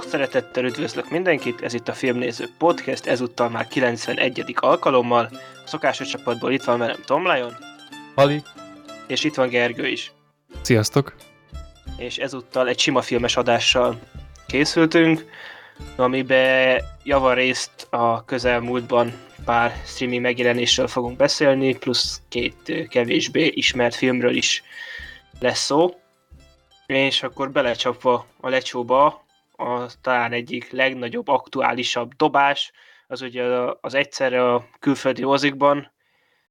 Sok szeretettel üdvözlök mindenkit, ez itt a Filmnéző Podcast, ezúttal már 91. alkalommal. A szokásos csapatból itt van velem Tom Lion. Ali. És itt van Gergő is. Sziasztok. És ezúttal egy sima filmes adással készültünk, amiben javarészt a közelmúltban pár streaming megjelenésről fogunk beszélni, plusz két kevésbé ismert filmről is lesz szó. És akkor belecsapva a lecsóba, a talán egyik legnagyobb, aktuálisabb dobás, az ugye az egyszerre a külföldi mozikban,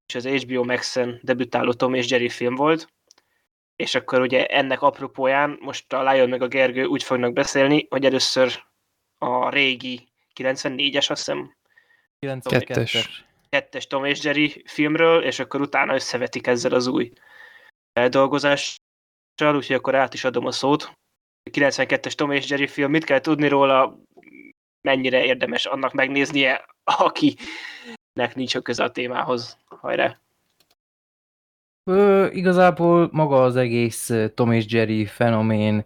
és az HBO Max-en debütáló Tom és Jerry film volt, és akkor ugye ennek apropóján most a Lion meg a Gergő úgy fognak beszélni, hogy először a régi 94-es, azt hiszem, 92-es. kettes Tom és Jerry filmről, és akkor utána összevetik ezzel az új dolgozással, úgyhogy akkor át is adom a szót. 92-es Tom és Jerry film, mit kell tudni róla, mennyire érdemes annak megnéznie, akinek nincs a köze a témához. Hajrá! Ö, igazából maga az egész Tom és Jerry fenomén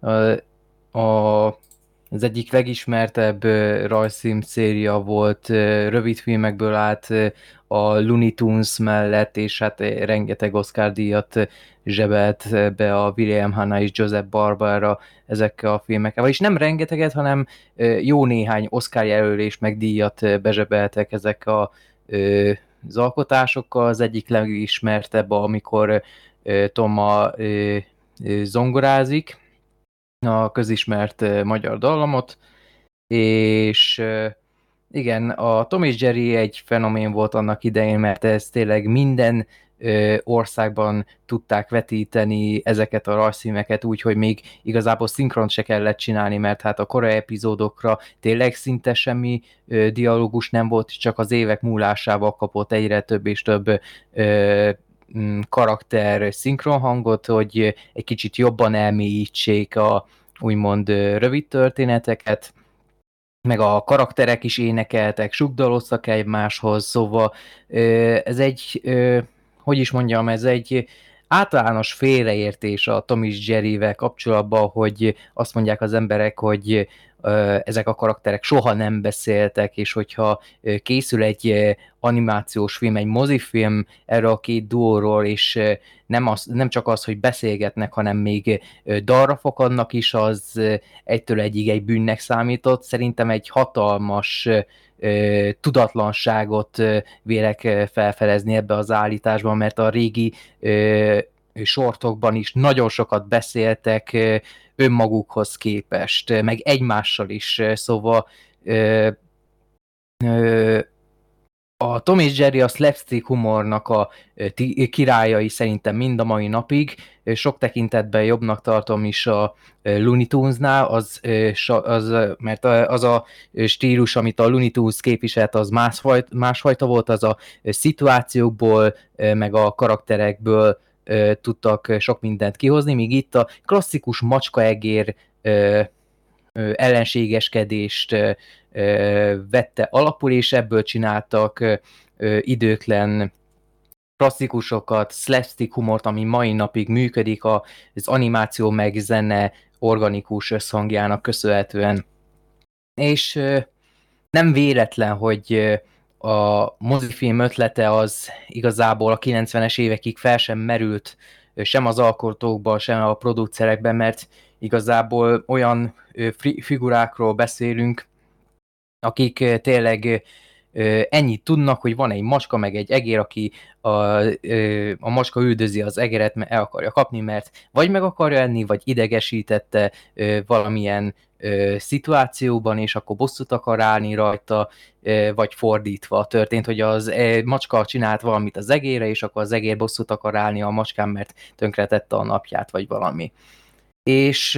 a, a az egyik legismertebb rajzfilm széria volt, rövid filmekből állt a Looney Tunes mellett, és hát rengeteg Oscar díjat zsebelt be a William Hanna és Joseph Barbara ezekkel a filmekkel. Vagyis nem rengeteget, hanem jó néhány Oscar jelölés meg díjat bezsebeltek ezek a, az alkotásokkal. Az egyik legismertebb, amikor Tom a zongorázik, a közismert magyar dallamot, és igen, a Tom és Jerry egy fenomén volt annak idején, mert ez tényleg minden országban tudták vetíteni ezeket a rajzfilmeket úgy, hogy még igazából szinkront se kellett csinálni, mert hát a korai epizódokra tényleg szinte semmi dialógus nem volt, csak az évek múlásával kapott egyre több és több Mm, karakter szinkronhangot, hogy egy kicsit jobban elmélyítsék a úgymond rövid történeteket, meg a karakterek is énekeltek, sugdaloztak egymáshoz, szóval ez egy, hogy is mondjam, ez egy általános félreértés a Tom és Jerry-vel kapcsolatban, hogy azt mondják az emberek, hogy ezek a karakterek soha nem beszéltek, és hogyha készül egy animációs film, egy mozifilm erről a két duóról, és nem, az, nem csak az, hogy beszélgetnek, hanem még dalra fakadnak is, az egytől egyig egy bűnnek számított. Szerintem egy hatalmas tudatlanságot vélek felfelezni ebbe az állításban, mert a régi sortokban is nagyon sokat beszéltek önmagukhoz képest, meg egymással is, szóval a Tom és Jerry a slapstick humornak a királyai szerintem mind a mai napig. Sok tekintetben jobbnak tartom is a Looney Tunes-nál, az, az, mert az a stílus, amit a Looney Tunes képviselt, az másfajta, másfajta volt, az a szituációkból, meg a karakterekből tudtak sok mindent kihozni, míg itt a klasszikus macskaegér ellenségeskedést vette alapul, és ebből csináltak időtlen klasszikusokat, slapstick humort, ami mai napig működik az animáció meg zene organikus összhangjának köszönhetően. És nem véletlen, hogy a mozifilm ötlete az igazából a 90-es évekig fel sem merült sem az alkotókban, sem a producerekben, mert igazából olyan figurákról beszélünk, akik tényleg ennyit tudnak, hogy van egy macska, meg egy egér, aki a, a macska üldözi az egeret, mert el akarja kapni, mert vagy meg akarja enni, vagy idegesítette valamilyen szituációban, és akkor bosszút akar állni rajta, vagy fordítva történt, hogy az macska csinált valamit az egére, és akkor az egér bosszút akar állni a macskán, mert tönkretette a napját, vagy valami és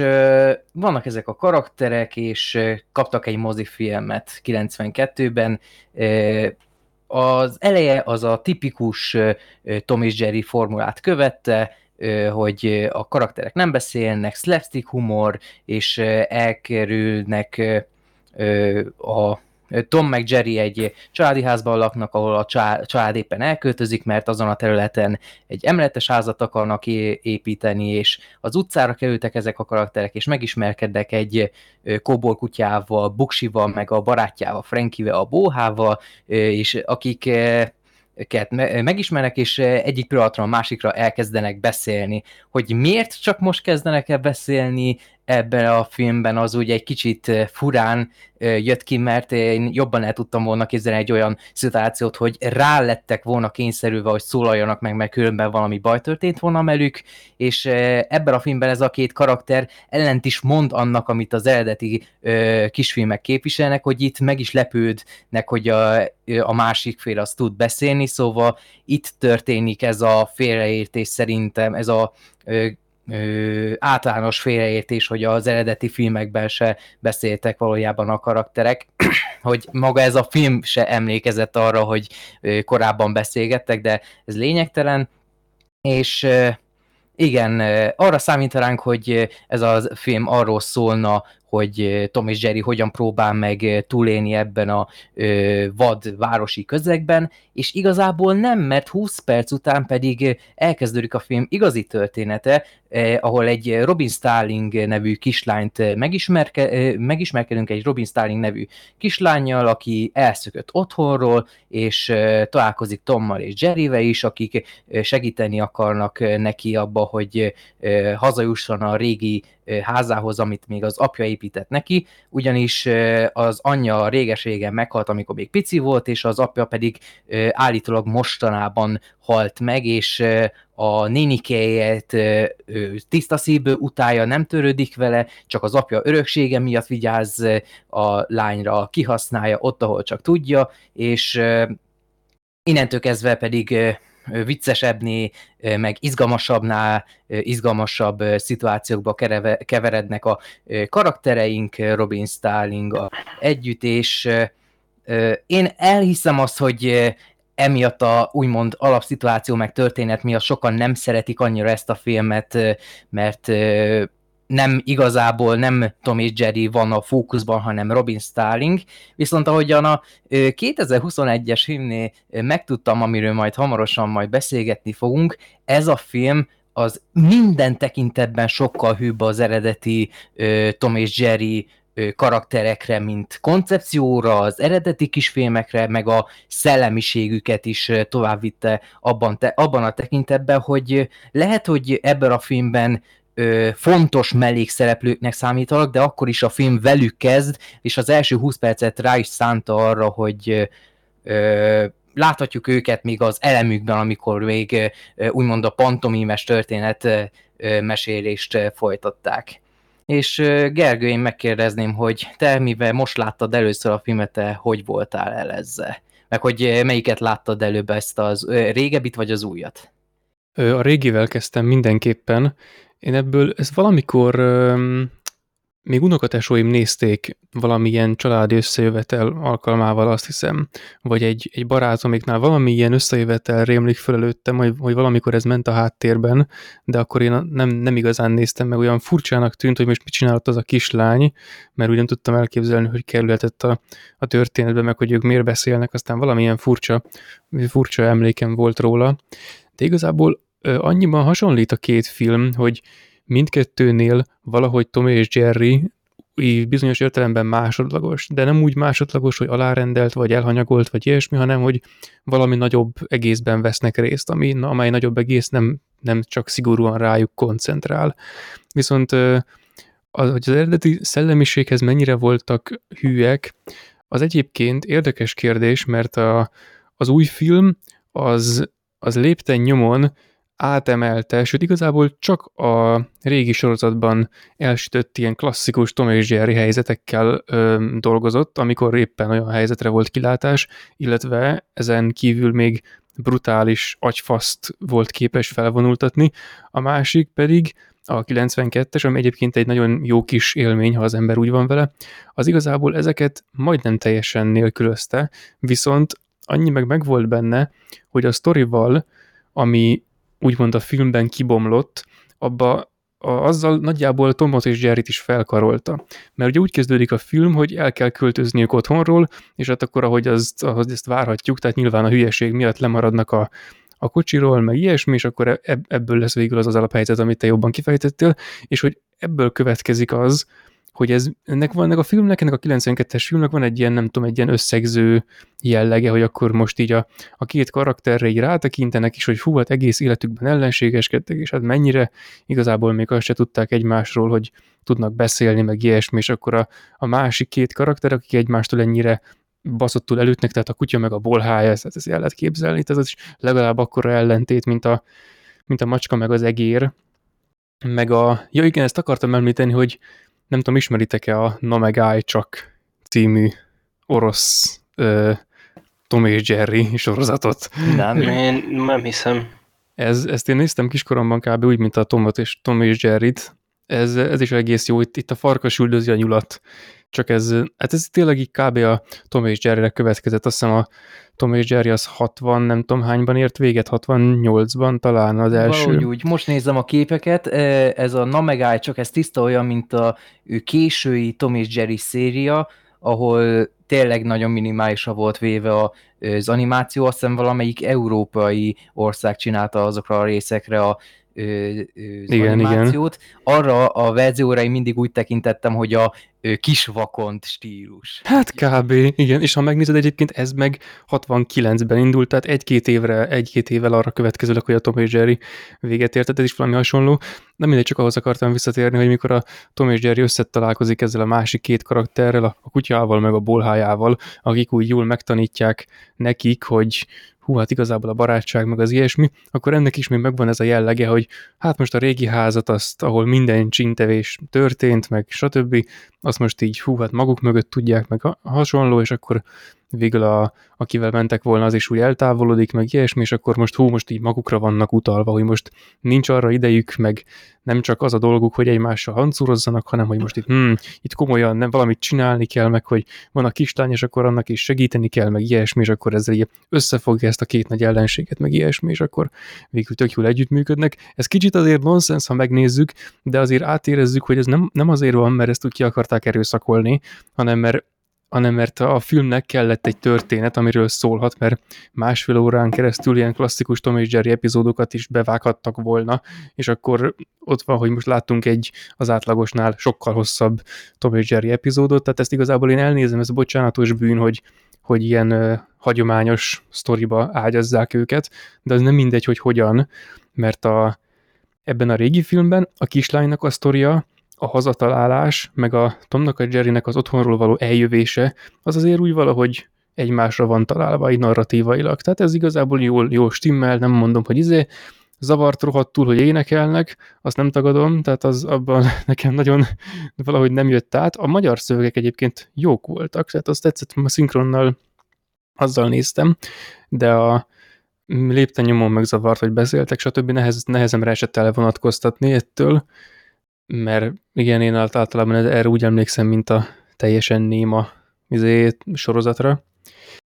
vannak ezek a karakterek, és kaptak egy mozifilmet 92-ben. Uh, az eleje az a tipikus Tom és Jerry formulát követte, hogy a karakterek nem beszélnek, slapstick humor, és elkerülnek a Tom meg Jerry egy családi házban laknak, ahol a család éppen elköltözik, mert azon a területen egy emeletes házat akarnak építeni, és az utcára kerültek ezek a karakterek, és megismerkednek egy kóbor kutyával, Buksival, meg a barátjával, Frankivel, a Bóhával, és akik őket megismernek, és egyik pillanatra a másikra elkezdenek beszélni. Hogy miért csak most kezdenek el beszélni, ebben a filmben az úgy egy kicsit furán jött ki, mert én jobban el tudtam volna képzelni egy olyan szituációt, hogy rá lettek volna kényszerülve, hogy szólaljanak meg, mert különben valami baj történt volna velük, és ebben a filmben ez a két karakter ellent is mond annak, amit az eredeti kisfilmek képviselnek, hogy itt meg is lepődnek, hogy a, a másik fél azt tud beszélni, szóval itt történik ez a félreértés szerintem, ez a ö, általános félreértés, hogy az eredeti filmekben se beszéltek valójában a karakterek, hogy maga ez a film se emlékezett arra, hogy korábban beszélgettek, de ez lényegtelen, és igen, arra számítanánk, hogy ez a film arról szólna, hogy Tom és Jerry hogyan próbál meg túlélni ebben a vad városi közegben, és igazából nem, mert 20 perc után pedig elkezdődik a film igazi története, ahol egy Robin Starling nevű kislányt megismerke, megismerkedünk, egy Robin Starling nevű kislányjal, aki elszökött otthonról, és találkozik Tommal és Jerryvel is, akik segíteni akarnak neki abba, hogy hazajusson a régi házához, amit még az apja épített neki, ugyanis az anyja réges-régen meghalt, amikor még pici volt, és az apja pedig állítólag mostanában halt meg, és a nénikéjét tiszta szívből utálja, nem törődik vele, csak az apja öröksége miatt vigyáz a lányra, kihasználja ott, ahol csak tudja, és innentől kezdve pedig viccesebbné, meg izgalmasabbnál, izgalmasabb szituációkba keverednek a karaktereink, Robin Starling együtt, és én elhiszem azt, hogy emiatt a úgymond alapszituáció meg történet miatt sokan nem szeretik annyira ezt a filmet, mert nem igazából nem Tom és Jerry van a fókuszban, hanem Robin Starling, viszont ahogyan a 2021-es filmnél megtudtam, amiről majd hamarosan majd beszélgetni fogunk, ez a film az minden tekintetben sokkal hűbb az eredeti Tom és Jerry karakterekre, mint koncepcióra, az eredeti kisfilmekre, meg a szellemiségüket is továbbvitte abban, te, abban a tekintetben, hogy lehet, hogy ebben a filmben ö, fontos mellékszereplőknek számítanak, de akkor is a film velük kezd, és az első 20 percet rá is szánta arra, hogy ö, láthatjuk őket még az elemükben, amikor még úgymond a pantomimes történet mesélést folytatták. És Gergő, én megkérdezném, hogy te mivel most láttad először a filmet, te hogy voltál el ezzel? Meg hogy melyiket láttad előbb ezt az régebit, vagy az újat? A régivel kezdtem mindenképpen. Én ebből, ez valamikor még unokatesóim nézték valamilyen családi összejövetel alkalmával, azt hiszem, vagy egy, egy barátomiknál valamilyen összejövetel rémlik föl előttem, hogy, hogy valamikor ez ment a háttérben, de akkor én nem, nem igazán néztem meg, olyan furcsának tűnt, hogy most mit csinálott az a kislány, mert ugyan tudtam elképzelni, hogy kerülhetett a, a történetbe, meg hogy ők miért beszélnek, aztán valamilyen furcsa, furcsa emlékem volt róla. De igazából annyiban hasonlít a két film, hogy mindkettőnél valahogy Tom és Jerry bizonyos értelemben másodlagos, de nem úgy másodlagos, hogy alárendelt, vagy elhanyagolt, vagy ilyesmi, hanem hogy valami nagyobb egészben vesznek részt, ami, amely nagyobb egész nem, nem csak szigorúan rájuk koncentrál. Viszont az, hogy az eredeti szellemiséghez mennyire voltak hűek, az egyébként érdekes kérdés, mert a, az új film az, az lépten nyomon átemelte, sőt igazából csak a régi sorozatban elsütött ilyen klasszikus Tom és Jerry helyzetekkel ö, dolgozott, amikor éppen olyan helyzetre volt kilátás, illetve ezen kívül még brutális agyfaszt volt képes felvonultatni, a másik pedig a 92-es, ami egyébként egy nagyon jó kis élmény, ha az ember úgy van vele, az igazából ezeket majdnem teljesen nélkülözte, viszont annyi meg megvolt benne, hogy a sztorival, ami úgymond a filmben kibomlott, abba azzal nagyjából Tomot és Jerryt is felkarolta. Mert ugye úgy kezdődik a film, hogy el kell költözniük otthonról, és hát akkor, ahogy, azt, ahogy ezt várhatjuk, tehát nyilván a hülyeség miatt lemaradnak a, a kocsiról, meg ilyesmi, és akkor ebből lesz végül az az alaphelyzet, amit te jobban kifejtettél, és hogy ebből következik az, hogy ez, ennek van, a filmnek, ennek a 92-es filmnek van egy ilyen, nem tudom, egy ilyen összegző jellege, hogy akkor most így a, a két karakterre így rátekintenek is, hogy hú, hát egész életükben ellenségeskedtek, és hát mennyire igazából még azt se tudták egymásról, hogy tudnak beszélni, meg ilyesmi, és akkor a, a másik két karakter, akik egymástól ennyire baszottul előttnek, tehát a kutya meg a bolhája, ezt, ezt el lehet képzelni, tehát ez is legalább akkora ellentét, mint a, mint a macska meg az egér, meg a, ja igen, ezt akartam említeni, hogy nem tudom, ismeritek-e a Namegai csak című orosz ö, Tom és Jerry sorozatot? Nem. Én nem hiszem. Ez, ezt én néztem kiskoromban kb. úgy, mint a Tomot és Tom és Jerryt. Ez, ez is egész jó. Itt, itt a farkas üldözi a nyulat. Csak ez, hát ez tényleg így kb. a Tom és Jerry-re következett. Azt hiszem a Tom és Jerry az 60, nem tudom hányban ért véget, 68-ban talán az első. Valahogy úgy. Most nézem a képeket, e, ez a Namegai, csak ez tiszta olyan, mint a késői Tom és Jerry széria, ahol tényleg nagyon minimálisra volt véve az animáció, azt hiszem valamelyik európai ország csinálta azokra a részekre a az igen, animációt. Igen. Arra a verzióra én mindig úgy tekintettem, hogy a kis vakont stílus. Hát kb. Igen, és ha megnézed egyébként, ez meg 69-ben indult, tehát egy-két évre, egy-két évvel arra következőleg, hogy a Tom és Jerry véget ért, tehát ez is valami hasonló. Nem mindegy, csak ahhoz akartam visszatérni, hogy mikor a Tom és Jerry összetalálkozik ezzel a másik két karakterrel, a kutyával meg a bolhájával, akik úgy jól megtanítják nekik, hogy hú, hát igazából a barátság, meg az ilyesmi, akkor ennek is még megvan ez a jellege, hogy hát most a régi házat, azt, ahol minden csintevés történt, meg stb., azt most így, hú, hát maguk mögött tudják, meg hasonló, és akkor végül a, akivel mentek volna, az is úgy eltávolodik, meg ilyesmi, és akkor most hú, most így magukra vannak utalva, hogy most nincs arra idejük, meg nem csak az a dolguk, hogy egymással hancúrozzanak, hanem hogy most itt, hmm, itt komolyan nem valamit csinálni kell, meg hogy van a kislány, és akkor annak is segíteni kell, meg ilyesmi, és akkor ezzel így összefogja ezt a két nagy ellenséget, meg ilyesmi, és akkor végül tök jól együttműködnek. Ez kicsit azért nonsens, ha megnézzük, de azért átérezzük, hogy ez nem, nem azért van, mert ezt úgy ki akarták erőszakolni, hanem mert hanem mert a filmnek kellett egy történet, amiről szólhat, mert másfél órán keresztül ilyen klasszikus Tom és Jerry epizódokat is bevághattak volna, és akkor ott van, hogy most láttunk egy az átlagosnál sokkal hosszabb Tom és Jerry epizódot, tehát ezt igazából én elnézem, ez bocsánatos bűn, hogy, hogy ilyen uh, hagyományos sztoriba ágyazzák őket, de az nem mindegy, hogy hogyan, mert a, ebben a régi filmben a kislánynak a sztoria a hazatalálás, meg a Tomnak a Jerrynek az otthonról való eljövése, az azért úgy valahogy egymásra van találva így narratívailag. Tehát ez igazából jól, jól stimmel, nem mondom, hogy izé, zavart rohadtul, hogy énekelnek, azt nem tagadom, tehát az abban nekem nagyon valahogy nem jött át. A magyar szövegek egyébként jók voltak, tehát azt tetszett, a szinkronnal azzal néztem, de a lépten nyomon megzavart, hogy beszéltek, stb. Nehez, nehezemre esett elvonatkoztatni ettől, mert igen, én általában erre úgy emlékszem, mint a teljesen néma izé, sorozatra.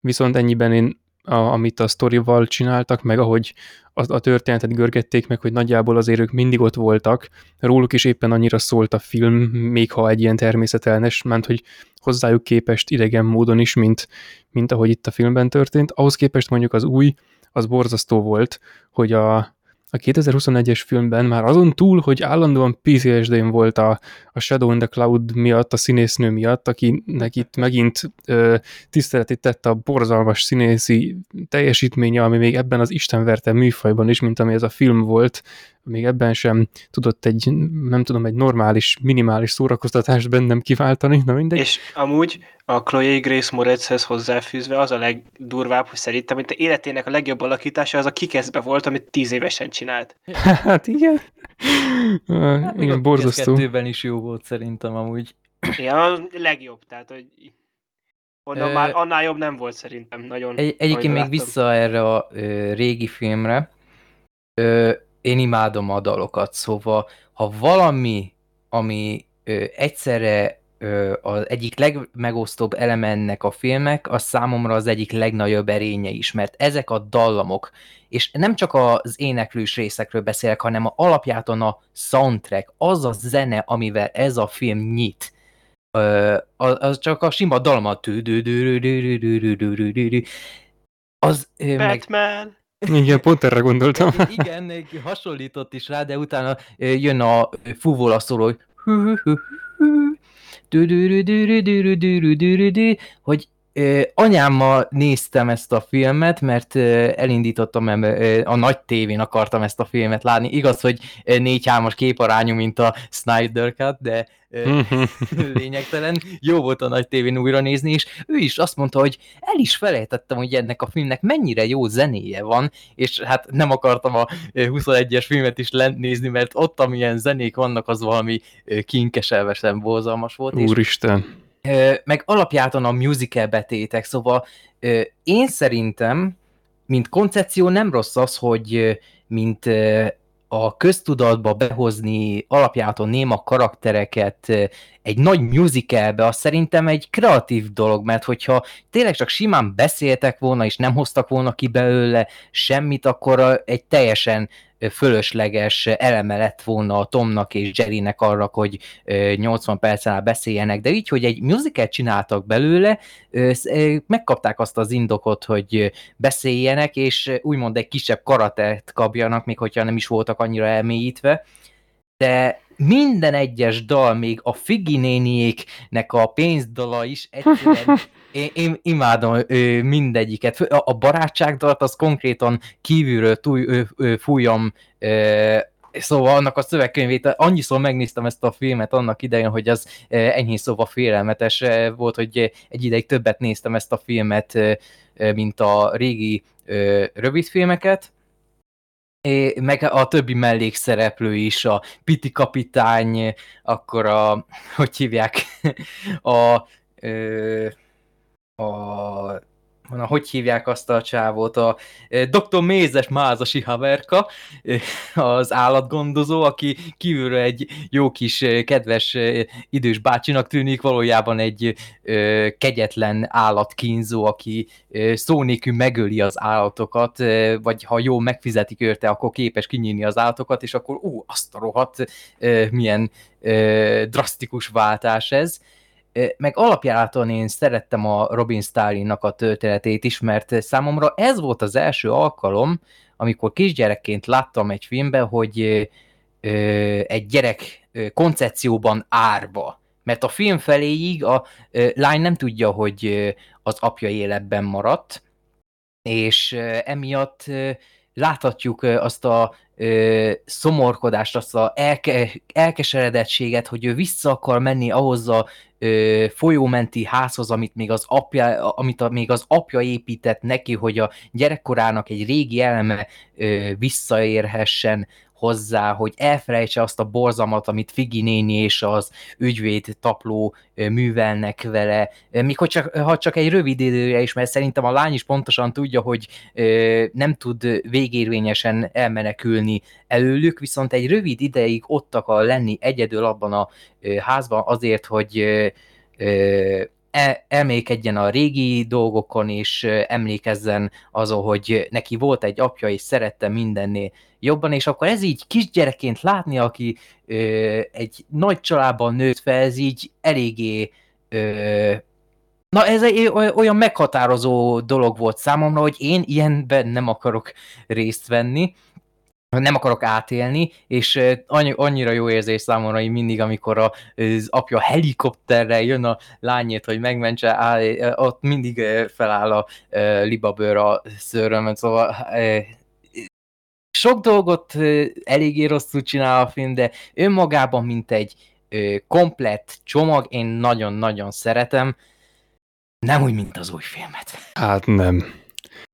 Viszont ennyiben én, a, amit a sztorival csináltak, meg ahogy a, a történetet görgették meg, hogy nagyjából azért ők mindig ott voltak, róluk is éppen annyira szólt a film, még ha egy ilyen természetelnes, ment, hogy hozzájuk képest idegen módon is, mint, mint ahogy itt a filmben történt. Ahhoz képest mondjuk az új, az borzasztó volt, hogy a, a 2021-es filmben már azon túl, hogy állandóan PTSD-n volt a, a Shadow in the Cloud miatt, a színésznő miatt, akinek itt megint ö, tiszteletét tette a borzalmas színészi teljesítménye, ami még ebben az istenverte műfajban is, mint ami ez a film volt, még ebben sem tudott egy, nem tudom, egy normális, minimális szórakoztatást bennem kiváltani, na mindegy. És amúgy a Chloe Grace Moretzhez hozzáfűzve az a legdurvább, hogy szerintem, hogy életének a legjobb alakítása az a kikeszbe volt, amit tíz évesen csinált. Hát igen. Hát, igen, borzasztó. kettőben is jó volt szerintem amúgy. Ja, a legjobb, tehát hogy onnan már annál jobb nem volt szerintem nagyon. Egy, egyébként még vissza erre a ö, régi filmre. Ö, én imádom a dalokat, szóval ha valami, ami ö, egyszerre ö, az egyik legmegosztóbb eleme ennek a filmek, az számomra az egyik legnagyobb erénye is, mert ezek a dallamok, és nem csak az éneklős részekről beszélek, hanem a alapjáton a soundtrack, az a zene, amivel ez a film nyit, ö, az, az csak a sima dalma az ö, meg! Igen, pont erre gondoltam. Igen, hasonlított is rá, de utána jön a fúvóla szóló, hogy hogy anyámmal néztem ezt a filmet, mert elindítottam, a nagy tévén akartam ezt a filmet látni. Igaz, hogy 4-3-as képarányú, mint a Snyder Cut, de ö, lényegtelen. Jó volt a nagy tévén újra nézni, és ő is azt mondta, hogy el is felejtettem, hogy ennek a filmnek mennyire jó zenéje van, és hát nem akartam a ö, 21-es filmet is lent nézni, mert ott, amilyen zenék vannak, az valami kinkeselvesen borzalmas volt. és Úristen. Ö, meg alapjáton a musical betétek, szóval én szerintem, mint koncepció nem rossz az, hogy mint a köztudatba behozni alapjáton néma karaktereket egy nagy musicalbe, az szerintem egy kreatív dolog, mert hogyha tényleg csak simán beszéltek volna, és nem hoztak volna ki belőle semmit, akkor egy teljesen fölösleges eleme lett volna a Tomnak és Jerrynek arra, hogy ö, 80 percen át beszéljenek, de így, hogy egy musical csináltak belőle, megkapták azt az indokot, hogy beszéljenek, és úgymond egy kisebb karatet kapjanak, még hogyha nem is voltak annyira elmélyítve, de minden egyes dal, még a Figi néniéknek a pénzdala is egyszerűen én, én imádom ő, mindegyiket. A, a barátságdalat az konkrétan kívülről túl, ő, ő, fújom ö, Szóval annak a szövegkönyvét, annyiszor megnéztem ezt a filmet annak idején, hogy az enyhén szóval félelmetes volt, hogy egy ideig többet néztem ezt a filmet, mint a régi rövidfilmeket. É, meg a többi mellékszereplő is, a Piti kapitány, akkor a, hogy hívják, a, ö, a na, hogy hívják azt a csávót, a ö, Dr. Mézes Mázasi haverka, ö, az állatgondozó, aki kívülről egy jó kis ö, kedves idős bácsinak tűnik, valójában egy kegyetlen állatkínzó, aki szó nélkül megöli az állatokat, vagy ha jól megfizetik őrte, akkor képes kinyírni az állatokat, és akkor ú, azt a rohadt, milyen drasztikus váltás ez. Meg alapjáraton én szerettem a Robin Stalinnak a történetét is, mert számomra ez volt az első alkalom, amikor kisgyerekként láttam egy filmben, hogy egy gyerek koncepcióban árva. Mert a film feléig a lány nem tudja, hogy az apja életben maradt, és emiatt láthatjuk azt a ö, szomorkodást, azt a elke, elkeseredettséget, hogy ő vissza akar menni ahhoz a ö, folyómenti házhoz, amit még az apja, amit a, még az apja épített neki, hogy a gyerekkorának egy régi eleme ö, visszaérhessen hozzá, hogy elfelejtse azt a borzalmat, amit Figi néni és az ügyvéd tapló művelnek vele, Ö, míg hogy csak, ha csak egy rövid időre is, mert szerintem a lány is pontosan tudja, hogy nem tud végérvényesen elmenekülni előlük, viszont egy rövid ideig ott akar lenni egyedül abban a házban azért, hogy elmékedjen a régi dolgokon, ö, emlékezzen azon, hogy neki volt egy apja, és szerette mindennél jobban, és akkor ez így kisgyerekként látni, aki ö, egy nagy családban nőtt fel, ez így eléggé ö, Na ez egy oly- olyan meghatározó dolog volt számomra, hogy én ilyenben nem akarok részt venni, nem akarok átélni, és annyira jó érzés számomra, hogy mindig, amikor az apja helikopterrel jön a lányét, hogy megmentse, áll, ott mindig feláll a libabőr a szőrömön, szóval sok dolgot eléggé rosszul csinál a film, de önmagában, mint egy komplett csomag, én nagyon-nagyon szeretem, nem úgy, mint az új filmet. Hát nem.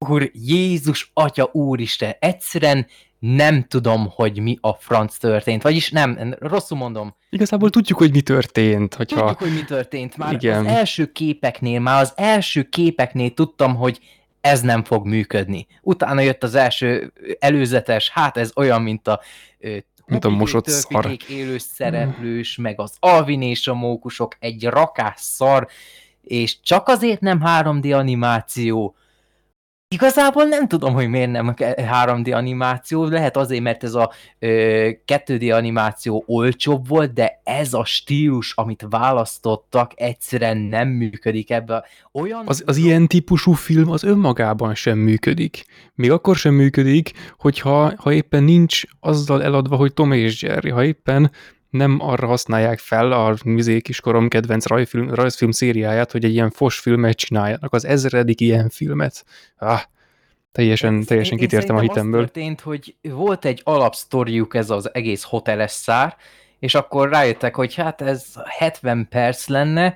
Úr, Jézus, Atya, Úristen, egyszerűen nem tudom, hogy mi a franc történt. Vagyis nem, rosszul mondom. Igazából tudjuk, hogy mi történt, hogyha... Tudjuk, hogy mi történt. Már Igen. az első képeknél, már az első képeknél tudtam, hogy ez nem fog működni. Utána jött az első előzetes, hát ez olyan, mint a tudom, Hupik, mosott szar. élő szereplős, meg az Alvin és a mókusok, egy rakás szar, és csak azért nem 3D animáció. Igazából nem tudom, hogy miért nem 3D animáció, lehet azért, mert ez a ö, 2D animáció olcsóbb volt, de ez a stílus, amit választottak, egyszerűen nem működik ebbe. Olyan... Az, az ilyen típusú film az önmagában sem működik. Még akkor sem működik, hogyha ha éppen nincs azzal eladva, hogy Tom és Jerry, ha éppen nem arra használják fel a mizé kiskorom kedvenc rajfilm, rajzfilm szériáját, hogy egy ilyen fos filmet csináljanak, az ezredik ilyen filmet. Ah, teljesen, teljesen Én- én kitértem a szerintem hitemből. Az történt, hogy volt egy alapsztoriuk ez az egész hoteles szár, és akkor rájöttek, hogy hát ez 70 perc lenne,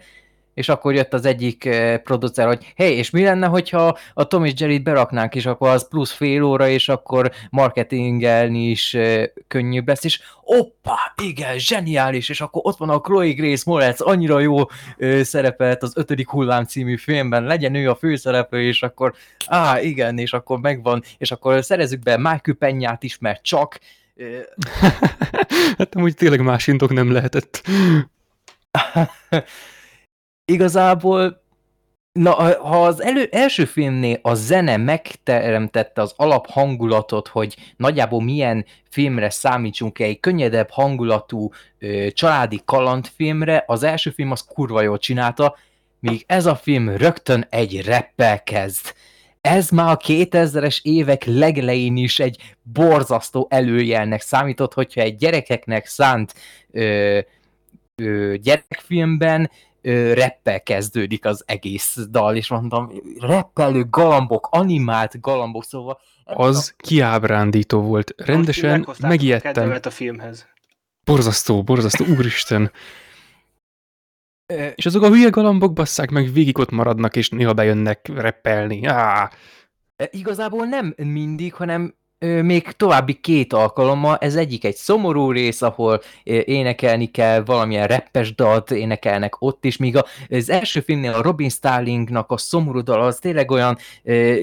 és akkor jött az egyik eh, producer, hogy hé, és mi lenne, hogyha a Tom és Jerry-t beraknánk, és akkor az plusz fél óra, és akkor marketingelni is eh, könnyűbb lesz, és oppa, igen, zseniális, és akkor ott van a Chloe Grace Moretz, annyira jó ö, szerepelt az ötödik hullám című filmben, legyen ő a főszereplő, és akkor á, igen, és akkor megvan, és akkor szerezzük be Michael Penyát is, mert csak hát amúgy tényleg más indok nem lehetett. igazából Na, ha az elő, első filmnél a zene megteremtette az alaphangulatot, hogy nagyjából milyen filmre számítsunk egy könnyedebb hangulatú ö, családi kalandfilmre, az első film az kurva jól csinálta, míg ez a film rögtön egy reppel kezd. Ez már a 2000-es évek legelején is egy borzasztó előjelnek számított, hogyha egy gyerekeknek szánt ö, ö, gyerekfilmben reppel kezdődik az egész dal, és mondtam, reppelő galambok, animált galambok, szóval... Az kiábrándító volt. Rendesen a megijedtem. kedvemet a filmhez. Borzasztó, borzasztó, úristen. És azok a hülye galambok basszák meg végig ott maradnak, és néha bejönnek reppelni. Á, Igazából nem mindig, hanem még további két alkalommal. Ez egyik egy szomorú rész, ahol énekelni kell, valamilyen reppes dalt énekelnek ott is, míg az első filmnél a Robin Starlingnak a szomorú dal az tényleg olyan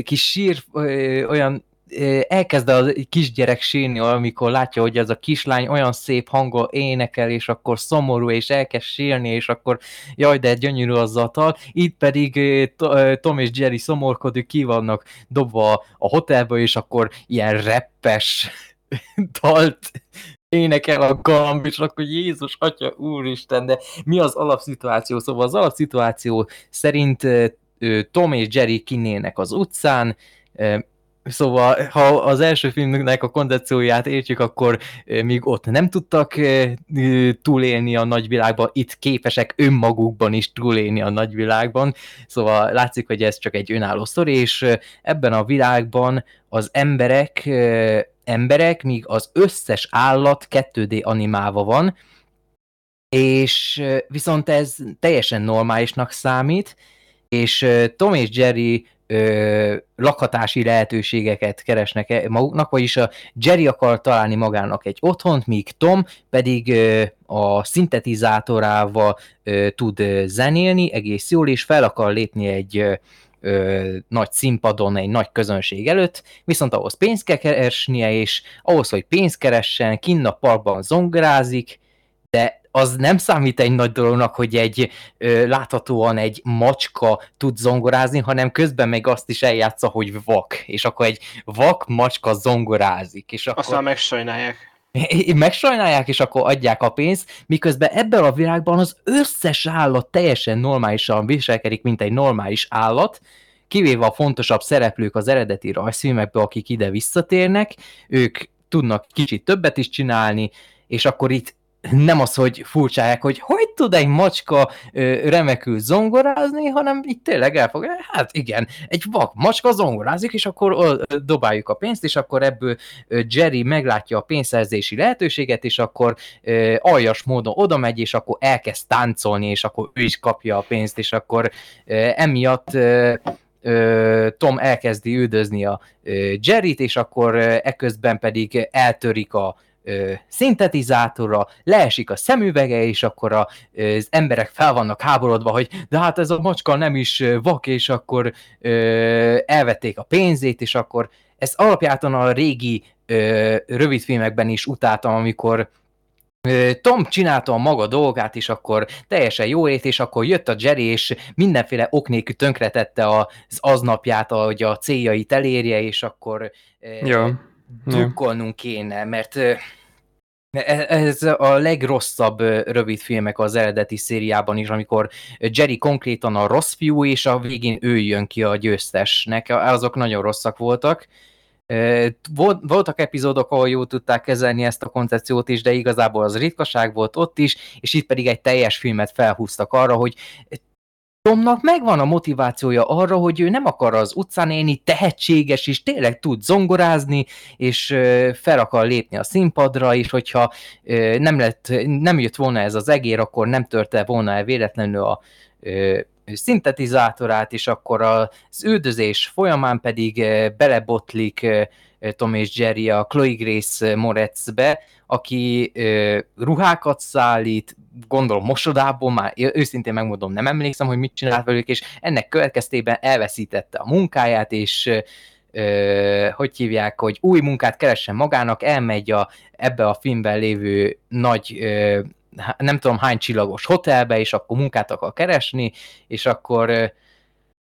kis sír, olyan elkezd a kisgyerek sírni, amikor látja, hogy ez a kislány olyan szép hangol énekel, és akkor szomorú, és elkezd sírni, és akkor jaj, de gyönyörű az a dal. Itt pedig Tom és Jerry szomorkodik, ki vannak dobva a hotelbe, és akkor ilyen reppes dalt énekel a galamb, és akkor Jézus, Atya, Úristen, de mi az alapszituáció? Szóval az alapszituáció szerint Tom és Jerry kinnének az utcán, Szóval, ha az első filmnek a koncepcióját értjük, akkor ö, még ott nem tudtak ö, túlélni a nagyvilágban, itt képesek önmagukban is túlélni a nagyvilágban, Szóval látszik, hogy ez csak egy önálló sztori, és ö, ebben a világban az emberek, emberek, míg az összes állat 2D animálva van, és viszont ez teljesen normálisnak számít, és Tom és Jerry ö, lakhatási lehetőségeket keresnek e- maguknak, vagyis a Jerry akar találni magának egy otthont, míg Tom pedig ö, a szintetizátorával ö, tud zenélni egész jól, és fel akar lépni egy ö, ö, nagy színpadon, egy nagy közönség előtt, viszont ahhoz pénzt kell keresnie, és ahhoz, hogy pénzt keressen, kinn a parkban zongorázik, de az nem számít egy nagy dolognak, hogy egy ö, láthatóan egy macska tud zongorázni, hanem közben még azt is eljátsza, hogy vak, és akkor egy vak macska zongorázik, és akkor Aztán megsajnálják. megsajnálják, és akkor adják a pénzt, miközben ebben a világban az összes állat teljesen normálisan viselkedik, mint egy normális állat, kivéve a fontosabb szereplők az eredeti rajzfilmekből, akik ide visszatérnek, ők tudnak kicsit többet is csinálni, és akkor itt nem az, hogy furcsálják, hogy hogy tud egy macska ö, remekül zongorázni, hanem itt tényleg elfog, hát igen, egy vak macska zongorázik, és akkor ö, dobáljuk a pénzt, és akkor ebből ö, Jerry meglátja a pénzszerzési lehetőséget, és akkor ö, aljas módon oda megy, és akkor elkezd táncolni, és akkor ő is kapja a pénzt, és akkor ö, emiatt ö, Tom elkezdi üldözni a Jerryt, és akkor eközben pedig eltörik a ö, szintetizátorra, leesik a szemüvege, és akkor a, ö, az emberek fel vannak háborodva, hogy de hát ez a macska nem is vak, és akkor ö, elvették a pénzét, és akkor ez alapjáton a régi ö, rövidfilmekben is utáltam, amikor Tom csinálta a maga dolgát, és akkor teljesen jó ét, és akkor jött a Jerry, és mindenféle ok nélkül tönkretette az aznapját, hogy a céljait elérje, és akkor Ja. Ja. drukkolnunk kéne, mert ez a legrosszabb rövid filmek az eredeti szériában is, amikor Jerry konkrétan a rossz fiú, és a végén ő jön ki a győztesnek. Azok nagyon rosszak voltak. Voltak epizódok, ahol jól tudták kezelni ezt a koncepciót is, de igazából az ritkaság volt ott is, és itt pedig egy teljes filmet felhúztak arra, hogy Tomnak megvan a motivációja arra, hogy ő nem akar az utcán élni, tehetséges, és tényleg tud zongorázni, és fel akar lépni a színpadra, és hogyha nem, lett, nem jött volna ez az egér, akkor nem törte volna el véletlenül a szintetizátorát, és akkor az üldözés folyamán pedig belebotlik Tom és Jerry a Chloe Grace Moretzbe, aki ö, ruhákat szállít, gondolom mosodából, már őszintén megmondom, nem emlékszem, hogy mit csinált velük, és ennek következtében elveszítette a munkáját, és ö, hogy hívják, hogy új munkát keressen magának, elmegy a, ebbe a filmben lévő nagy, ö, nem tudom hány csillagos hotelbe, és akkor munkát akar keresni, és akkor ö,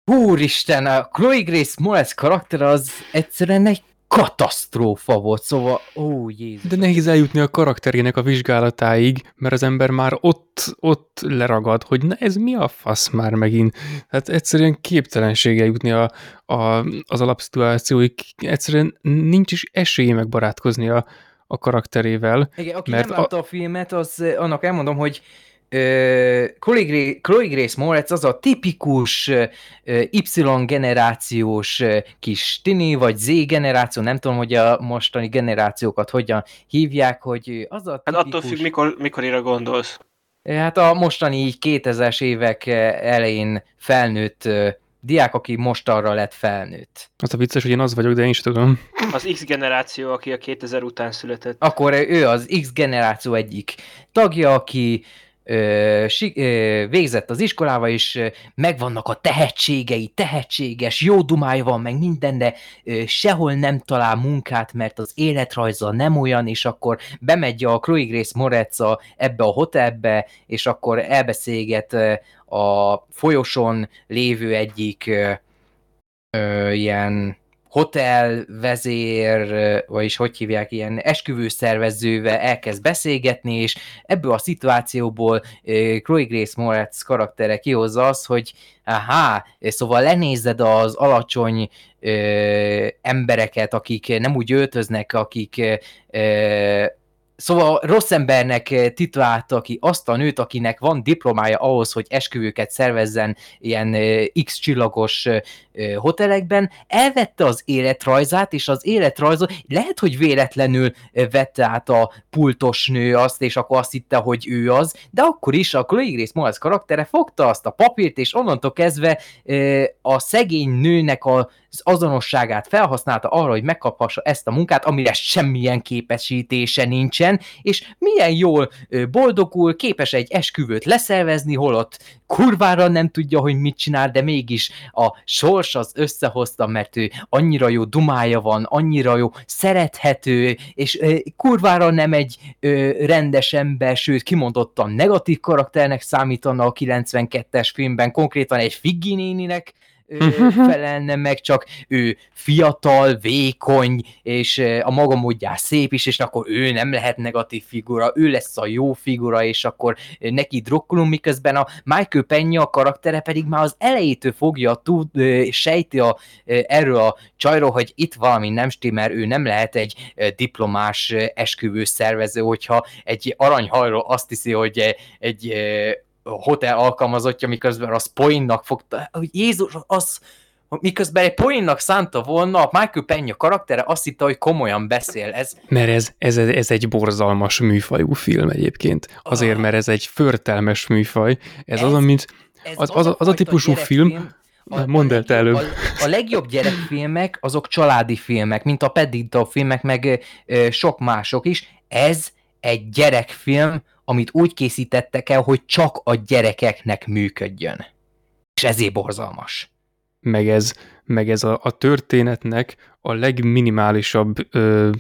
Úristen, a Chloe Grace Moretz karakter az egyszerűen egy katasztrófa volt, szóval, ó Jézus. De nehéz eljutni a karakterének a vizsgálatáig, mert az ember már ott, ott leragad, hogy na ez mi a fasz már megint. Hát egyszerűen képtelenség eljutni a, a, az alapszituációig, egyszerűen nincs is esélye megbarátkozni a, a karakterével. Igen, aki Mert nem látta a... filmet, az ö, annak elmondom, hogy Chloe, Gra- Chloe Grace Moretz az a tipikus Y-generációs kis tini, vagy Z-generáció, nem tudom, hogy a mostani generációkat hogyan hívják, hogy az a Hát tipikus... attól függ, mikor, mikorira gondolsz. Hát a mostani így 2000-es évek elején felnőtt diák, aki most arra lett felnőtt. Az a vicces, hogy én az vagyok, de én sem tudom. Az X generáció, aki a 2000 után született. Akkor ő az X generáció egyik tagja, aki ö, si, ö, végzett az iskolába, és megvannak a tehetségei, tehetséges, jó dumája van, meg minden, de ö, sehol nem talál munkát, mert az életrajza nem olyan, és akkor bemegy a Chloe Grace Moretz ebbe a hotelbe, és akkor elbeszélget a folyosón lévő egyik ö, ö, ilyen hotelvezér, ö, vagyis hogy hívják, ilyen esküvőszervezővel elkezd beszélgetni, és ebből a szituációból Chloe Grace Moretz karaktere kihozza azt, hogy aha, szóval lenézed az alacsony ö, embereket, akik nem úgy öltöznek, akik ö, Szóval rossz embernek eh, titulálta ki azt a nőt, akinek van diplomája ahhoz, hogy esküvőket szervezzen ilyen eh, X csillagos eh, hotelekben, elvette az életrajzát, és az életrajzot lehet, hogy véletlenül vette át a pultos nő azt, és akkor azt hitte, hogy ő az, de akkor is a Chloe Grace Moretz karaktere fogta azt a papírt, és onnantól kezdve a szegény nőnek a az azonosságát felhasználta arra, hogy megkaphassa ezt a munkát, amire semmilyen képesítése nincsen, és milyen jól boldogul, képes egy esküvőt leszervezni, holott kurvára nem tudja, hogy mit csinál, de mégis a sors az összehozta, mert ő annyira jó dumája van, annyira jó szerethető, és kurvára nem egy rendes ember, sőt kimondottan negatív karakternek számítana a 92-es filmben, konkrétan egy ö, felelne meg, csak ő fiatal, vékony, és a maga módján szép is, és akkor ő nem lehet negatív figura, ő lesz a jó figura, és akkor neki drukkolunk, miközben a Michael Penya a karaktere pedig már az elejétől fogja, tud, sejti a, erről a csajról, hogy itt valami nem stimmel, ő nem lehet egy diplomás esküvő szervező, hogyha egy aranyhajról azt hiszi, hogy egy hotel alkalmazottja, miközben az poénnak fogta, hogy Jézus, az, miközben egy poénnak szánta volna, a Michael Penya karaktere azt hitte, hogy komolyan beszél. Ez, Mert ez, ez, ez egy borzalmas műfajú film egyébként. Azért, Ah. mert ez egy förtelmes műfaj. Ez, Ez- az, ez Az- az a- az a típusú gyerekfilm, Mondd el te legjobb- előbb. A, a legjobb gyerekfilmek azok családi filmek, mint a Paddington filmek, meg ö, sok mások is. Ez egy gyerekfilm, amit úgy készítettek el, hogy csak a gyerekeknek működjön. És ezért borzalmas. meg ez, meg ez a, a történetnek a legminimálisabb ö,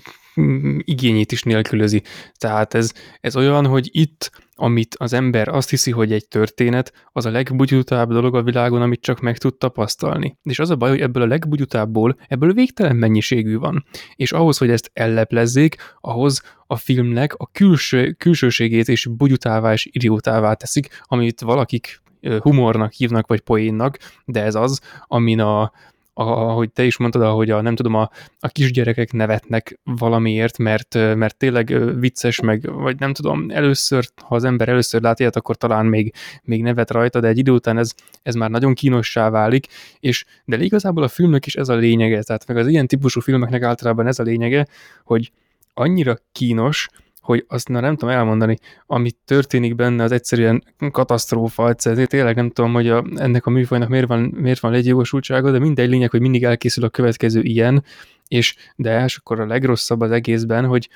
igényét is nélkülözi. Tehát ez, ez olyan, hogy itt, amit az ember azt hiszi, hogy egy történet, az a legbugyutább dolog a világon, amit csak meg tud tapasztalni. És az a baj, hogy ebből a legbugyutábbból, ebből végtelen mennyiségű van. És ahhoz, hogy ezt elleplezzék, ahhoz a filmnek a külső, külsőségét és bugyutává és idiótává teszik, amit valakik humornak hívnak, vagy poénnak, de ez az, amin a, ahogy te is mondtad, ahogy a, nem tudom, a, a kisgyerekek nevetnek valamiért, mert, mert tényleg vicces, meg, vagy nem tudom, először, ha az ember először lát ilyet, akkor talán még, még nevet rajta, de egy idő után ez, ez már nagyon kínossá válik, és de igazából a filmnek is ez a lényege, tehát meg az ilyen típusú filmeknek általában ez a lényege, hogy annyira kínos, hogy azt na, nem tudom elmondani, amit történik benne, az egyszerűen katasztrófa, egyszerűen tényleg nem tudom, hogy a, ennek a műfajnak miért van, miért van létjogosultsága, de mindegy lényeg, hogy mindig elkészül a következő ilyen, és de és akkor a legrosszabb az egészben, hogy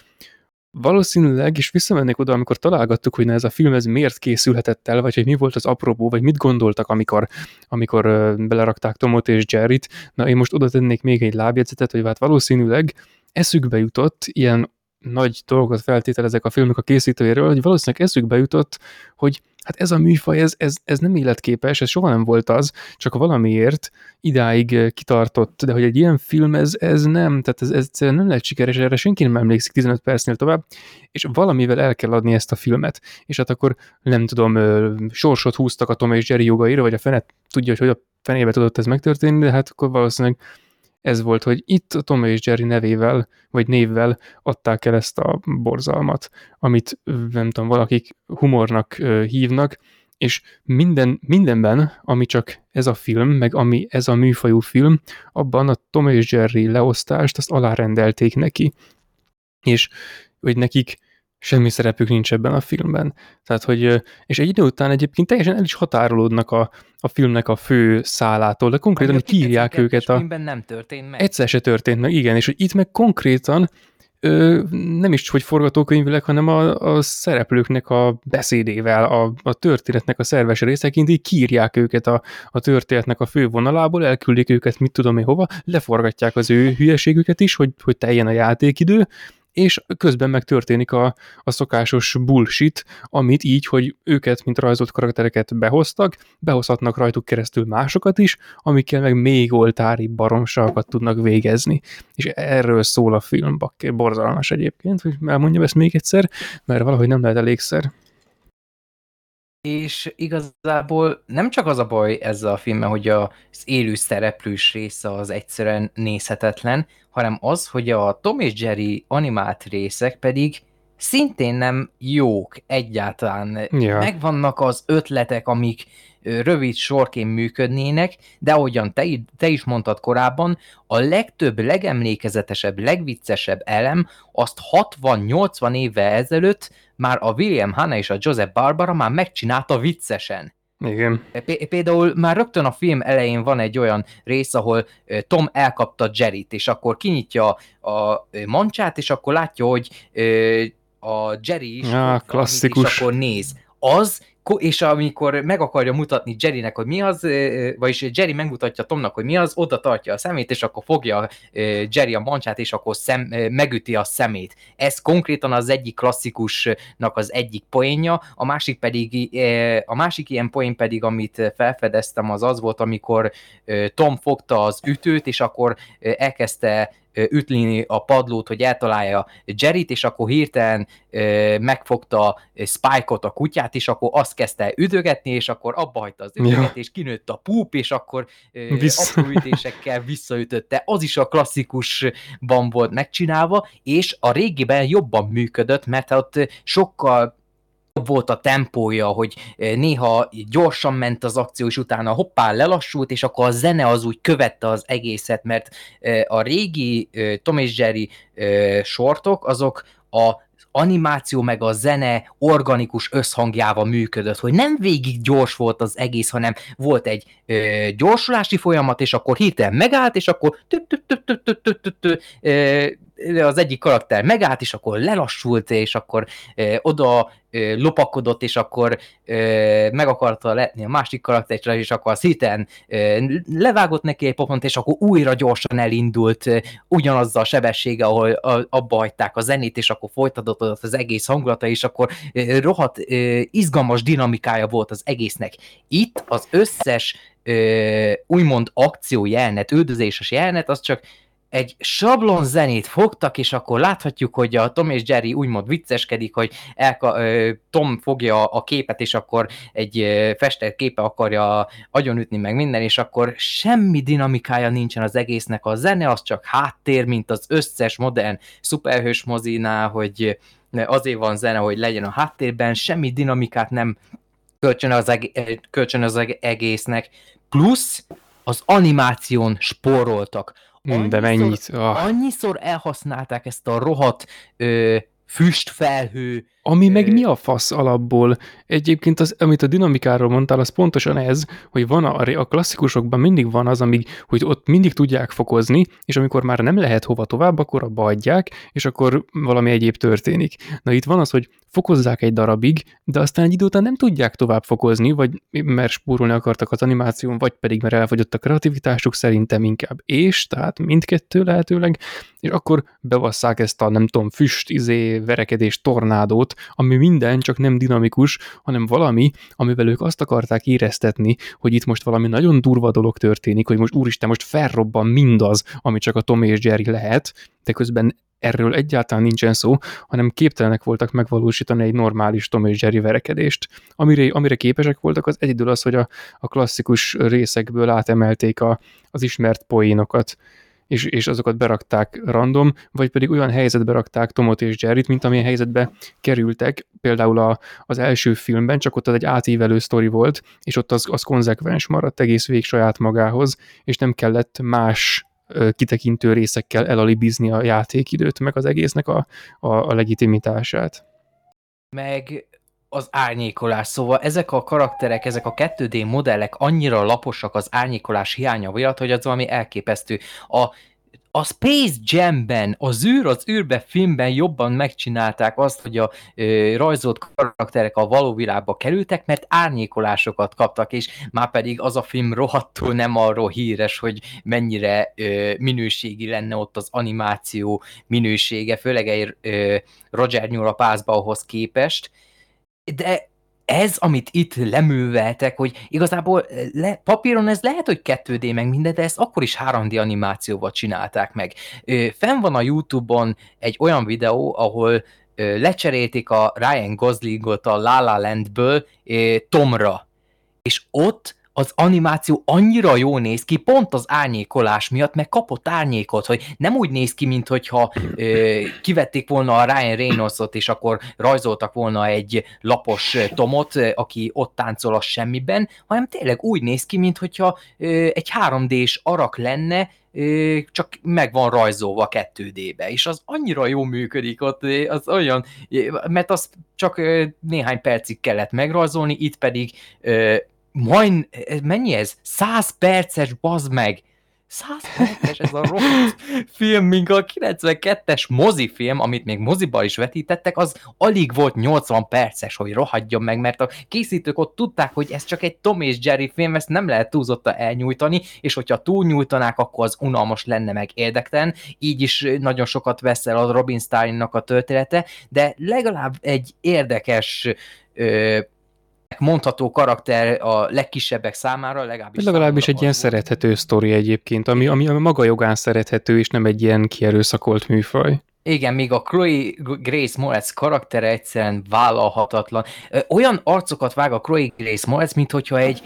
valószínűleg, és visszamennék oda, amikor találgattuk, hogy na ez a film ez miért készülhetett el, vagy hogy mi volt az apropó, vagy mit gondoltak, amikor, amikor belerakták Tomot és Jerryt. Na én most oda tennék még egy lábjegyzetet, hogy hát valószínűleg eszükbe jutott ilyen nagy dolgokat feltételezek a filmnek a készítőjéről, hogy valószínűleg eszükbe jutott, hogy hát ez a műfaj, ez, ez, ez nem életképes, ez soha nem volt az, csak valamiért idáig kitartott, de hogy egy ilyen film, ez, ez nem, tehát ez, ez nem lehet sikeres, erre senki nem emlékszik 15 percnél tovább, és valamivel el kell adni ezt a filmet, és hát akkor nem tudom, sorsot húztak a Tom és Jerry jogaira, vagy a fenet tudja, hogy hogy a fenébe tudott ez megtörténni, de hát akkor valószínűleg ez volt, hogy itt a Tom és Jerry nevével, vagy névvel adták el ezt a borzalmat, amit nem tudom, valakik humornak hívnak, és minden, mindenben, ami csak ez a film, meg ami ez a műfajú film, abban a Tom és Jerry leosztást, azt alárendelték neki. És hogy nekik semmi szerepük nincs ebben a filmben. Tehát, hogy, és egy idő után egyébként teljesen el is határolódnak a, a filmnek a fő szálától, de konkrétan hogy kiírják őket a... nem történt meg. Egyszer se történt meg, igen, és hogy itt meg konkrétan ö, nem is, hogy forgatókönyvileg, hanem a, a szereplőknek a beszédével, a, a történetnek a szerves részeként így kiírják őket a, a történetnek a fő vonalából, elküldik őket, mit tudom én hova, leforgatják az ő hülyeségüket is, hogy, hogy teljen a játékidő, és közben meg történik a, a szokásos bullshit, amit így, hogy őket, mint rajzolt karaktereket behoztak, behozhatnak rajtuk keresztül másokat is, amikkel meg még oltári baromságokat tudnak végezni. És erről szól a film, bakke, borzalmas egyébként, hogy elmondjam ezt még egyszer, mert valahogy nem lehet elégszer. És igazából nem csak az a baj ezzel a filmmel, hogy az élő szereplős része az egyszerűen nézhetetlen, hanem az, hogy a Tom és Jerry animált részek pedig szintén nem jók egyáltalán. Ja. Megvannak az ötletek, amik rövid sorként működnének, de ahogyan te, te is mondtad korábban, a legtöbb, legemlékezetesebb, legviccesebb elem azt 60-80 évvel ezelőtt már a William Hanna és a Joseph Barbara már megcsinálta viccesen. Igen. Például már rögtön a film elején van egy olyan rész, ahol Tom elkapta Jerryt, és akkor kinyitja a mancsát, és akkor látja, hogy a Jerry is, ja, klasszikus. és akkor néz. Az és amikor meg akarja mutatni Jerrynek, hogy mi az, vagyis Jerry megmutatja Tomnak, hogy mi az, oda tartja a szemét, és akkor fogja Jerry a mancsát, és akkor szem, megüti a szemét. Ez konkrétan az egyik klasszikusnak az egyik poénja, a másik pedig, a másik ilyen poén pedig, amit felfedeztem, az az volt, amikor Tom fogta az ütőt, és akkor elkezdte ütni a padlót, hogy eltalálja Jerryt, és akkor hirtelen megfogta Spike-ot, a kutyát, és akkor azt kezdte üdögetni, és akkor abba hagyta az üdöget, és kinőtt a púp, és akkor Vissza. apró ütésekkel visszaütötte. Az is a klasszikusban volt megcsinálva, és a régiben jobban működött, mert ott sokkal volt a tempója, hogy eh, néha gyorsan ment az akció, és utána hoppá lelassult, és akkor a zene az úgy követte az egészet, mert eh, a régi eh, Tom és Jerry sortok, azok a animáció meg a zene organikus összhangjával működött, hogy nem végig gyors volt az egész, hanem volt egy ö, gyorsulási folyamat, és akkor hirtelen megállt, és akkor az egyik karakter megállt, és akkor lelassult, és akkor ö, oda ö, lopakodott, és akkor ö, meg akarta letni a másik karakterre, és akkor az hiten ö, levágott neki egy pofont, és akkor újra gyorsan elindult ö, ugyanazzal a sebessége, ahol a, abba hagyták a zenét, és akkor folytatódott az egész hangulata, és akkor ö, rohadt ö, izgalmas dinamikája volt az egésznek. Itt az összes ö, úgymond akció jelenet, üldözéses jelenet, az csak egy sablon zenét fogtak, és akkor láthatjuk, hogy a Tom és Jerry úgymond vicceskedik, hogy elka, Tom fogja a képet, és akkor egy festett képe akarja agyonütni meg minden, és akkor semmi dinamikája nincsen az egésznek. A zene az csak háttér, mint az összes modern szuperhős mozinál, hogy azért van zene, hogy legyen a háttérben, semmi dinamikát nem kölcsön az, eg- kölcsön az eg- egésznek, plusz az animáción spóroltak. Mm, De Annyiszor- mennyit? Ah. Annyiszor elhasználták ezt a rohadt ö, füstfelhő, Ami meg mi a fasz alapból? Egyébként az, amit a dinamikáról mondtál, az pontosan ez, hogy van a, a klasszikusokban mindig van az, amíg, hogy ott mindig tudják fokozni, és amikor már nem lehet hova tovább, akkor abba adják, és akkor valami egyéb történik. Na itt van az, hogy fokozzák egy darabig, de aztán egy idő után nem tudják tovább fokozni, vagy mert spórolni akartak az animáción, vagy pedig mert elfogyott a kreativitásuk, szerintem inkább és, tehát mindkettő lehetőleg, és akkor bevasszák ezt a nem tudom, füst, izé, verekedés, tornádót, ami minden csak nem dinamikus, hanem valami, amivel ők azt akarták éreztetni, hogy itt most valami nagyon durva dolog történik, hogy most úristen, most felrobban mindaz, ami csak a Tom és Jerry lehet, de közben erről egyáltalán nincsen szó, hanem képtelenek voltak megvalósítani egy normális Tom és Jerry verekedést. Amire, amire képesek voltak, az egyedül az, hogy a, a klasszikus részekből átemelték a, az ismert poénokat, és, és azokat berakták random, vagy pedig olyan helyzetbe rakták Tomot és Jerryt, mint amilyen helyzetbe kerültek, például a, az első filmben, csak ott az egy átívelő sztori volt, és ott az, az konzekvens maradt egész vég saját magához, és nem kellett más kitekintő részekkel elalibizni a játékidőt, meg az egésznek a, a, a legitimitását. meg az árnyékolás. Szóval ezek a karakterek, ezek a 2D modellek annyira laposak az árnyékolás hiánya miatt, hogy az valami elképesztő. A, a Space Jam-ben, az űr az űrbe filmben jobban megcsinálták azt, hogy a ö, rajzolt karakterek a való világba kerültek, mert árnyékolásokat kaptak, és már pedig az a film rohadtul nem arról híres, hogy mennyire ö, minőségi lenne ott az animáció minősége, főleg egy ö, Roger Nyúl a pászbahoz képest, de ez, amit itt leműveltek, hogy igazából le, papíron ez lehet, hogy 2D meg minden, de ezt akkor is 3D animációval csinálták meg. Fenn van a Youtube-on egy olyan videó, ahol ö, lecserélték a Ryan Goslingot a La La Landből ö, Tomra, és ott az animáció annyira jól néz ki, pont az árnyékolás miatt, meg kapott árnyékot, hogy nem úgy néz ki, mint hogyha ö, kivették volna a Ryan Reynoldsot, és akkor rajzoltak volna egy lapos Tomot, aki ott táncol a semmiben, hanem tényleg úgy néz ki, mint hogyha ö, egy 3D-s arak lenne, ö, csak meg van rajzolva 2D-be, és az annyira jó működik ott, az olyan, mert az csak néhány percig kellett megrajzolni, itt pedig majd, mennyi ez? 100 perces, bazd meg! 100 perces ez a rohadt film, míg a 92-es mozifilm, amit még moziba is vetítettek, az alig volt 80 perces, hogy rohadjon meg, mert a készítők ott tudták, hogy ez csak egy Tom és Jerry film, ezt nem lehet túlzotta elnyújtani, és hogyha túlnyújtanák, akkor az unalmas lenne meg érdektelen, így is nagyon sokat veszel a Robin Starlinnak a története, de legalább egy érdekes mondható karakter a legkisebbek számára, legalábbis Legalábbis egy ilyen szerethető sztori egyébként, ami, ami a maga jogán szerethető, és nem egy ilyen kierőszakolt műfaj. Igen, még a Chloe Grace Moretz karaktere egyszerűen vállalhatatlan. Olyan arcokat vág a Chloe Grace Moretz, mint hogyha egy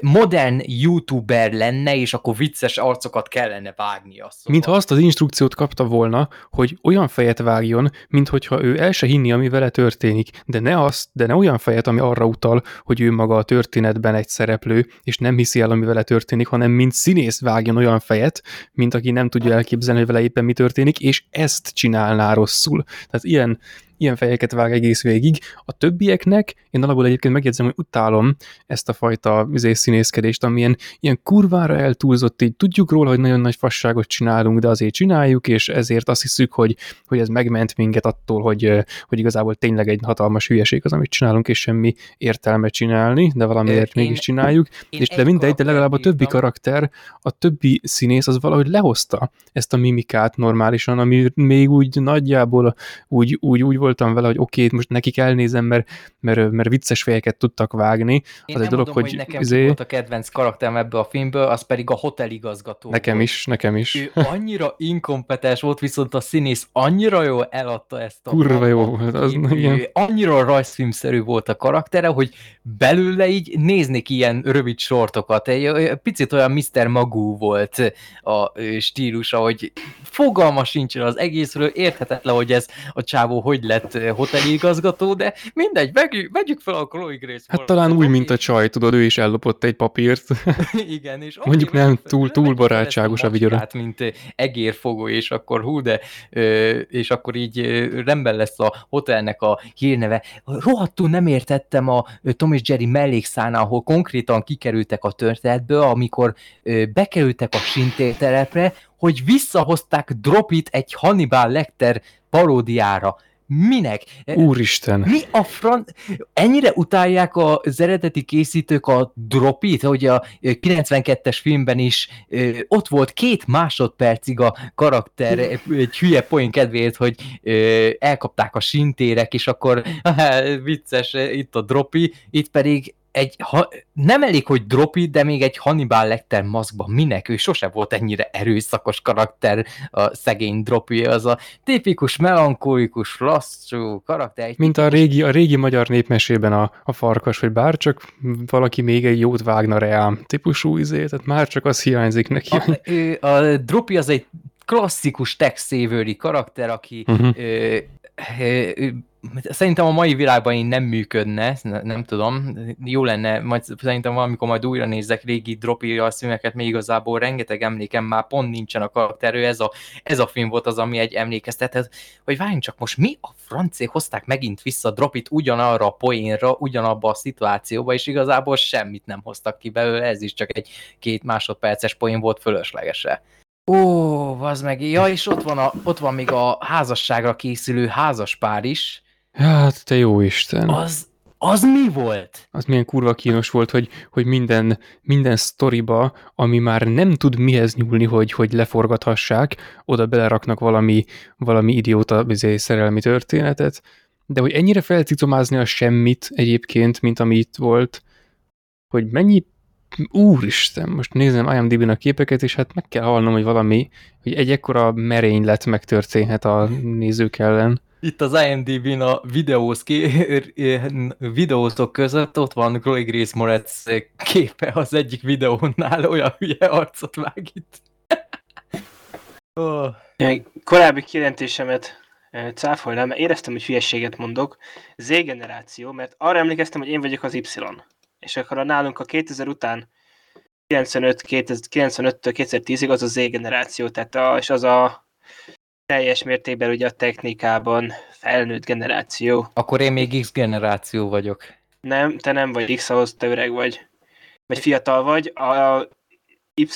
modern youtuber lenne, és akkor vicces arcokat kellene vágnia. Szóval. Mintha azt az instrukciót kapta volna, hogy olyan fejet vágjon, minthogyha ő el se hinni, ami vele történik, de ne azt, de ne olyan fejet, ami arra utal, hogy ő maga a történetben egy szereplő, és nem hiszi el, ami vele történik, hanem mint színész vágjon olyan fejet, mint aki nem tudja elképzelni, hogy vele éppen mi történik, és ezt csinálná rosszul. Tehát ilyen ilyen fejeket vág egész végig. A többieknek, én alapból egyébként megjegyzem, hogy utálom ezt a fajta izé, színészkedést, amilyen ilyen kurvára eltúlzott, így tudjuk róla, hogy nagyon nagy fasságot csinálunk, de azért csináljuk, és ezért azt hiszük, hogy, hogy ez megment minket attól, hogy, hogy igazából tényleg egy hatalmas hülyeség az, amit csinálunk, és semmi értelme csinálni, de valamiért Én- mégis csináljuk. Én És de egy mindegy, de legalább a többi karakter, a többi színész az valahogy lehozta ezt a mimikát normálisan, ami még úgy nagyjából úgy, úgy, úgy voltam vele, hogy oké, okay, most nekik elnézem, mert, mert, mert vicces fejeket tudtak vágni. Én az nem egy dolog, mondom, hogy hogy nekem izé- volt a kedvenc karakterem ebből a filmből, az pedig a hoteligazgató Nekem volt. is, nekem is. Ő annyira inkompetens volt, viszont a színész annyira jól eladta ezt a Kurva jó volt, az ő- igen. ő Annyira rajzfilmszerű volt a karaktere, hogy belőle így néznék ilyen rövid sortokat. Egy, egy picit olyan Mr. Magoo volt a stílusa, hogy fogalma sincsen az egészről, érthetetlen, hogy ez a csávó hogy lett ö, hoteligazgató, de mindegy, vegyük, vegyük fel a Chloe Grace Hát talán úgy, mint a csaj, tudod, ő is ellopott egy papírt. Igen, és Mondjuk nem túl- túl barátságos a vigyora. macskát, mint ö, egérfogó, és akkor hú, de ö, és akkor így rendben lesz a hotelnek a hírneve. Rohadtul nem értettem a Tom és Jerry mellékszánál, ahol konkrétan kikerültek a történetből, amikor bekerültek a sintértelepre, hogy visszahozták Dropit egy Hannibal Lecter paródiára. Minek? Úristen. Mi a fran... Ennyire utálják az eredeti készítők a dropit, hogy a ö, 92-es filmben is ott volt két másodpercig a karakter egy hülye poén kedvéért, hogy elkapták a sintérek, és akkor vicces, itt a dropi, itt pedig egy, ha, nem elég, hogy dropi, de még egy Hannibal Lecter maszkban. Minek? Ő sose volt ennyire erőszakos karakter, a szegény dropi, az a tipikus, melankolikus, lassú karakter. Mint a régi, a régi magyar népmesében a, a farkas, hogy bár csak valaki még egy jót vágna reám típusú izé, tehát már csak az hiányzik neki. A, ő- a Dropi az egy klasszikus saver karakter, aki Uh-huh. ö, szerintem a mai világban én nem működne, ne- nem tudom, jó lenne, majd szerintem valamikor majd újra nézzek régi Dropi színeket, még igazából rengeteg emlékem már pont nincsen a karakterő, ez a, ez a film volt az, ami egy emlékeztetett, hogy várjunk csak most mi a francék hozták megint vissza Dropit ugyanarra a poénra, ugyanabba a szituációba, és igazából semmit nem hoztak ki belőle, ez is csak egy két másodperces poén volt fölöslegese. Ó, az meg, ja, és ott van, a, ott van még a házasságra készülő házaspár is. Hát, te jó Isten. Az, az mi volt? az milyen kurva kínos volt, hogy, hogy minden, minden sztoriba, ami már nem tud mihez nyúlni, hogy, hogy leforgathassák, oda beleraknak valami, valami idióta izé, szerelmi történetet, de hogy ennyire felcicomázni a semmit egyébként, mint ami itt volt, hogy mennyi Úristen, most nézem IMDb-n a képeket, és hát meg kell hallnom, hogy valami, hogy egy ekkora merénylet megtörténhet a nézők ellen. Itt az IMDb-n a videóz videózok között ott van Chloe Grace Moretz képe az egyik videónál, olyan hülye arcot vág itt. oh. Korábbi kijelentésemet eh, cáfolnám, mert éreztem, hogy hülyességet mondok. Z-generáció, mert arra emlékeztem, hogy én vagyok az Y. És akkor a nálunk a 2000 után 95, 95-től 2010-ig az a Z-generáció, tehát a, és az a teljes mértékben ugye a technikában felnőtt generáció. Akkor én még X generáció vagyok. Nem, te nem vagy X, ahhoz te öreg vagy. Vagy fiatal vagy. A Y,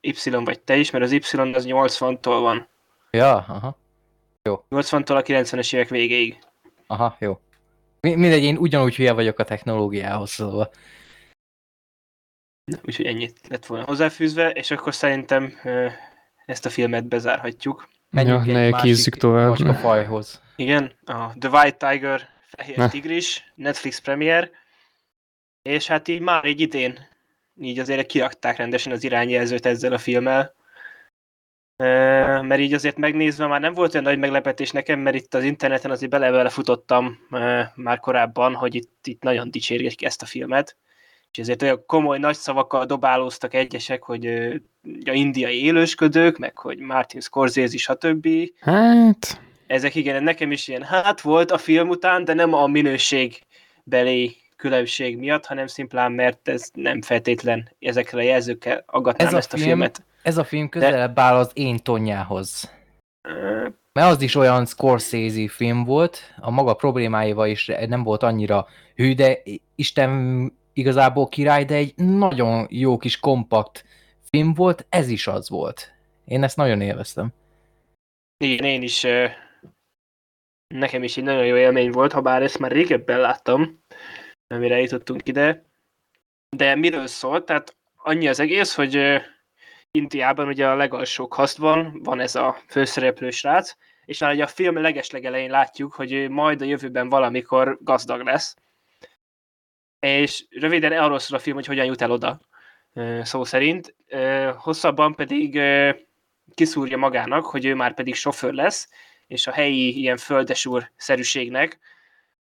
Y vagy te is, mert az Y az 80-tól van. Ja, aha, 80-tól a 90-es évek végéig. aha, jó. Mi- Mindegy, én ugyanúgy hülye vagyok a technológiához, szóval. Úgyhogy ennyit lett volna hozzáfűzve, és akkor szerintem ezt a filmet bezárhatjuk. Menjünk Ja, egy ne kézzük tovább. fajhoz. Igen, a The White Tiger, Fehér Ne. Tigris, Netflix premier, és hát így már így idén, így azért kirakták rendesen az irányjelzőt ezzel a filmmel, mert így azért megnézve már nem volt olyan nagy meglepetés nekem, mert itt az interneten azért bele futottam már korábban, hogy itt, itt nagyon dicsérgetik ezt a filmet, és ezért olyan komoly nagy szavakkal dobálóztak egyesek, hogy a indiai élősködők, meg hogy Martin Scorsese, stb. Hát, Ezek igen, nekem is ilyen hát volt a film után, de nem a minőségbeli különbség miatt, hanem szimplán mert ez nem feltétlen ezekre a jelzőkkel aggatnám Ez a ezt a film- filmet. Ez a film közelebb áll az én tonyához. Mert az is olyan Scorsese film volt, a maga problémáival is nem volt annyira hű, de Isten igazából király, de egy nagyon jó kis kompakt film volt, ez is az volt. Én ezt nagyon élveztem. Igen, én is, nekem is egy nagyon jó élmény volt, ha bár ezt már régebben láttam, amire jutottunk ide. De miről szólt? Tehát annyi az egész, hogy Indiában ugye a legalsó kasztban van ez a főszereplő srác, és már ugye a film legeslegelején látjuk, hogy majd a jövőben valamikor gazdag lesz. És röviden arról szól a film, hogy hogyan jut el oda, szó szerint. Hosszabban pedig kiszúrja magának, hogy ő már pedig sofőr lesz, és a helyi ilyen földesúr szerűségnek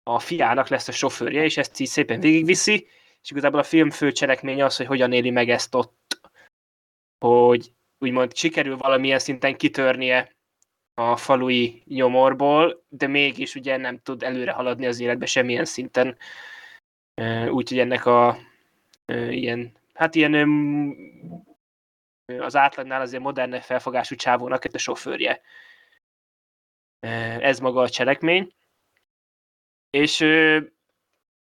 a fiának lesz a sofőrje, és ezt így szépen végigviszi, és igazából a film fő cselekménye az, hogy hogyan éli meg ezt ott, hogy úgymond sikerül valamilyen szinten kitörnie a falui nyomorból, de mégis ugye nem tud előre haladni az életbe semmilyen szinten. Úgyhogy ennek a ilyen, hát ilyen az átlagnál azért modern felfogású csávónak a sofőrje. Ez maga a cselekmény. És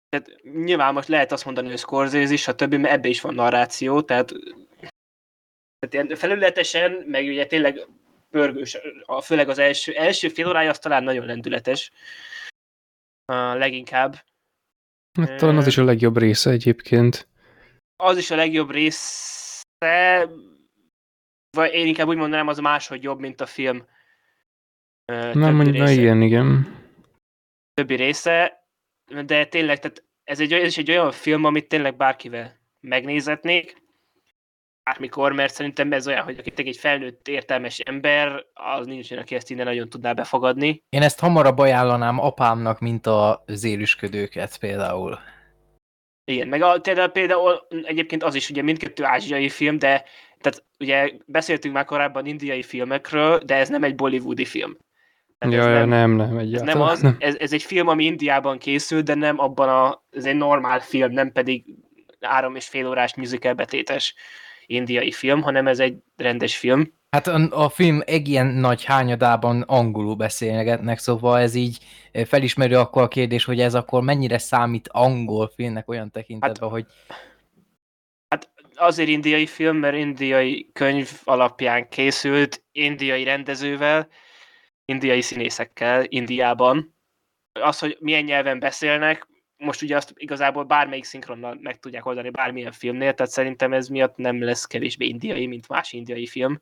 tehát nyilván most lehet azt mondani, hogy Scorsese is, a többi, mert ebbe is van narráció, tehát, tehát ilyen felületesen, meg ugye tényleg pörgős, főleg az első, első fél órája az talán nagyon lendületes, leginkább. Hát, talán az is a legjobb része egyébként. Az is a legjobb része, vagy én inkább úgy mondanám, az máshogy jobb, mint a film. Nem, mondjuk, na igen, igen. Többi része, de tényleg, tehát ez, egy, ez is egy olyan film, amit tényleg bárkivel megnézetnék, bármikor, mert szerintem ez olyan, hogy aki egy felnőtt értelmes ember, az nincs olyan, aki ezt innen nagyon tudná befogadni. Én ezt hamarabb ajánlanám apámnak, mint a zélüsködőket például. Igen, meg a, például, például egyébként az is ugye mindkettő ázsiai film, de tehát ugye beszéltünk már korábban indiai filmekről, de ez nem egy bollywoodi film. Tehát ja, ez nem, nem, nem, egyáltalán. Ez nem az, nem. Ez, ez egy film, ami Indiában készült, de nem abban a, ez egy normál film, nem pedig három és fél órás musical betétes indiai film, hanem ez egy rendes film. Hát a, a film egy ilyen nagy hányadában angolul beszélgetnek, szóval ez így felismerő akkor a kérdés, hogy ez akkor mennyire számít angol filmnek olyan tekintetben, hát, hogy... Hát azért indiai film, mert indiai könyv alapján készült, indiai rendezővel, indiai színészekkel Indiában. Az, hogy milyen nyelven beszélnek, most ugye azt igazából bármelyik szinkronnal meg tudják oldani bármilyen filmnél, tehát szerintem ez miatt nem lesz kevésbé indiai, mint más indiai film.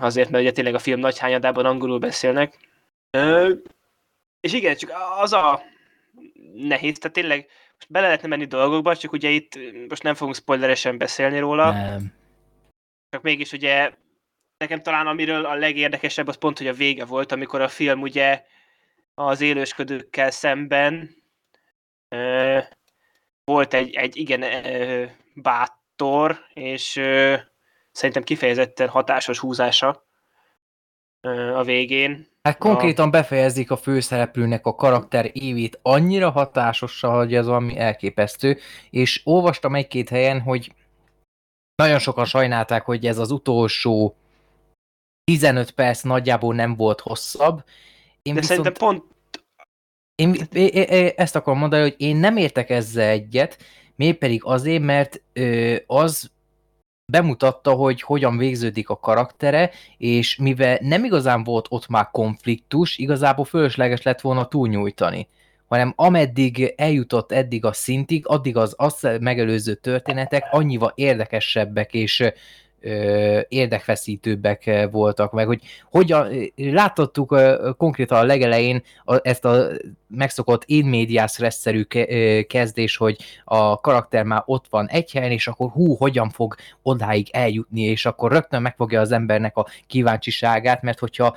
Azért, mert ugye tényleg a film nagy hányadában angolul beszélnek. És igen, csak az a nehéz, tehát tényleg most bele lehetne menni dolgokba, csak ugye itt most nem fogunk spoileresen beszélni róla. Nem. Csak mégis ugye nekem talán amiről a legérdekesebb az pont, hogy a vége volt, amikor a film ugye az élősködőkkel szemben volt egy, egy igen bátor, és szerintem kifejezetten hatásos húzása a végén. Hát konkrétan a... befejezik a főszereplőnek a karakter évét annyira hatásossal, hogy ez valami elképesztő, és olvastam egy-két helyen, hogy nagyon sokan sajnálták, hogy ez az utolsó 15 perc nagyjából nem volt hosszabb. Én De viszont... szerintem pont... Én, én, én ezt akarom mondani, hogy én nem értek ezzel egyet, miért pedig azért, mert ö, az bemutatta, hogy hogyan végződik a karaktere, és mivel nem igazán volt ott már konfliktus, igazából fölösleges lett volna túlnyújtani. Hanem ameddig eljutott eddig a szintig, addig az azt megelőző történetek annyival érdekesebbek és érdekfeszítőbbek voltak, meg hogy hogyan, láthattuk konkrétan a legelején ezt a megszokott in medias res-szerű ke, kezdés, hogy a karakter már ott van egy helyen, és akkor hú, hogyan fog odáig eljutni, és akkor rögtön megfogja az embernek a kíváncsiságát, mert hogyha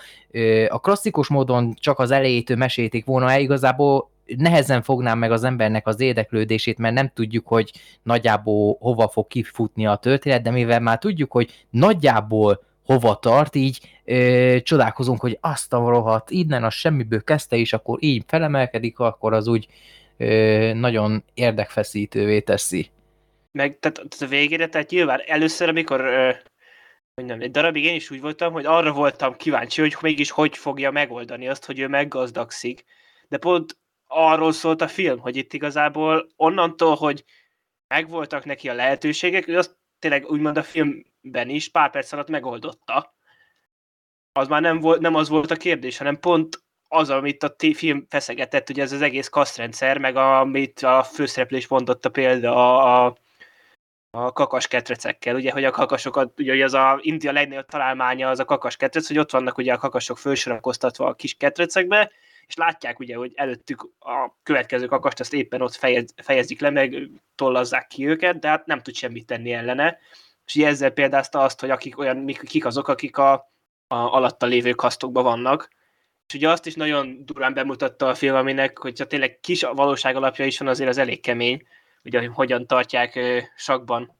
a klasszikus módon csak az elejétől mesélték volna el, igazából nehezen fognám meg az embernek az érdeklődését, mert nem tudjuk, hogy nagyjából hova fog kifutni a történet, de mivel már tudjuk, hogy nagyjából hova tart, így ö, csodálkozunk, hogy azt a rohadt, innen a semmiből kezdte, és akkor így felemelkedik, akkor az úgy ö, nagyon érdekfeszítővé teszi. Meg tehát, a végére, tehát nyilván először, amikor ö, hogy nem, egy darabig én is úgy voltam, hogy arra voltam kíváncsi, hogy mégis hogy fogja megoldani azt, hogy ő meggazdagszik. De pont arról szólt a film, hogy itt igazából onnantól, hogy megvoltak neki a lehetőségek, ő azt tényleg úgymond a filmben is pár perc alatt megoldotta. Az már nem, volt, nem az volt a kérdés, hanem pont az, amit a film feszegetett, ugye ez az egész kasztrendszer, meg amit a főszereplő is mondotta példa a, a, a kakas ketrecekkel, ugye, hogy a kakasokat, ugye az a India legnagyobb találmánya az a kakas ketrec, hogy ott vannak ugye a kakasok fölsorakoztatva a kis ketrecekbe, és látják ugye, hogy előttük a következő kakast azt éppen ott fejez, fejezik le, meg tollazzák ki őket, de hát nem tud semmit tenni ellene. És ugye ezzel példázta azt, hogy akik olyan, kik azok, akik a, a alatta lévő kasztokban vannak. És ugye azt is nagyon durván bemutatta a film, aminek, hogyha tényleg kis valóság alapja is van, azért az elég kemény, ugye hogy hogyan tartják sakban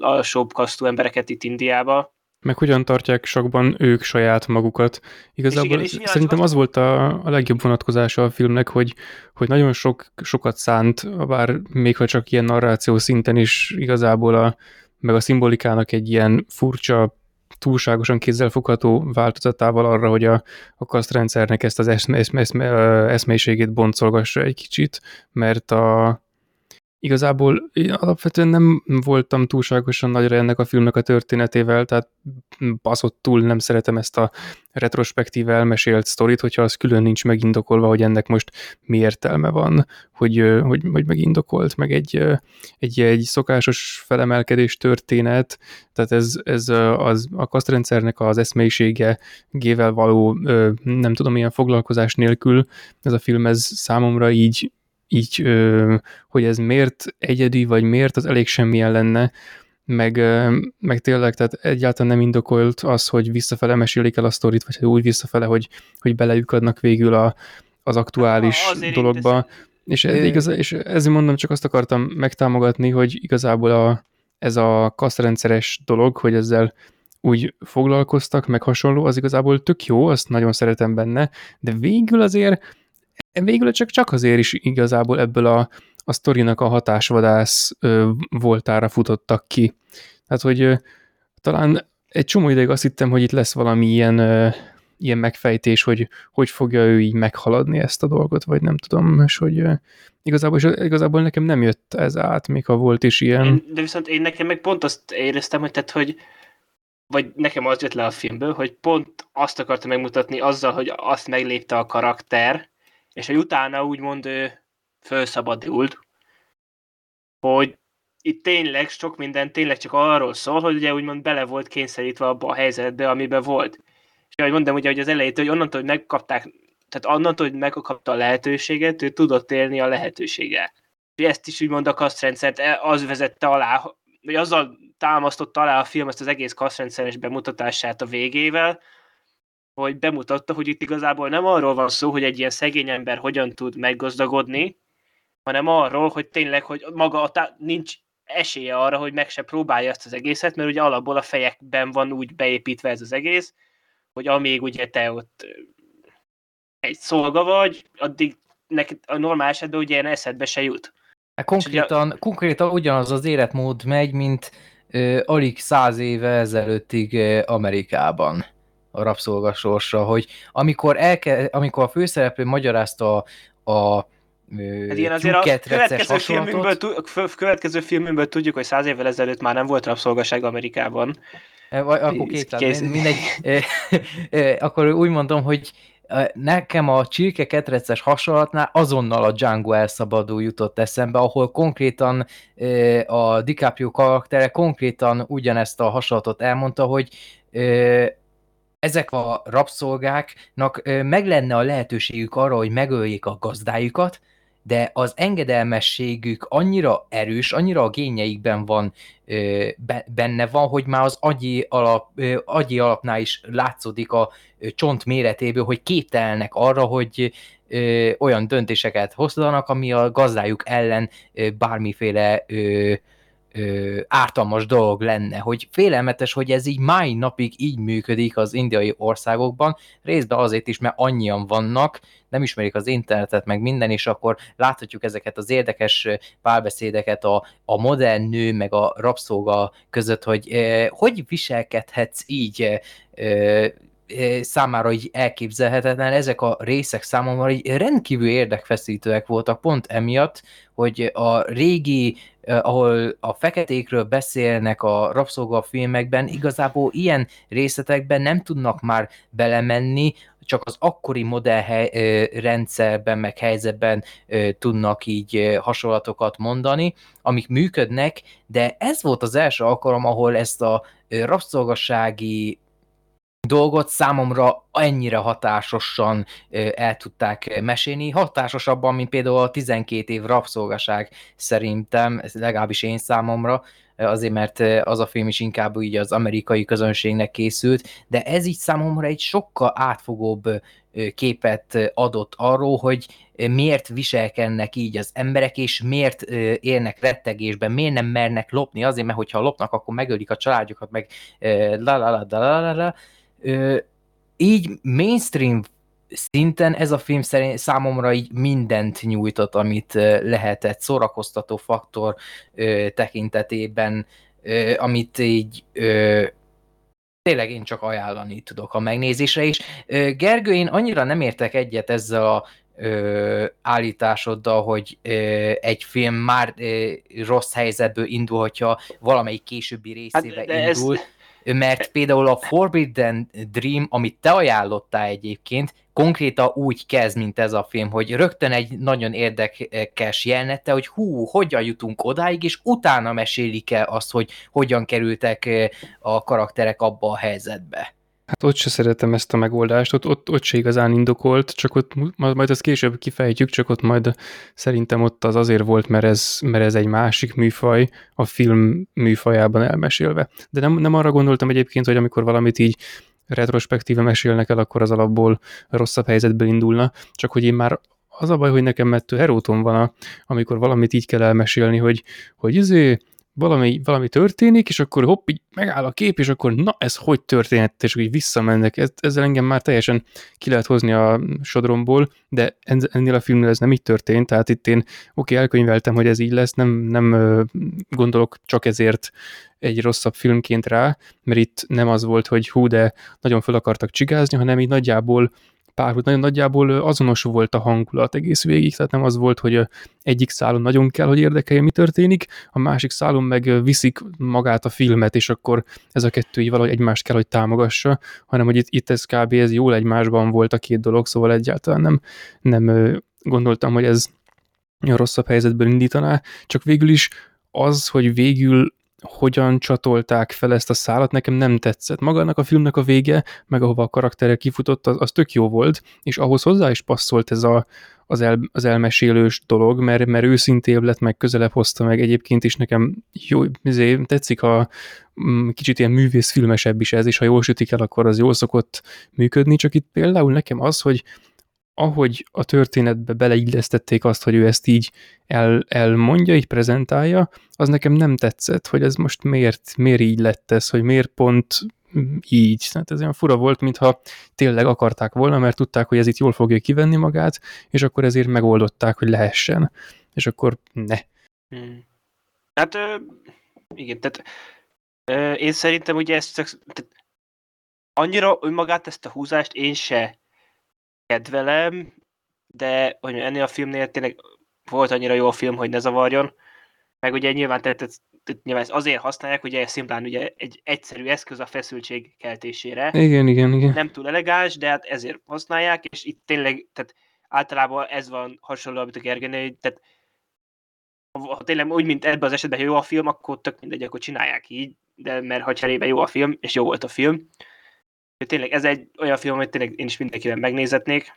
alsóbb kasztú embereket itt Indiába meg hogyan tartják sakban ők saját magukat. Igazából igen, és szerintem az volt a, a legjobb vonatkozása a filmnek, hogy, hogy nagyon sok, sokat szánt, bár még ha csak ilyen narráció szinten is igazából a, meg a szimbolikának egy ilyen furcsa, túlságosan kézzelfogható változatával arra, hogy a, a kasztrendszernek ezt az eszme, eszme, eszme, eszmeiségét boncolgassa egy kicsit, mert a, igazából én alapvetően nem voltam túlságosan nagyra ennek a filmnek a történetével, tehát baszott túl nem szeretem ezt a retrospektív elmesélt sztorit, hogyha az külön nincs megindokolva, hogy ennek most mi értelme van, hogy, hogy, hogy megindokolt, meg egy, egy, egy szokásos felemelkedés történet, tehát ez, ez az, a kasztrendszernek az eszmeisége gével való, nem tudom, ilyen foglalkozás nélkül. Ez a film ez számomra így így, hogy ez miért egyedi, vagy miért, az elég semmilyen lenne, meg, meg tényleg, tehát egyáltalán nem indokolt az, hogy visszafele mesélik el a sztorit, vagy úgy visszafele, hogy, hogy belejükadnak végül a, az aktuális ha, dologba. És, ez, igaz, és ezért mondom, csak azt akartam megtámogatni, hogy igazából a, ez a kasztrendszeres dolog, hogy ezzel úgy foglalkoztak, meg hasonló, az igazából tök jó, azt nagyon szeretem benne, de végül azért végül csak, csak azért is igazából ebből a, a sztorinak a hatásvadász voltára futottak ki. Tehát, hogy talán egy csomó ideig azt hittem, hogy itt lesz valami ilyen, ilyen megfejtés, hogy hogy fogja ő így meghaladni ezt a dolgot, vagy nem tudom, és hogy igazából, és igazából nekem nem jött ez át, még ha volt is ilyen. Én, de viszont én nekem meg pont azt éreztem, hogy tehát, hogy vagy nekem az jött le a filmből, hogy pont azt akarta megmutatni azzal, hogy azt meglépte a karakter, és hogy utána úgymond ő felszabadult, hogy itt tényleg sok minden tényleg csak arról szól, hogy ugye úgymond bele volt kényszerítve abba a helyzetbe, amiben volt. És ahogy mondom, ugye, hogy az elejét, hogy onnantól, hogy megkapták, tehát onnantól, hogy megkapta a lehetőséget, ő tudott élni a lehetőséggel. És ezt is úgymond a kasztrendszert e, az vezette alá, vagy azzal támasztotta alá a film ezt az egész kasztrendszeres bemutatását a végével, hogy bemutatta, hogy itt igazából nem arról van szó, hogy egy ilyen szegény ember hogyan tud meggazdagodni, hanem arról, hogy tényleg, hogy maga a tá- nincs esélye arra, hogy meg se próbálja ezt az egészet, mert ugye alapból a fejekben van úgy beépítve ez az egész, hogy amíg ugye te ott egy szolga vagy, addig neked a normál esetben ugye ilyen eszedbe se jut. Hát konkrétan, ugye, konkrétan ugyanaz az életmód megy, mint ö, alig száz éve ezelőttig ö, Amerikában a rabszolgasorsa, hogy amikor, elke, amikor a főszereplő magyarázta a, a Hát igen, azért a következő filmünkből, következő filmünkből tudjuk, hogy száz évvel ezelőtt már nem volt rabszolgaság Amerikában. E, vagy akkor két mindegy. akkor úgy mondom, hogy nekem a csirke ketreces hasonlatnál azonnal a Django elszabadul jutott eszembe, ahol konkrétan a DiCaprio karaktere konkrétan ugyanezt a hasonlatot elmondta, hogy ezek a rabszolgáknak meg lenne a lehetőségük arra, hogy megöljék a gazdájukat, de az engedelmességük annyira erős, annyira a génjeikben van, benne van, hogy már az agyi, alap, agyi alapnál is látszódik a csont méretéből, hogy képtelnek arra, hogy olyan döntéseket hozzanak, ami a gazdájuk ellen bármiféle ö, ártalmas dolog lenne, hogy félelmetes, hogy ez így mai napig így működik az indiai országokban, részben azért is, mert annyian vannak, nem ismerik az internetet, meg minden, és akkor láthatjuk ezeket az érdekes párbeszédeket a, a modern nő, meg a rabszolga között, hogy eh, hogy viselkedhetsz így eh, számára így elképzelhetetlen, ezek a részek számomra így rendkívül érdekfeszítőek voltak pont emiatt, hogy a régi, ahol a feketékről beszélnek a rabszolgafilmekben, igazából ilyen részletekben nem tudnak már belemenni, csak az akkori modellrendszerben, meg helyzetben tudnak így hasonlatokat mondani, amik működnek, de ez volt az első alkalom, ahol ezt a rabszolgasági dolgot számomra ennyire hatásosan el tudták mesélni, hatásosabban, mint például a 12 év rabszolgaság szerintem, legalábbis én számomra, azért mert az a film is inkább így az amerikai közönségnek készült, de ez így számomra egy sokkal átfogóbb képet adott arról, hogy miért viselkednek így az emberek, és miért élnek rettegésben, miért nem mernek lopni, azért, mert hogyha lopnak, akkor megölik a családjukat, meg la la la la la la így mainstream szinten ez a film szerint számomra így mindent nyújtott, amit lehetett szórakoztató faktor tekintetében, amit így tényleg én csak ajánlani tudok a megnézésre, és Gergő, én annyira nem értek egyet ezzel a ö, állításoddal, hogy ö, egy film már ö, rossz helyzetből indul, hogyha valamelyik későbbi részébe hát, indul. Ez mert például a Forbidden Dream, amit te ajánlottál egyébként, konkrétan úgy kezd, mint ez a film, hogy rögtön egy nagyon érdekes jelenete, hogy hú, hogyan jutunk odáig, és utána mesélik el azt, hogy hogyan kerültek a karakterek abba a helyzetbe. Hát ott se szeretem ezt a megoldást, ott, ott, ott se igazán indokolt, csak ott majd ezt később kifejtjük, csak ott majd szerintem ott az azért volt, mert ez, mert ez egy másik műfaj, a film műfajában elmesélve. De nem, nem arra gondoltam egyébként, hogy amikor valamit így retrospektíve mesélnek el, akkor az alapból rosszabb helyzetből indulna, csak hogy én már az a baj, hogy nekem mettő heróton van, amikor valamit így kell elmesélni, hogy, hogy izé, valami, valami történik, és akkor hopp, így megáll a kép, és akkor na, ez hogy történt, és úgy visszamennek. Ez, ezzel engem már teljesen ki lehet hozni a sodromból, de ennél a filmnél ez nem így történt, tehát itt én oké, elkönyveltem, hogy ez így lesz, nem, nem gondolok csak ezért egy rosszabb filmként rá, mert itt nem az volt, hogy hú, de nagyon fel akartak csigázni, hanem így nagyjából párhuzam, nagyon nagyjából azonos volt a hangulat egész végig, tehát nem az volt, hogy egyik szálon nagyon kell, hogy érdekelje, mi történik, a másik szálon meg viszik magát a filmet, és akkor ez a kettő így valahogy egymást kell, hogy támogassa, hanem hogy itt, itt ez kb. ez jól egymásban volt a két dolog, szóval egyáltalán nem, nem gondoltam, hogy ez rosszabb helyzetből indítaná, csak végül is az, hogy végül hogyan csatolták fel ezt a szálat, nekem nem tetszett. Magának a filmnek a vége, meg ahova a karakterek kifutott, az, az tök jó volt, és ahhoz hozzá is passzolt ez a, az, el, az elmesélős dolog, mert, mert őszintébb lett, meg közelebb hozta meg egyébként is nekem jó, azért tetszik, ha mm, kicsit ilyen művészfilmesebb is ez, és ha jól sütik el, akkor az jól szokott működni, csak itt például nekem az, hogy ahogy a történetbe beleillesztették azt, hogy ő ezt így el, elmondja, így prezentálja, az nekem nem tetszett, hogy ez most miért, miért így lett ez, hogy miért pont így. Tehát ez olyan fura volt, mintha tényleg akarták volna, mert tudták, hogy ez itt jól fogja kivenni magát, és akkor ezért megoldották, hogy lehessen. És akkor ne. Hmm. Hát igen, tehát én szerintem ugye ezt tehát annyira önmagát ezt a húzást én se kedvelem, de hogy ennél a filmnél tényleg volt annyira jó a film, hogy ne zavarjon. Meg ugye nyilván, tehát, nyilván ezt azért használják, hogy ez szimplán ugye egy egyszerű eszköz a feszültség keltésére. Igen, igen, igen. Nem túl elegáns, de hát ezért használják, és itt tényleg, tehát általában ez van hasonló, amit a Gergely, tehát ha tényleg úgy, mint ebben az esetben jó a film, akkor tök mindegy, akkor csinálják így, de mert ha cserébe jó a film, és jó volt a film, tényleg ez egy olyan film, amit tényleg én is mindenkivel megnézetnék.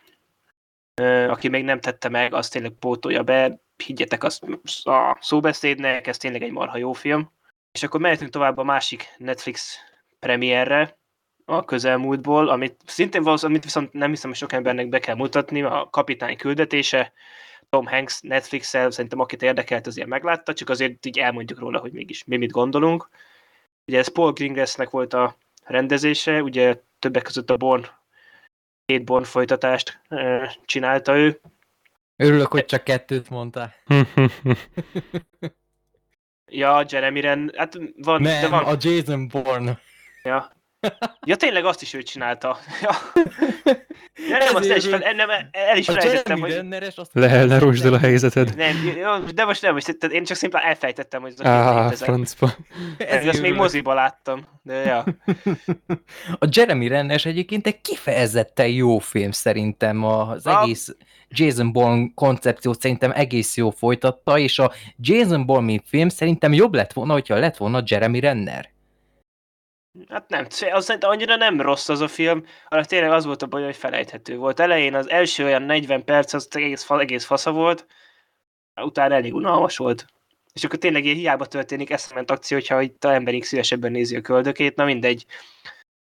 Aki még nem tette meg, azt tényleg pótolja be, higgyetek azt a szóbeszédnek, ez tényleg egy marha jó film. És akkor mehetünk tovább a másik Netflix premierre, a közelmúltból, amit szintén valószínűleg, amit viszont nem hiszem, hogy sok embernek be kell mutatni, a kapitány küldetése, Tom Hanks Netflix-el, szerintem akit érdekelt, az ilyen meglátta, csak azért így elmondjuk róla, hogy mégis mi mit gondolunk. Ugye ez Paul Greengrassnek volt a rendezése, ugye többek között a Born, két Born folytatást csinálta ő. Örülök, hogy csak kettőt mondtál. ja, Jeremy Ren, hát van, Nem, de van. a Jason Bourne. Ja. Ja, tényleg azt is ő csinálta. Ja. Ja, nem, azt el is, fel, nem, el is A felejtettem, hogy... Renneres azt Le, ne rosd el a helyzeted. Nem, de most nem, most, tehát én csak szimplán elfejtettem, hogy az a létezik. francba. Ezt még moziba láttam, de ja. A Jeremy Rennes egyébként egy kifejezetten jó film szerintem, az A- egész Jason Bourne koncepciót szerintem egész jó folytatta, és a Jason Bourne mint film szerintem jobb lett volna, hogyha lett volna Jeremy Renner. Hát nem, az szerintem annyira nem rossz az a film, hanem tényleg az volt a baj, hogy felejthető volt. Elején az első olyan 40 perc, az egész, egész fasza volt, utána elég unalmas volt. És akkor tényleg ilyen hiába történik eszement akció, hogyha itt a ember így szívesebben nézi a köldökét, na mindegy.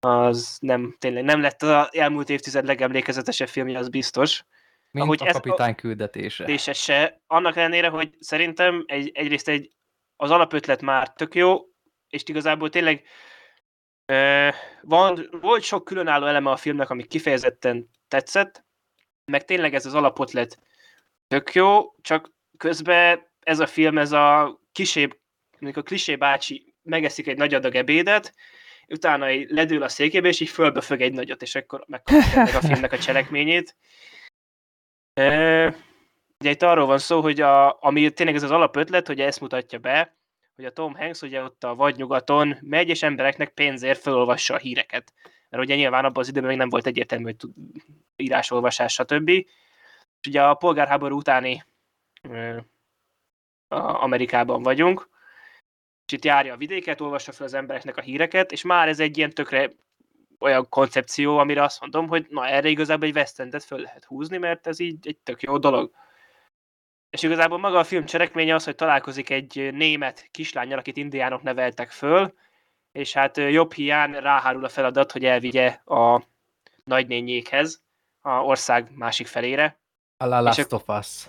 Az nem, tényleg nem lett az elmúlt évtized legemlékezetesebb filmje, az biztos. Mint Ahogy a ez- kapitány küldetése. és se. Annak ellenére, hogy szerintem egy, egyrészt egy, az alapötlet már tök jó, és igazából tényleg van, volt sok különálló eleme a filmnek, ami kifejezetten tetszett, meg tényleg ez az alapötlet tök jó, csak közben ez a film, ez a kisé, mondjuk a klisé bácsi megeszik egy nagy adag ebédet, utána így ledől a székébe, és így fölbefög egy nagyot, és akkor megkapja a filmnek a cselekményét. Ö, Ugye itt arról van szó, hogy a, ami tényleg ez az alapötlet, hogy ezt mutatja be, hogy a Tom Hanks ugye ott a vadnyugaton megy, és embereknek pénzért felolvassa a híreket. Mert ugye nyilván abban az időben még nem volt egyértelmű, hogy tud- írásolvasás, stb. És ugye a polgárháború utáni a Amerikában vagyunk, és itt járja a vidéket, olvassa fel az embereknek a híreket, és már ez egy ilyen tökre olyan koncepció, amire azt mondom, hogy na erre igazából egy West föl lehet húzni, mert ez így egy tök jó dolog. És igazából maga a film cselekménye az, hogy találkozik egy német kislányjal, akit indiánok neveltek föl, és hát jobb hiány ráhárul a feladat, hogy elvigye a nagynényékhez, a ország másik felére, A La és Last of Us.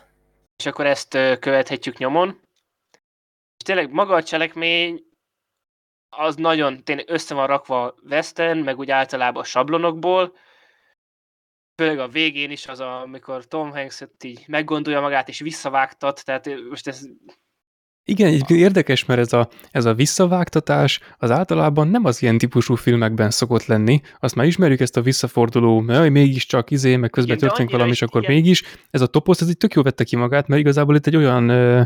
és akkor ezt követhetjük nyomon. És tényleg maga a cselekmény az nagyon tényleg össze van rakva western, meg úgy általában a sablonokból, főleg a végén is az, a, amikor Tom Hanks így meggondolja magát és visszavágtat, tehát most ez Igen, egyébként érdekes, mert ez a, ez a visszavágtatás az általában nem az ilyen típusú filmekben szokott lenni. Azt már ismerjük ezt a visszaforduló, hogy mégiscsak izé, meg közben Igen, történik valami, és akkor ilyen- mégis. Ez a toposz, ez így tök jó vette ki magát, mert igazából itt egy olyan, ö,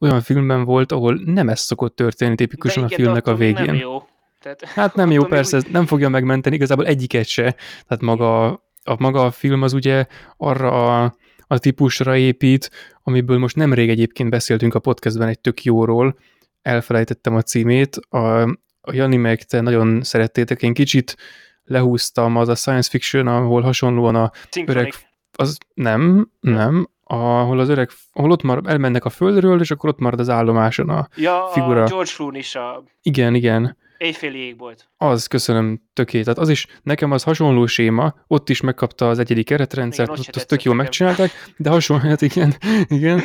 olyan filmben volt, ahol nem ez szokott történni tipikusan a igen, de filmnek a végén. Nem jó. Tehát, Hát nem jó, persze, úgy- nem fogja megmenteni, igazából egyiket se. Tehát maga, a, maga a film az ugye arra a, a típusra épít, amiből most nemrég egyébként beszéltünk a podcastben egy tök jóról, elfelejtettem a címét, a, a Jani meg te nagyon szerettétek, én kicsit lehúztam, az a science fiction, ahol hasonlóan a Synchronic. öreg, az nem, nem, ahol az öreg, ahol ott mar, elmennek a földről, és akkor ott marad az állomáson a, Ja, figura. a George Clooney is a igen, igen, éjféli égbolt. az, köszönöm, töké. Tehát az is, nekem az hasonló séma, ott is megkapta az egyedik keretrendszert, Igen, ott ott tök jól nekem. megcsinálták, de hasonló, hát igen, igen,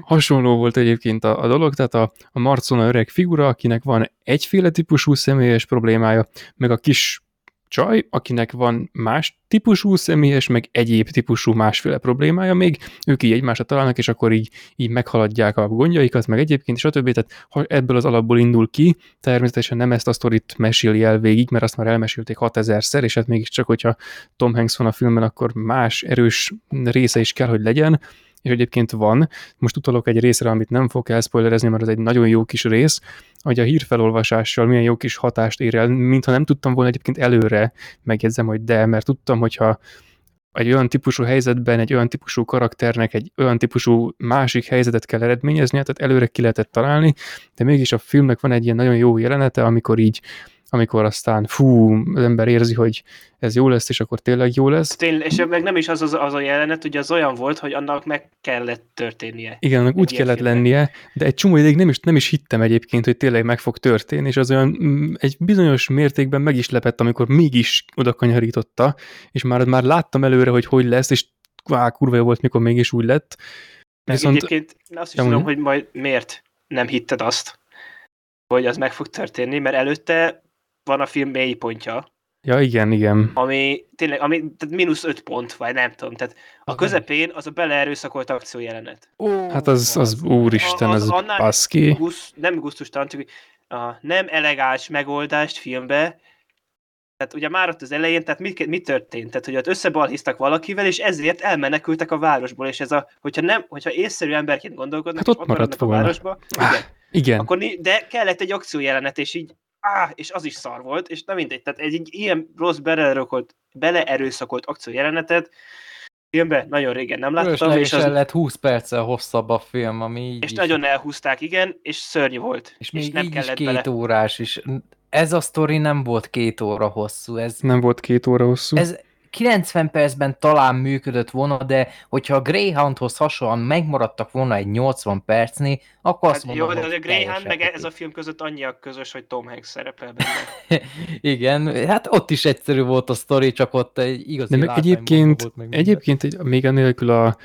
hasonló volt egyébként a, a dolog, tehát a, a Marcona öreg figura, akinek van egyféle típusú személyes problémája, meg a kis csaj, akinek van más típusú személyes, meg egyéb típusú másféle problémája még, ők így egymásra találnak, és akkor így, így meghaladják a gondjaikat, meg egyébként, stb. Tehát ha ebből az alapból indul ki, természetesen nem ezt a sztorit meséli el végig, mert azt már elmesélték 6000-szer, és hát mégiscsak, hogyha Tom Hanks van a filmben, akkor más erős része is kell, hogy legyen, és egyébként van. Most utalok egy részre, amit nem fogok elspoilerezni, mert az egy nagyon jó kis rész, hogy a hírfelolvasással milyen jó kis hatást ér el, mintha nem tudtam volna egyébként előre, megjegyzem, hogy de, mert tudtam, hogyha egy olyan típusú helyzetben, egy olyan típusú karakternek egy olyan típusú másik helyzetet kell eredményeznie, tehát előre ki lehetett találni, de mégis a filmnek van egy ilyen nagyon jó jelenete, amikor így amikor aztán fú, az ember érzi, hogy ez jó lesz, és akkor tényleg jó lesz. Tényleg, és meg nem is az, az, az a jelenet, ugye az olyan volt, hogy annak meg kellett történnie. Igen, annak úgy kellett filmnek. lennie, de egy csomó ideig nem is, nem is hittem egyébként, hogy tényleg meg fog történni, és az olyan mm, egy bizonyos mértékben meg is lepett, amikor mégis oda kanyarította, és már, már láttam előre, hogy hogy lesz, és á, kurva jó volt, mikor mégis úgy lett. Meg Viszont- egyébként azt is tudom, hogy majd miért nem hitted azt, hogy az meg fog történni, mert előtte van a film mély pontja, Ja, igen, igen. ami tényleg, ami, tehát mínusz öt pont, vagy nem tudom, tehát a Az közepén az a beleerőszakolt akciójelenet. Ó, Hát az, az úristen, A- az az annál- baszki. Gusz, nem gusztustalan, csak a nem elegáns megoldást filmbe, tehát ugye már ott az elején, tehát mi, mi történt? Tehát, hogy ott összebalhiztak valakivel, és ezért elmenekültek a városból, és ez a, hogyha nem, hogyha észszerű emberként gondolkodnak, Hát ott maradt maradnak a városba, igen, Igen. akkor de kellett egy akciójelenet, és így, áh, és az is szar volt, és na mindegy, tehát egy, egy ilyen rossz beleerőszakolt, beleerőszakolt akciójelenetet filmben nagyon régen nem láttam, és, az, lett 20 perccel hosszabb a film, ami így és is- nagyon elhúzták, igen, és szörnyű volt. és még nem így is kellett két bele. órás is. Ez a sztori nem volt két óra hosszú, ez, Nem volt két óra hosszú. ez 90 percben talán működött volna, de hogyha a Greyhoundhoz hasonlóan megmaradtak volna egy 80 percnél, akkor azt Hát mondom, jó, de az a Greyhound meg ez a film között annyi a közös, hogy Tom Hanks szerepel benne. Igen, hát ott is egyszerű volt a sztori, csak ott egy igazi De meg egyébként, volt meg minden. egyébként egy, még a nélkül a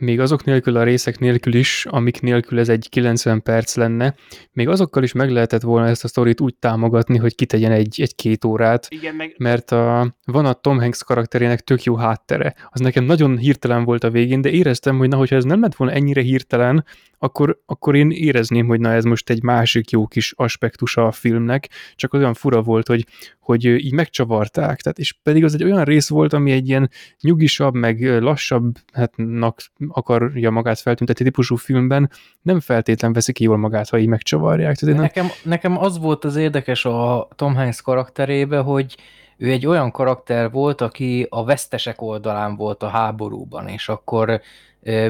még azok nélkül a részek nélkül is, amik nélkül ez egy 90 perc lenne, még azokkal is meg lehetett volna ezt a sztorit úgy támogatni, hogy kitegyen egy, egy két órát, Igen, meg mert a, van a Tom Hanks karakterének tök jó háttere. Az nekem nagyon hirtelen volt a végén, de éreztem, hogy na, hogyha ez nem lett volna ennyire hirtelen, akkor, akkor én érezném, hogy na ez most egy másik jó kis aspektusa a filmnek, csak olyan fura volt, hogy, hogy így megcsavarták, tehát és pedig az egy olyan rész volt, ami egy ilyen nyugisabb, meg lassabbnak akarja magát feltüntetni típusú filmben, nem feltétlen veszik ki jól magát, ha így megcsavarják. Tehát nem, Nekem, nekem az volt az érdekes a Tom Hanks karakterébe, hogy ő egy olyan karakter volt, aki a vesztesek oldalán volt a háborúban, és akkor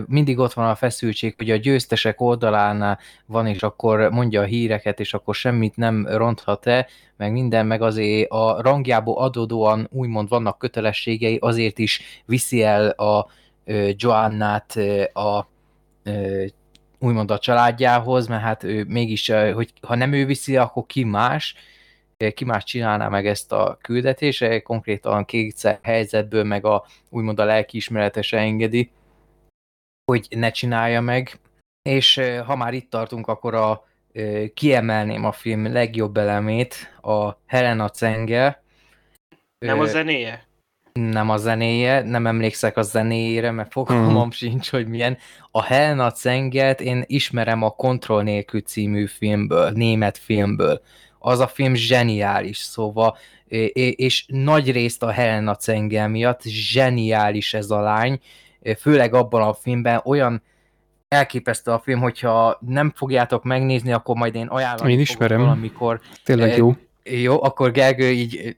mindig ott van a feszültség, hogy a győztesek oldalán van, és akkor mondja a híreket, és akkor semmit nem ronthat-e, meg minden, meg azért a rangjából adódóan úgymond vannak kötelességei, azért is viszi el a Joannát a úgymond a családjához, mert hát ő mégis, hogy ha nem ő viszi, akkor ki más, ki más csinálná meg ezt a küldetése, konkrétan kétszer helyzetből, meg a úgymond a lelkiismeretese engedi, hogy ne csinálja meg. És ha már itt tartunk, akkor a, kiemelném a film legjobb elemét, a Helena Cenge. nem a zenéje? Nem a zenéje, nem emlékszek a zenéjére, mert fogalmam Mhm. sincs, hogy milyen. A Helena Cenget én ismerem a Kontroll nélkül című filmből, német filmből. Az a film zseniális, szóval, és nagy részt a Helena Cengel miatt zseniális ez a lány, főleg abban a filmben olyan elképesztő a film, hogyha nem fogjátok megnézni, akkor majd én ajánlani Én ismerem. valamikor, tényleg jó. Jó, akkor Gergő így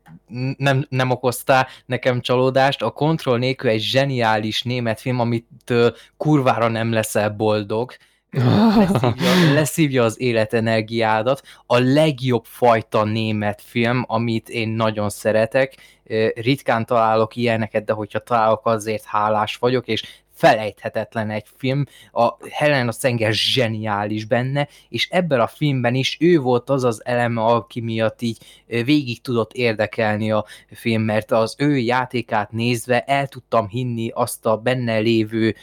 nem, nem okoztá nekem csalódást. A kontroll nélkül egy zseniális német film, amitől kurvára nem leszel boldog. Leszívja, leszívja az életenergiádat. A legjobb fajta német film, amit én nagyon szeretek. Ö, Ritkán találok ilyeneket, de hogyha találok, azért hálás vagyok, és felejthetetlen egy film. A Helena Szenger zseniális benne, és ebben a filmben is ő volt az az eleme, aki miatt így végig tudott érdekelni a film, mert az ő játékát nézve el tudtam hinni azt a benne lévő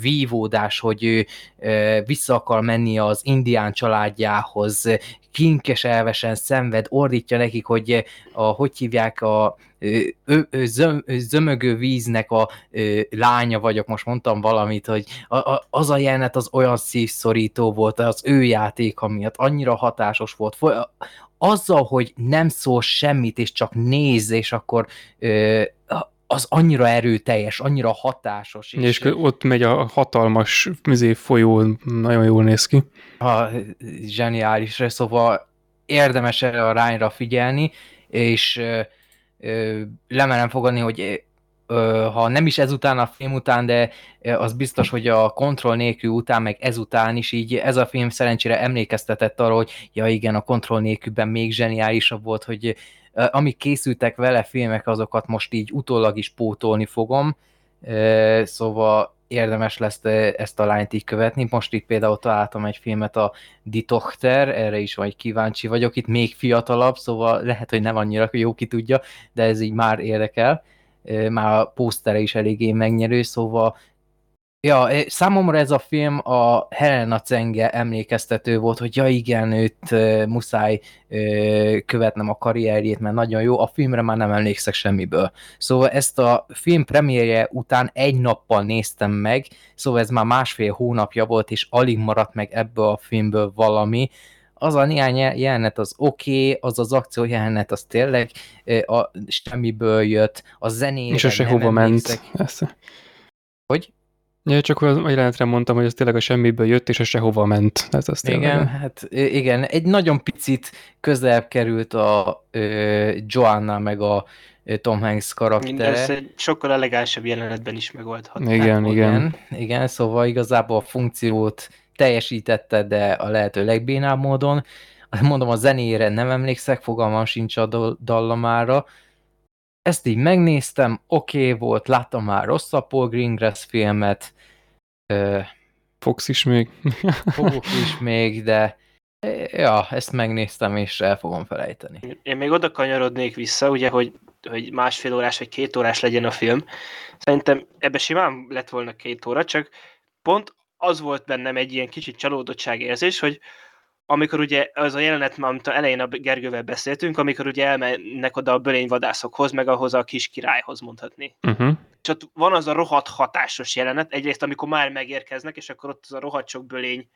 vívódás, hogy ő vissza akar menni az indián családjához, kinkes elvesen szenved, ordítja nekik, hogy a, hogy hívják a ö, ö, zöm, zömögő víznek a ö, lánya vagyok, most mondtam valamit, hogy a, a, az a jelenet az olyan szívszorító volt, az ő játéka miatt, annyira hatásos volt. Azzal, hogy nem szól semmit, és csak néz, és akkor ö, az annyira erőteljes, annyira hatásos. És, és ott megy a hatalmas mizé, folyó, nagyon jól néz ki. a, zseniális, szóval érdemes erre a rányra figyelni, és ö, ö, lemerem fogadni, hogy ö, ha nem is ezután a film után, de az biztos, hogy a kontroll nélkül után, meg ezután is így ez a film szerencsére emlékeztetett arra, hogy ja igen, a kontroll nélkülben még zseniálisabb volt, hogy amik készültek vele filmek, azokat most így utólag is pótolni fogom, szóval érdemes lesz ezt a lányt így követni. Most itt például találtam egy filmet, a Die Tochter, erre is vagy kíváncsi vagyok, itt még fiatalabb, szóval lehet, hogy nem annyira jó ki tudja, de ez így már érdekel. Már a pósztere is eléggé megnyerő, szóval Ja, számomra ez a film a Helena Cenge emlékeztető volt, hogy ja igen, őt uh, muszáj uh, követnem a karrierjét, mert nagyon jó, a filmre már nem emlékszek semmiből. Szóval ezt a film premierje után egy nappal néztem meg, szóval ez már másfél hónapja volt, és alig maradt meg ebből a filmből valami, az a néhány jelenet az oké, okay, az az akció jelenet az tényleg a semmiből jött, a zenére És a sehova ment. Ezt. Hogy? Ja, csak a jelenetre mondtam, hogy ez tényleg a semmiből jött, és a sehova ment. Ez azt igen, tényleg. hát igen, egy nagyon picit közelebb került a ö, Joanna meg a Tom Hanks karaktere. Mindez egy sokkal elegánsabb jelenetben is megoldhat. Igen, hát, igen. igen. Igen, szóval igazából a funkciót teljesítette, de a lehető legbénább módon. Mondom, a zenére nem emlékszek, fogalmam sincs a dallamára. Ezt így megnéztem, oké okay volt, láttam már rosszabb Paul Greengrass filmet. Fox is még. Fogok is még, de ja, ezt megnéztem, és el fogom felejteni. Én még oda kanyarodnék vissza, ugye, hogy, hogy másfél órás vagy két órás legyen a film. Szerintem ebbe simán lett volna két óra, csak pont az volt bennem egy ilyen kicsit csalódottság érzés, hogy amikor ugye az a jelenet, amit elején a Gergővel beszéltünk, amikor ugye elmennek oda a bölényvadászokhoz, meg ahhoz a kis királyhoz mondhatni. Uh-huh. És ott van az a rohadt hatásos jelenet, egyrészt amikor már megérkeznek, és akkor ott az a rohadt sok bölény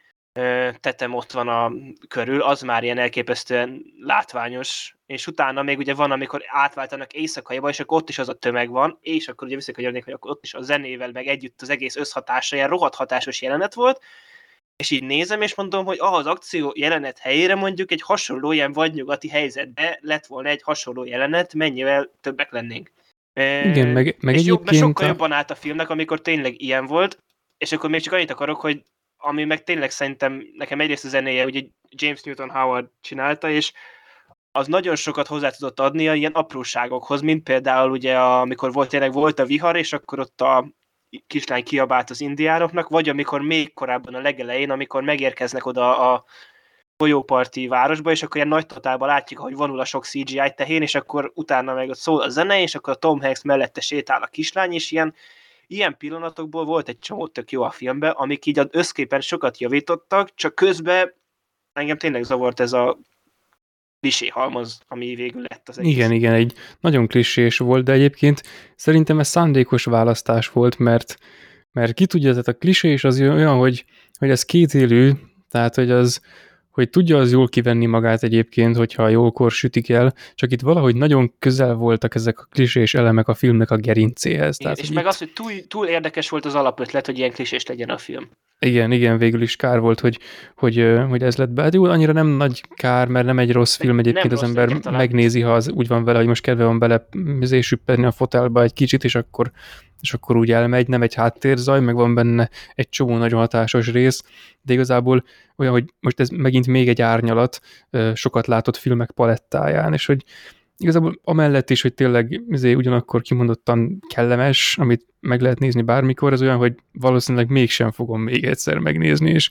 tetem ott van a körül, az már ilyen elképesztően látványos, és utána még ugye van, amikor átváltanak éjszakaiba, és akkor ott is az a tömeg van, és akkor ugye visszakanyarodnék, hogy akkor ott is a zenével, meg együtt az egész összhatása, ilyen rohadt hatásos jelenet volt, és így nézem, és mondom, hogy ah, az akció jelenet helyére mondjuk egy hasonló ilyen vadnyugati helyzetbe lett volna egy hasonló jelenet, mennyivel többek lennénk. Igen, meg, meg és jobb, mert sokkal a... jobban állt a filmnek, amikor tényleg ilyen volt, és akkor még csak annyit akarok, hogy ami meg tényleg szerintem nekem egyrészt a zenéje, ugye James Newton Howard csinálta, és az nagyon sokat hozzá tudott adni a ilyen apróságokhoz, mint például ugye, amikor volt tényleg volt a vihar, és akkor ott a kislány kiabált az indiánoknak, vagy amikor még korábban a legelején, amikor megérkeznek oda a folyóparti városba, és akkor ilyen nagy totálban látjuk, hogy vonul a sok CGI tehén, és akkor utána meg ott szól a zene, és akkor a Tom Hanks mellette sétál a kislány, és ilyen ilyen pillanatokból volt egy csomó tök jó a filmben, amik így az összképen sokat javítottak, csak közben engem tényleg zavart ez a klisé halmaz, ami végül lett az egész. Igen, igen, egy nagyon klisés volt, de egyébként szerintem ez szándékos választás volt, mert, mert ki tudja, tehát a klisés az olyan, hogy, hogy ez kétélű, tehát hogy az, hogy tudja az jól kivenni magát egyébként, hogyha jókor sütik el, csak itt valahogy nagyon közel voltak ezek a klisés elemek a filmnek a gerincéhez. Igen, Tehát, és meg itt... az, hogy túl, túl érdekes volt az alapötlet, hogy ilyen klisés legyen a film. Igen, igen, végül is kár volt, hogy, hogy, hogy ez lett be. Hát jó, annyira nem nagy kár, mert nem egy rossz film egyébként az ember egyáltalán. megnézi, ha az úgy van vele, hogy most kedve van bele süppedni a fotelba egy kicsit, és akkor, és akkor úgy elmegy, nem egy háttérzaj, meg van benne egy csomó nagyon hatásos rész, de igazából olyan, hogy most ez megint még egy árnyalat sokat látott filmek palettáján, és hogy igazából amellett is, hogy tényleg azért ugyanakkor kimondottan kellemes, amit meg lehet nézni bármikor, ez olyan, hogy valószínűleg mégsem fogom még egyszer megnézni, és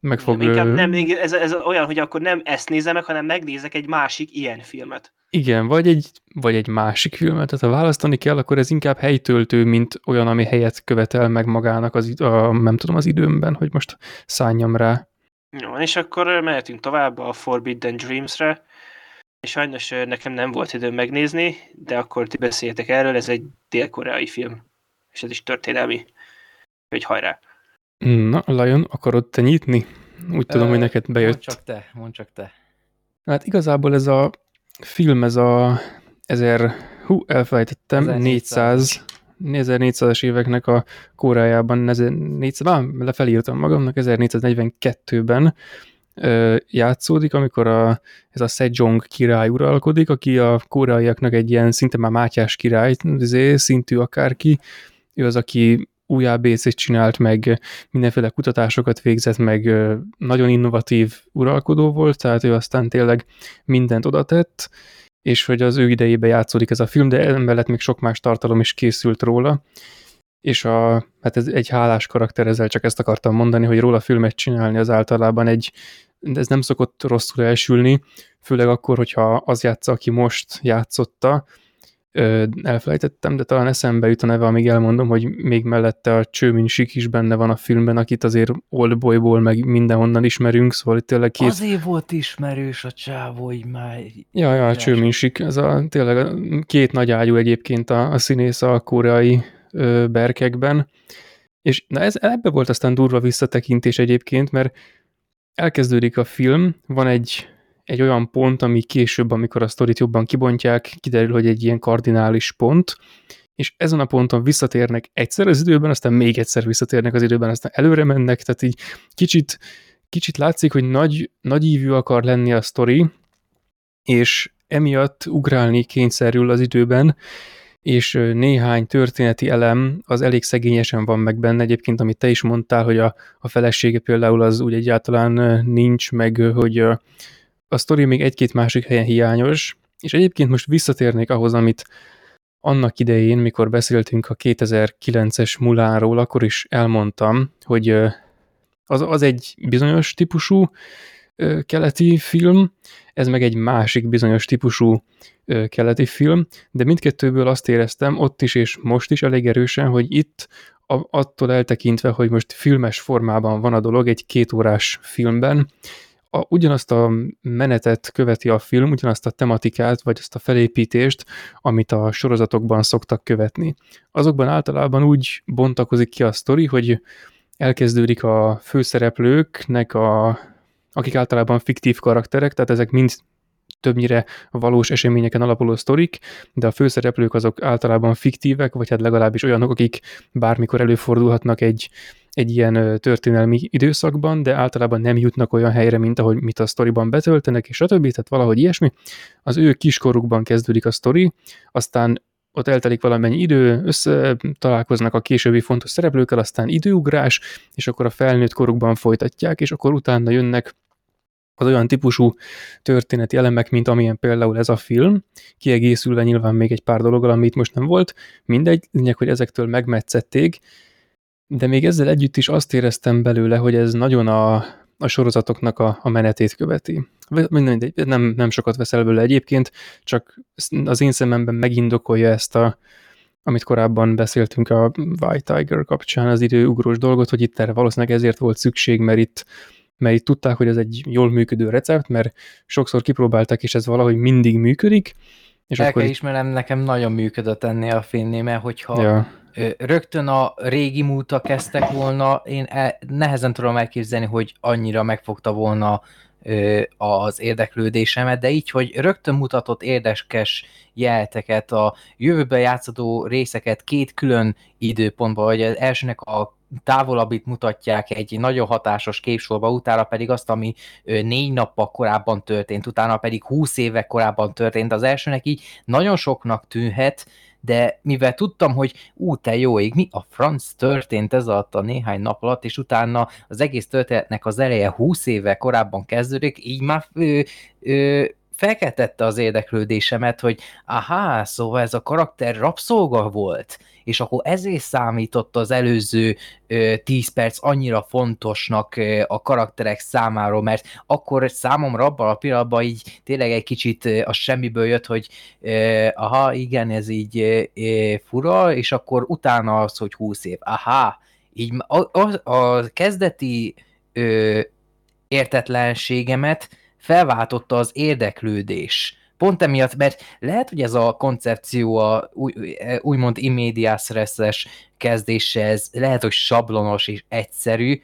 meg fog... Inkább nem, ez, ez olyan, hogy akkor nem ezt nézem meg, hanem megnézek egy másik ilyen filmet. Igen, vagy egy, vagy egy másik filmet, tehát ha választani kell, akkor ez inkább helytöltő, mint olyan, ami helyet követel meg magának az, a, nem tudom, az időmben, hogy most szálljam rá. Jó, és akkor mehetünk tovább a Forbidden Dreams-re, sajnos nekem nem volt időm megnézni, de akkor ti beszéltek erről, ez egy dél-koreai film, és ez is történelmi, hogy hajrá. Na, Lion, akarod te nyitni? Úgy Ö, tudom, hogy neked bejött. Mondd csak te, mondd csak te. Hát igazából ez a film, ez a 1000, hú, elfelejtettem, 400, 1400-es éveknek a kórájában, 1400, lefelírtam magamnak, 1442-ben játszódik, amikor a, ez a Sejong király uralkodik, aki a koreaiaknak egy ilyen szinte már mátyás király izé, szintű akárki, ő az, aki új ABC-t csinált, meg mindenféle kutatásokat végzett, meg nagyon innovatív uralkodó volt, tehát ő aztán tényleg mindent odatett, és hogy az ő idejébe játszódik ez a film, de emellett még sok más tartalom is készült róla, és a, hát ez egy hálás karakter, ezzel csak ezt akartam mondani, hogy róla filmet csinálni az általában egy de ez nem szokott rosszul elsülni, főleg akkor, hogyha az játsza, aki most játszotta, elfelejtettem, de talán eszembe jut a neve, amíg elmondom, hogy még mellette a Csőmin Sik is benne van a filmben, akit azért Oldboyból meg mindenhonnan ismerünk, szóval itt tényleg két... Azért volt ismerős a csávó, hogy már... Ja, ja, a Csőmin Sik, ez a tényleg két nagy ágyú egyébként a, a színész a koreai ö, berkekben, és na ez, ebbe volt aztán durva visszatekintés egyébként, mert elkezdődik a film, van egy, egy olyan pont, ami később, amikor a sztorit jobban kibontják, kiderül, hogy egy ilyen kardinális pont, és ezen a ponton visszatérnek egyszer az időben, aztán még egyszer visszatérnek az időben, aztán előre mennek, tehát így kicsit, kicsit látszik, hogy nagy, nagy ívű akar lenni a sztori, és emiatt ugrálni kényszerül az időben, és néhány történeti elem az elég szegényesen van meg benne. Egyébként, amit te is mondtál, hogy a, a felesége például az úgy egyáltalán nincs, meg hogy a sztori még egy-két másik helyen hiányos, és egyébként most visszatérnék ahhoz, amit annak idején, mikor beszéltünk a 2009-es Mulánról, akkor is elmondtam, hogy az, az egy bizonyos típusú keleti film, ez meg egy másik bizonyos típusú keleti film, de mindkettőből azt éreztem ott is és most is elég erősen, hogy itt attól eltekintve, hogy most filmes formában van a dolog egy kétórás filmben, a, ugyanazt a menetet követi a film, ugyanazt a tematikát, vagy azt a felépítést, amit a sorozatokban szoktak követni. Azokban általában úgy bontakozik ki a sztori, hogy elkezdődik a főszereplőknek a akik általában fiktív karakterek, tehát ezek mind többnyire valós eseményeken alapuló sztorik, de a főszereplők azok általában fiktívek, vagy hát legalábbis olyanok, akik bármikor előfordulhatnak egy, egy ilyen történelmi időszakban, de általában nem jutnak olyan helyre, mint ahogy mit a sztoriban betöltenek, és stb. Tehát valahogy ilyesmi. Az ő kiskorukban kezdődik a sztori, aztán ott eltelik valamennyi idő, össze találkoznak a későbbi fontos szereplőkkel, aztán időugrás, és akkor a felnőtt korukban folytatják, és akkor utána jönnek az olyan típusú történeti elemek, mint amilyen például ez a film, kiegészülve nyilván még egy pár dologgal, amit most nem volt, mindegy, lényeg, hogy ezektől megmetszették, de még ezzel együtt is azt éreztem belőle, hogy ez nagyon a, a sorozatoknak a, a menetét követi. Mindegy, nem, nem sokat veszel belőle egyébként, csak az én szememben megindokolja ezt a, amit korábban beszéltünk a White Tiger kapcsán, az időugrós dolgot, hogy itt erre valószínűleg ezért volt szükség, mert itt mert itt tudták, hogy ez egy jól működő recept, mert sokszor kipróbálták, és ez valahogy mindig működik. És El akkor kell ismerem, nekem nagyon működött ennél a filmnél, mert hogyha ja. rögtön a régi múlta kezdtek volna, én e, nehezen tudom elképzelni, hogy annyira megfogta volna az érdeklődésemet, de így, hogy rögtön mutatott érdekes jelteket, a jövőben játszható részeket két külön időpontban, vagy az elsőnek a távolabbit mutatják egy nagyon hatásos képsorba, utána pedig azt, ami négy nappal korábban történt, utána pedig húsz évek korábban történt. Az elsőnek így nagyon soknak tűnhet, de mivel tudtam, hogy ú, te jó ég, mi a franc történt ez alatt a néhány nap alatt, és utána az egész történetnek az eleje 20 éve korábban kezdődik, így már ö, ö, felkeltette az érdeklődésemet, hogy aha, szóval ez a karakter rabszolga volt, és akkor ezért számított az előző ö, 10 perc annyira fontosnak ö, a karakterek számára, mert akkor számomra abban a pillanatban így tényleg egy kicsit ö, a semmiből jött, hogy ö, aha, igen, ez így ö, ö, fura, és akkor utána az, hogy 20 év. Aha, így a, a, a kezdeti ö, értetlenségemet felváltotta az érdeklődés. Pont emiatt, mert lehet, hogy ez a koncepció a új, úgymond immédiás kezdése, ez lehet, hogy sablonos és egyszerű,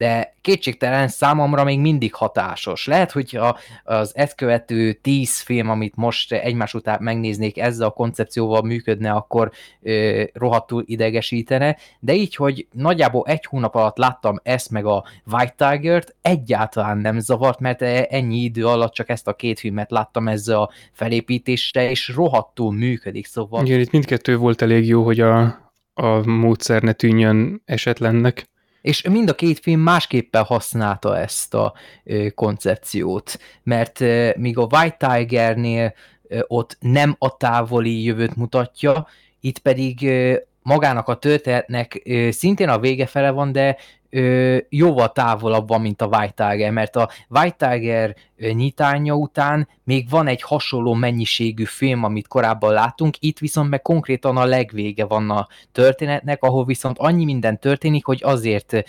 de kétségtelen számomra még mindig hatásos. Lehet, hogy az ezt követő tíz film, amit most egymás után megnéznék, ezzel a koncepcióval működne, akkor ö, rohadtul idegesítene, de így, hogy nagyjából egy hónap alatt láttam ezt meg a White Tiger-t, egyáltalán nem zavart, mert ennyi idő alatt csak ezt a két filmet láttam ezzel a felépítésre, és rohadtul működik, szóval... Igen, itt mindkettő volt elég jó, hogy a, a módszer ne tűnjön esetlennek. És mind a két film másképpen használta ezt a ö, koncepciót, mert ö, míg a White Tigernél ö, ott nem a távoli jövőt mutatja, itt pedig ö, magának a történetnek ö, szintén a vége fele van, de ö, jóval távolabb van, mint a White Tiger, mert a White Tiger nyitánya után még van egy hasonló mennyiségű film, amit korábban láttunk, itt viszont meg konkrétan a legvége van a történetnek, ahol viszont annyi minden történik, hogy azért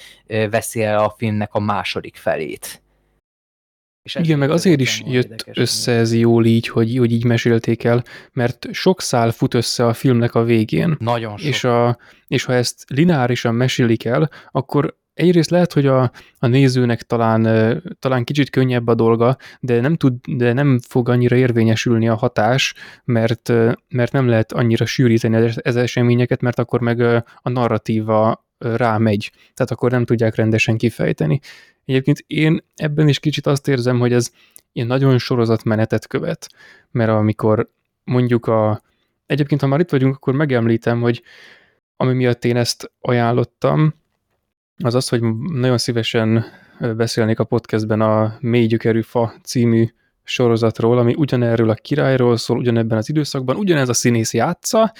veszi el a filmnek a második felét. És Igen, meg azért is jött össze ez jól így, hogy, hogy így mesélték el, mert sok szál fut össze a filmnek a végén. Nagyon sok. És, a, és ha ezt lineárisan mesélik el, akkor egyrészt lehet, hogy a, a nézőnek talán, talán kicsit könnyebb a dolga, de nem, tud, de nem fog annyira érvényesülni a hatás, mert, mert nem lehet annyira sűríteni ez eseményeket, mert akkor meg a narratíva rámegy, tehát akkor nem tudják rendesen kifejteni. Egyébként én ebben is kicsit azt érzem, hogy ez ilyen nagyon sorozatmenetet követ, mert amikor mondjuk a... Egyébként, ha már itt vagyunk, akkor megemlítem, hogy ami miatt én ezt ajánlottam, az az, hogy nagyon szívesen beszélnék a podcastben a Mély gyökerű fa című sorozatról, ami ugyanerről a királyról szól, ugyanebben az időszakban, ugyanez a színész játsza,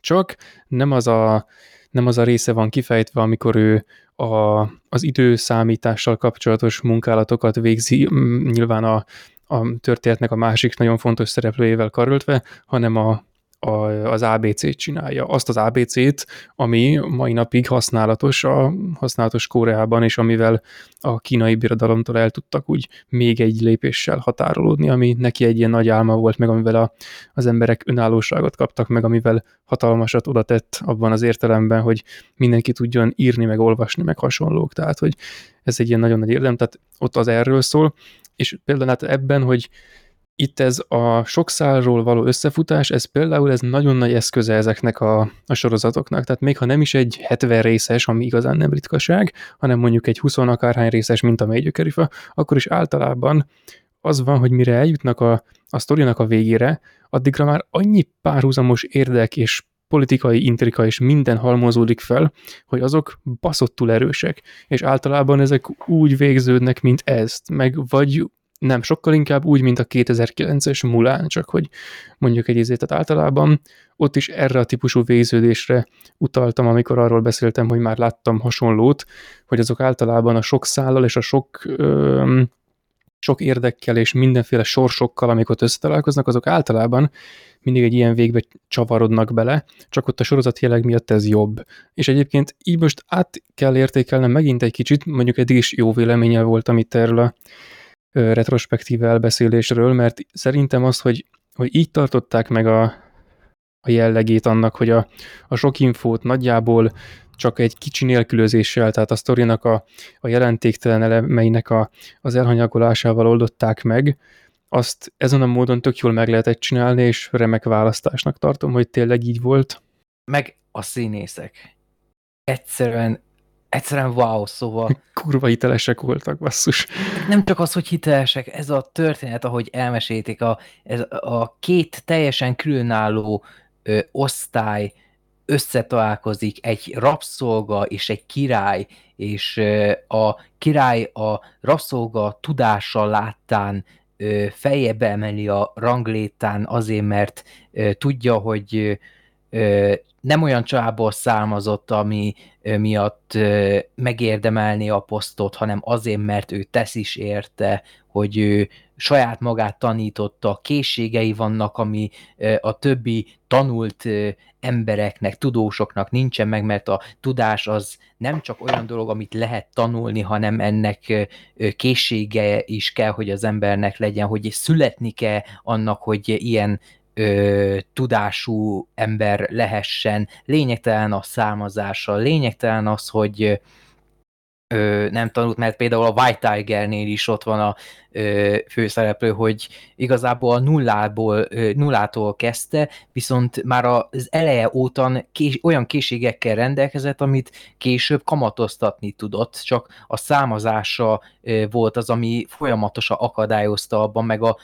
csak nem az a, nem az a része van kifejtve, amikor ő a, az időszámítással kapcsolatos munkálatokat végzi, nyilván a, a történetnek a másik nagyon fontos szereplőjével karöltve, hanem a, a, az ABC-t csinálja. Azt az ABC-t, ami mai napig használatos a használatos Koreában, és amivel a kínai birodalomtól el tudtak úgy még egy lépéssel határolódni, ami neki egy ilyen nagy álma volt, meg amivel a, az emberek önállóságot kaptak, meg amivel hatalmasat oda tett abban az értelemben, hogy mindenki tudjon írni, meg olvasni, meg hasonlók. Tehát, hogy ez egy ilyen nagyon nagy érdem, tehát ott az erről szól, és például hát ebben, hogy itt ez a sok szálról való összefutás, ez például ez nagyon nagy eszköze ezeknek a, a sorozatoknak. Tehát még ha nem is egy 70 részes, ami igazán nem ritkaság, hanem mondjuk egy 20 akárhány részes, mint a Mégyökerifa, akkor is általában az van, hogy mire eljutnak a, a sztorinak a végére, addigra már annyi párhuzamos érdek és politikai intrika és minden halmozódik fel, hogy azok baszottul erősek, és általában ezek úgy végződnek, mint ezt, meg vagy nem, sokkal inkább úgy, mint a 2009-es Mulán, csak hogy mondjuk egy izét, általában ott is erre a típusú végződésre utaltam, amikor arról beszéltem, hogy már láttam hasonlót, hogy azok általában a sok szállal és a sok ö, sok érdekkel és mindenféle sorsokkal, amikor összetalálkoznak, azok általában mindig egy ilyen végbe csavarodnak bele, csak ott a sorozat jelleg miatt ez jobb. És egyébként így most át kell értékelnem megint egy kicsit, mondjuk eddig is jó véleménye voltam itt erről a retrospektív elbeszélésről, mert szerintem az, hogy, hogy így tartották meg a, a jellegét annak, hogy a, a sok infót nagyjából csak egy kicsi nélkülözéssel, tehát a sztorinak a, a jelentéktelen elemeinek a, az elhanyagolásával oldották meg, azt ezen a módon tök jól meg lehetett csinálni, és remek választásnak tartom, hogy tényleg így volt. Meg a színészek. Egyszerűen egyszerűen wow, szóval... Kurva hitelesek voltak, basszus. Nem csak az, hogy hitelesek, ez a történet, ahogy elmesélték, a, ez a két teljesen különálló ö, osztály összetalálkozik, egy rabszolga és egy király, és ö, a király a rabszolga tudással láttán ö, feljebb emeli a ranglétán azért, mert ö, tudja, hogy ö, nem olyan családból származott, ami miatt megérdemelni a posztot, hanem azért, mert ő tesz is érte, hogy ő saját magát tanította, készségei vannak, ami a többi tanult embereknek, tudósoknak nincsen meg, mert a tudás az nem csak olyan dolog, amit lehet tanulni, hanem ennek készsége is kell, hogy az embernek legyen, hogy születni kell annak, hogy ilyen ö, tudású ember lehessen, lényegtelen a származása, lényegtelen az, hogy ö, nem tanult, mert például a White Tigernél is ott van a főszereplő, hogy igazából a nullából, nullától kezdte, viszont már az eleje óta kés, olyan készségekkel rendelkezett, amit később kamatoztatni tudott, csak a számozása volt az, ami folyamatosan akadályozta abban, meg a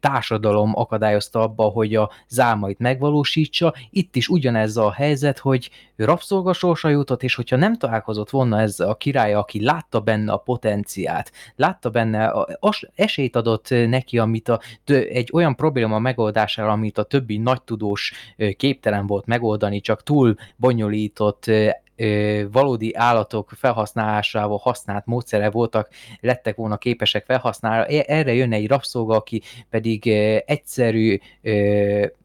társadalom akadályozta abban, hogy a zámait megvalósítsa. Itt is ugyanez a helyzet, hogy rabszolgasorsa jutott, és hogyha nem találkozott volna ez a király, aki látta benne a potenciát, látta benne a, esélyt adott neki, amit a, egy olyan probléma megoldására, amit a többi nagy tudós képtelen volt megoldani, csak túl bonyolított valódi állatok felhasználásával használt módszere voltak, lettek volna képesek felhasználni. E- Erre jönne egy rabszolga, aki pedig egyszerű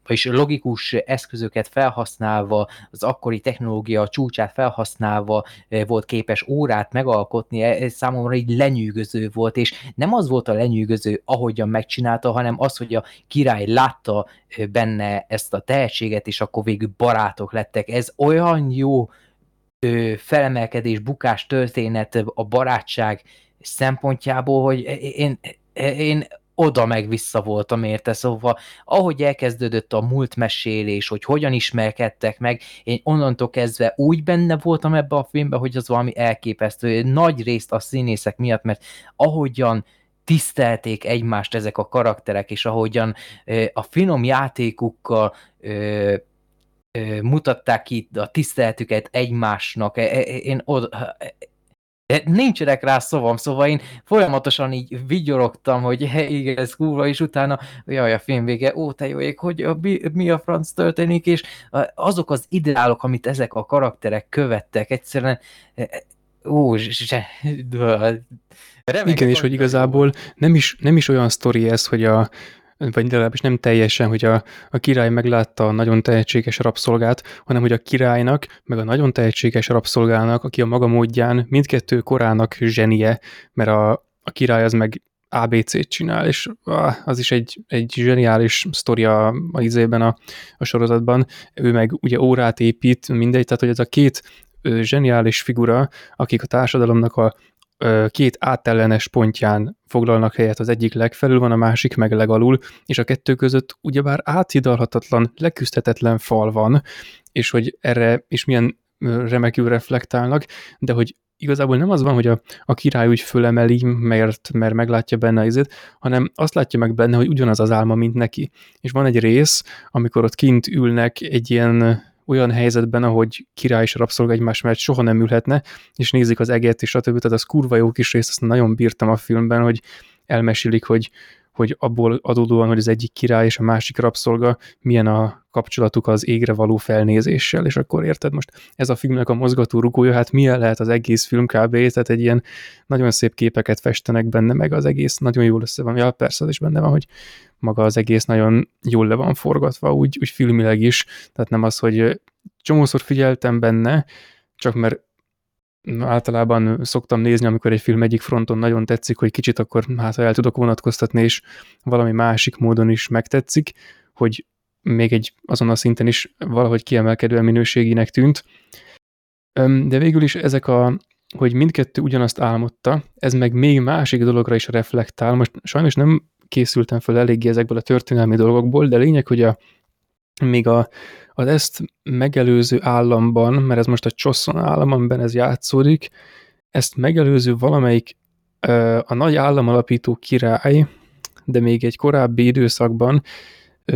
és logikus eszközöket felhasználva, az akkori technológia csúcsát felhasználva volt képes órát megalkotni, ez számomra így lenyűgöző volt, és nem az volt a lenyűgöző, ahogyan megcsinálta, hanem az, hogy a király látta benne ezt a tehetséget, és akkor végül barátok lettek. Ez olyan jó ö, felemelkedés, bukás történet a barátság szempontjából, hogy én, én oda meg vissza voltam érte, szóval ahogy elkezdődött a múlt mesélés, hogy hogyan ismerkedtek meg, én onnantól kezdve úgy benne voltam ebbe a filmbe, hogy az valami elképesztő, nagy részt a színészek miatt, mert ahogyan tisztelték egymást ezek a karakterek, és ahogyan a finom játékukkal mutatták ki a tiszteletüket egymásnak. E- e- Én oda, e- nincsenek rá szavam, szóval én folyamatosan így vigyorogtam, hogy igen, ez kurva, és utána, jaj, a film vége, ó, te jó ég, hogy a, mi, mi a franc történik, és azok az ideálok, amit ezek a karakterek követtek, egyszerűen, e- e- ó, zse, Igen, és hogy igazából nem is, nem is olyan sztori ez, hogy a, vagy legalábbis nem teljesen, hogy a, a király meglátta a nagyon tehetséges rabszolgát, hanem hogy a királynak, meg a nagyon tehetséges rabszolgának, aki a maga módján mindkettő korának zsenie, mert a, a király az meg ABC-t csinál, és az is egy, egy zseniális sztori a, izében a, a sorozatban. Ő meg ugye órát épít, mindegy, tehát hogy ez a két zseniális figura, akik a társadalomnak a két átellenes pontján foglalnak helyet, az egyik legfelül van, a másik meg legalul, és a kettő között ugyebár áthidalhatatlan, leküzdhetetlen fal van, és hogy erre is milyen remekül reflektálnak, de hogy igazából nem az van, hogy a, a király úgy fölemeli, mert, mert meglátja benne izét, hanem azt látja meg benne, hogy ugyanaz az álma, mint neki. És van egy rész, amikor ott kint ülnek egy ilyen olyan helyzetben, ahogy király és rabszolga egymás mellett soha nem ülhetne, és nézik az eget, és stb. Tehát az kurva jó kis rész, azt nagyon bírtam a filmben, hogy elmesélik, hogy, hogy abból adódóan, hogy az egyik király és a másik rabszolga milyen a kapcsolatuk az égre való felnézéssel, és akkor érted most ez a filmnek a mozgató rugója, hát milyen lehet az egész film kb. Tehát egy ilyen nagyon szép képeket festenek benne, meg az egész nagyon jól össze van. Ja, persze az is benne van, hogy maga az egész nagyon jól le van forgatva, úgy, úgy filmileg is, tehát nem az, hogy csomószor figyeltem benne, csak mert általában szoktam nézni, amikor egy film egyik fronton nagyon tetszik, hogy kicsit akkor hát el tudok vonatkoztatni, és valami másik módon is megtetszik, hogy még egy azon a szinten is valahogy kiemelkedően minőséginek tűnt. De végül is ezek a, hogy mindkettő ugyanazt álmodta, ez meg még másik dologra is reflektál. Most sajnos nem készültem fel eléggé ezekből a történelmi dolgokból, de lényeg, hogy a, még a, az ezt megelőző államban, mert ez most a Csosszon állam, amiben ez játszódik, ezt megelőző valamelyik a nagy államalapító király, de még egy korábbi időszakban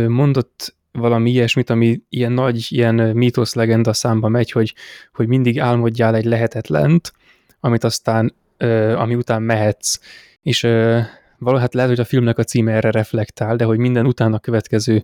mondott valami ilyesmit, ami ilyen nagy, ilyen mítosz legenda számba megy, hogy, hogy mindig álmodjál egy lehetetlent, amit aztán, ami után mehetsz. És valahogy hát lehet, hogy a filmnek a címe erre reflektál, de hogy minden utána következő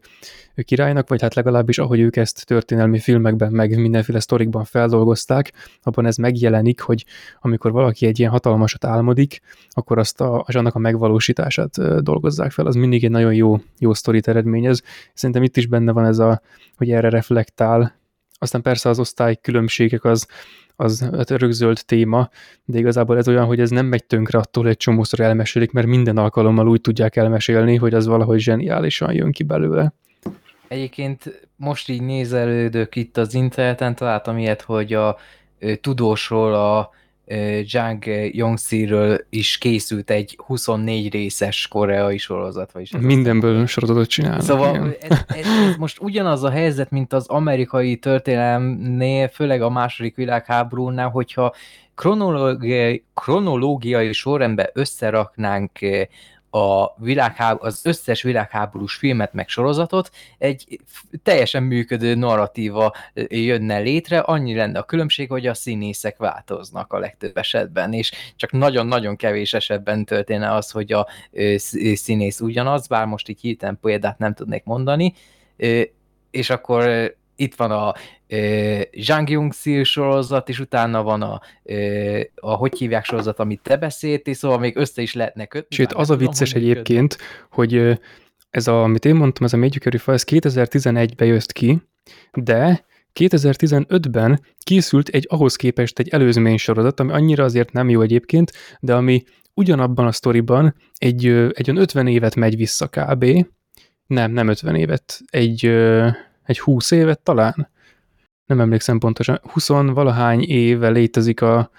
királynak, vagy hát legalábbis ahogy ők ezt történelmi filmekben, meg mindenféle sztorikban feldolgozták, abban ez megjelenik, hogy amikor valaki egy ilyen hatalmasat álmodik, akkor azt a, az annak a megvalósítását dolgozzák fel, az mindig egy nagyon jó, jó sztorit eredményez. Szerintem itt is benne van ez a, hogy erre reflektál, aztán persze az osztály különbségek az, az hát téma, de igazából ez olyan, hogy ez nem megy tönkre attól, egy csomószor elmesélik, mert minden alkalommal úgy tudják elmesélni, hogy az valahogy zseniálisan jön ki belőle. Egyébként most így nézelődök itt az interneten, találtam ilyet, hogy a tudósról, a Jang Yongsi-ről is készült egy 24 részes koreai sorozat. Vagyis Mindenből sorozatot csinálnak. Szóval ez, ez, ez most ugyanaz a helyzet, mint az amerikai történelemnél, főleg a második világháborúnál, hogyha kronológiai, kronológiai sorrendben összeraknánk a világháború, az összes világháborús filmet meg sorozatot, egy teljesen működő narratíva jönne létre, annyi lenne a különbség, hogy a színészek változnak a legtöbb esetben, és csak nagyon-nagyon kevés esetben történne az, hogy a színész ugyanaz, bár most így hirtelen példát nem tudnék mondani, és akkor itt van a ö, Zhang Yongxil sorozat, és utána van a, a hogy hívják sorozat, amit te beszéltél, szóval még össze is lehetne kötni. Sőt, az a vicces tudom, egyébként, hogy ez a, amit én mondtam, ez a Major File, ez 2011-ben jött ki, de 2015-ben készült egy ahhoz képest egy előzmény sorozat, ami annyira azért nem jó egyébként, de ami ugyanabban a sztoriban egy, egy olyan 50 évet megy vissza kb. Nem, nem 50 évet, egy, egy 20 évet talán. Nem emlékszem pontosan. 20 valahány éve létezik a,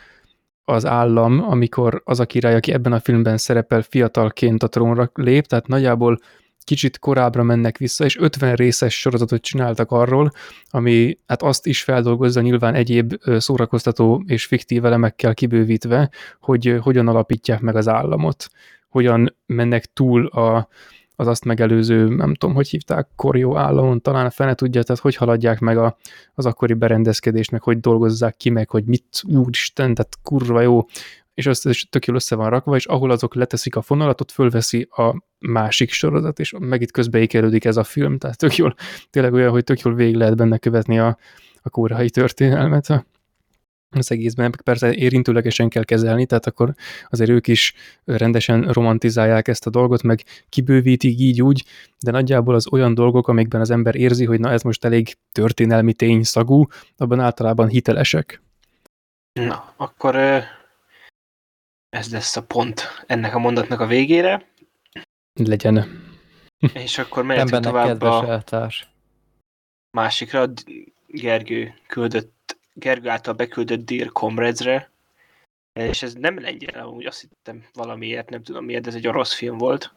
az állam, amikor az a király, aki ebben a filmben szerepel, fiatalként a trónra lép, tehát nagyjából kicsit korábbra mennek vissza, és 50 részes sorozatot csináltak arról, ami hát azt is feldolgozza nyilván egyéb szórakoztató és fiktív elemekkel kibővítve, hogy hogyan alapítják meg az államot, hogyan mennek túl a, az azt megelőző, nem tudom, hogy hívták, korjó államon, talán a fene tudja, tehát hogy haladják meg a, az akkori berendezkedést, meg hogy dolgozzák ki, meg hogy mit, úristen, tehát kurva jó. És azt is tök jól össze van rakva, és ahol azok leteszik a fonalat, ott fölveszi a másik sorozat, és meg itt közbeékelődik ez a film, tehát tök jól, tényleg olyan, hogy tök jól végig lehet benne követni a, a kórhai történelmet az egészben, persze érintőlegesen kell kezelni, tehát akkor azért ők is rendesen romantizálják ezt a dolgot, meg kibővítik így úgy, de nagyjából az olyan dolgok, amikben az ember érzi, hogy na ez most elég történelmi tény szagú, abban általában hitelesek. Na, akkor ez lesz a pont ennek a mondatnak a végére. Legyen. És akkor mehetünk tovább a eltárs. másikra. Gergő küldött, Gergő által beküldött Dear Comrades-re. És ez nem lengyel, úgy azt hittem valamiért, nem tudom miért, de ez egy orosz film volt.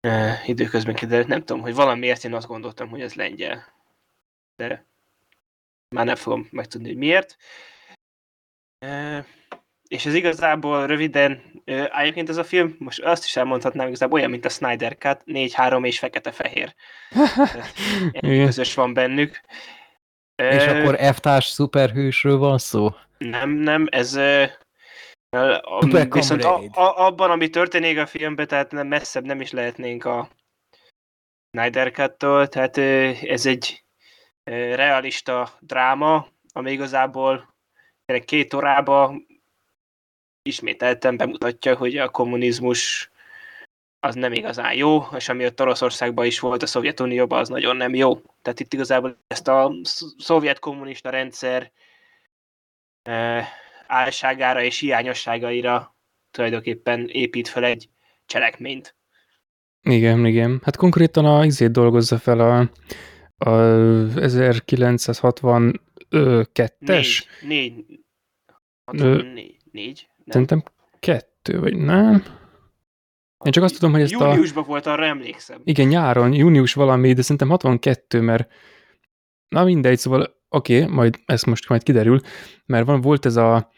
E, időközben kiderült, nem tudom, hogy valamiért én azt gondoltam, hogy ez lengyel. De már nem fogom megtudni, hogy miért. E, és ez igazából röviden, egyébként ez a film, most azt is elmondhatnám, igazából olyan, mint a Snyder Cut, 4-3 és fekete-fehér. Közös van bennük. És akkor F-társ szuperhősről van szó? Nem, nem, ez uh, viszont a, a, abban, ami történik a filmben, tehát nem messzebb nem is lehetnénk a Snyder Cut-tól, tehát ez egy realista dráma, ami igazából két órába ismételten bemutatja, hogy a kommunizmus az nem igazán jó, és ami ott Oroszországban is volt, a Szovjetunióban, az nagyon nem jó. Tehát itt igazából ezt a szovjet kommunista rendszer e, álságára és hiányosságaira tulajdonképpen épít fel egy cselekményt. Igen, igen. Hát konkrétan a izét dolgozza fel a, a 1962-es. Négy. Négy. 64. Négy. Nem. Szerintem kettő, vagy nem? Én csak azt tudom, hogy ezt Júniusban a... Júniusban volt, arra emlékszem. Igen, nyáron, június valami, de szerintem 62, mert na mindegy, szóval oké, okay, majd ezt most majd kiderül, mert van, volt ez a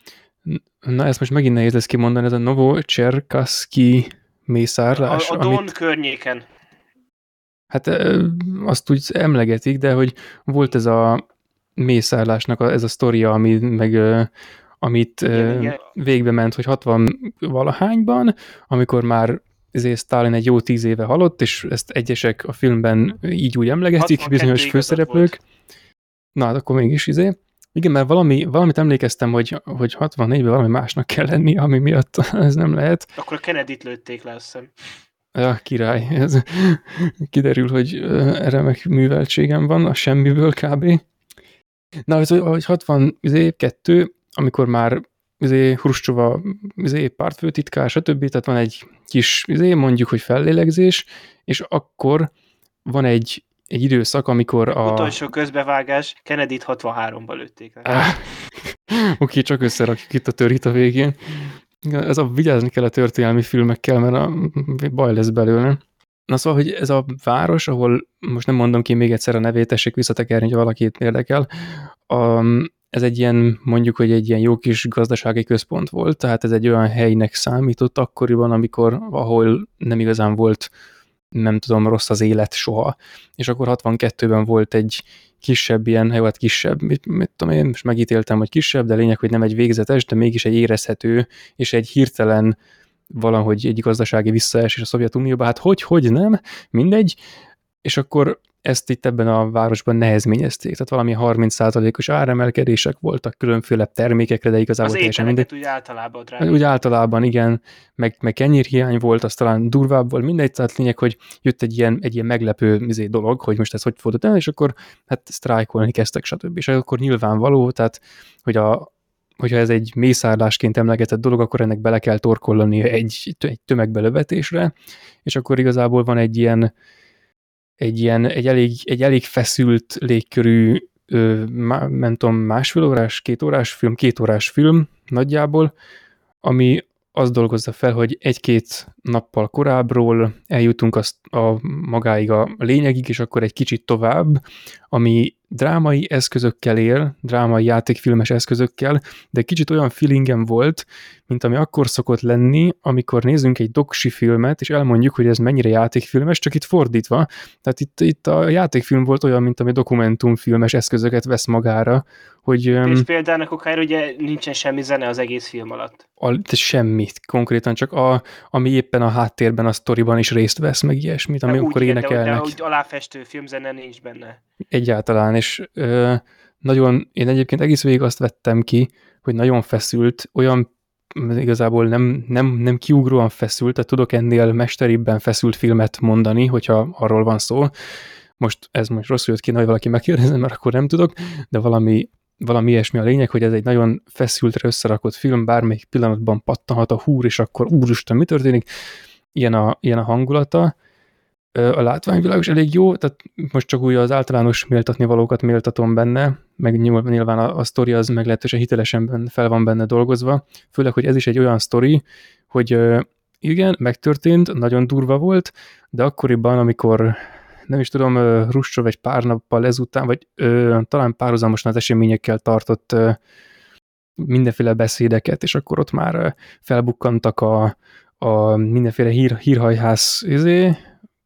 na ezt most megint nehéz lesz kimondani, ez a Novo Cserkaszki mészárlás. A, a Don amit, környéken. Hát azt úgy emlegetik, de hogy volt ez a mészárlásnak a, ez a sztoria, ami meg amit igen, igen. végbe ment, hogy 60 valahányban, amikor már ezért Stalin egy jó tíz éve halott, és ezt egyesek a filmben így úgy emlegetik, bizonyos főszereplők. Na, hát akkor mégis izé. Igen, mert valami, valamit emlékeztem, hogy, hogy 64-ben valami másnak kell lenni, ami miatt ez nem lehet. Akkor a Kennedy-t lőtték le, azt hiszem. Ja, király. Ez, kiderül, hogy remek műveltségem van a semmiből kb. Na, ez, hogy 62, amikor már izé, Hruscsova izé, pártfőtitkár, stb. Tehát van egy kis, izé, mondjuk, hogy fellélegzés, és akkor van egy, egy időszak, amikor a... Utolsó közbevágás, Kennedy-t 63-ban lőtték. Oké, okay, csak összerakjuk itt a törít a végén. Ez a vigyázni kell a történelmi filmekkel, mert a baj lesz belőle. Na szóval, hogy ez a város, ahol most nem mondom ki még egyszer a nevét, tessék visszatekerni, hogy valakit érdekel, a, ez egy ilyen, mondjuk, hogy egy ilyen jó kis gazdasági központ volt, tehát ez egy olyan helynek számított akkoriban, amikor, ahol nem igazán volt, nem tudom, rossz az élet soha. És akkor 62-ben volt egy kisebb ilyen, jó, hát kisebb, mit, mit tudom én, most megítéltem, hogy kisebb, de lényeg, hogy nem egy végzetes, de mégis egy érezhető, és egy hirtelen valahogy egy gazdasági visszaesés a Szovjetunióba, hát hogy, hogy nem, mindegy, és akkor ezt itt ebben a városban nehezményezték, tehát valami 30%-os áremelkedések voltak különféle termékekre, de igazából Az teljesen mindegy. úgy általában drága. Úgy általában, igen, meg, meg kenyérhiány volt, az talán durvább volt, mindegy, tehát lényeg, hogy jött egy ilyen, egy ilyen meglepő izé, dolog, hogy most ez hogy fordult el, és akkor hát sztrájkolni kezdtek, stb. És akkor nyilvánvaló, tehát, hogy a, hogyha ez egy mészárlásként emlegetett dolog, akkor ennek bele kell torkollani egy, egy tömegbelövetésre, és akkor igazából van egy ilyen, egy ilyen, egy elég, egy elég feszült légkörű, ö, má, nem tudom, másfél órás, két órás film, két órás film nagyjából, ami azt dolgozza fel, hogy egy-két nappal korábbról eljutunk azt a magáig a lényegig, és akkor egy kicsit tovább, ami drámai eszközökkel él, drámai játékfilmes eszközökkel, de kicsit olyan feelingem volt, mint ami akkor szokott lenni, amikor nézünk egy doksi filmet, és elmondjuk, hogy ez mennyire játékfilmes, csak itt fordítva. Tehát itt, itt a játékfilm volt olyan, mint ami dokumentumfilmes eszközöket vesz magára, hogy... És példának okára ugye nincsen semmi zene az egész film alatt. A, de semmit, konkrétan csak a, ami éppen a háttérben, a sztoriban is részt vesz, meg ilyesmit, De úgy, énekelnek. De, de úgy aláfestő filmzene nincs benne. Egyáltalán, és ö, nagyon, én egyébként egész végig azt vettem ki, hogy nagyon feszült, olyan igazából nem, nem, nem kiugróan feszült, tehát tudok ennél mesteribben feszült filmet mondani, hogyha arról van szó. Most ez most rosszul jött ki, hogy valaki megkérdezem, mert akkor nem tudok, de valami, valami ilyesmi a lényeg, hogy ez egy nagyon feszültre összerakott film, bármelyik pillanatban pattanhat a húr, és akkor úristen, mi történik? Ilyen a, ilyen a hangulata. A látványvilág is elég jó, tehát most csak úgy az általános méltatni valókat méltatom benne, meg nyilván a, a sztori az meglehetősen hitelesen fel van benne dolgozva, főleg, hogy ez is egy olyan sztori, hogy igen, megtörtént, nagyon durva volt, de akkoriban, amikor nem is tudom, Russov egy pár nappal ezután, vagy ö, talán párhuzamosan az eseményekkel tartott ö, mindenféle beszédeket, és akkor ott már felbukkantak a, a mindenféle hír, hírhajház izé,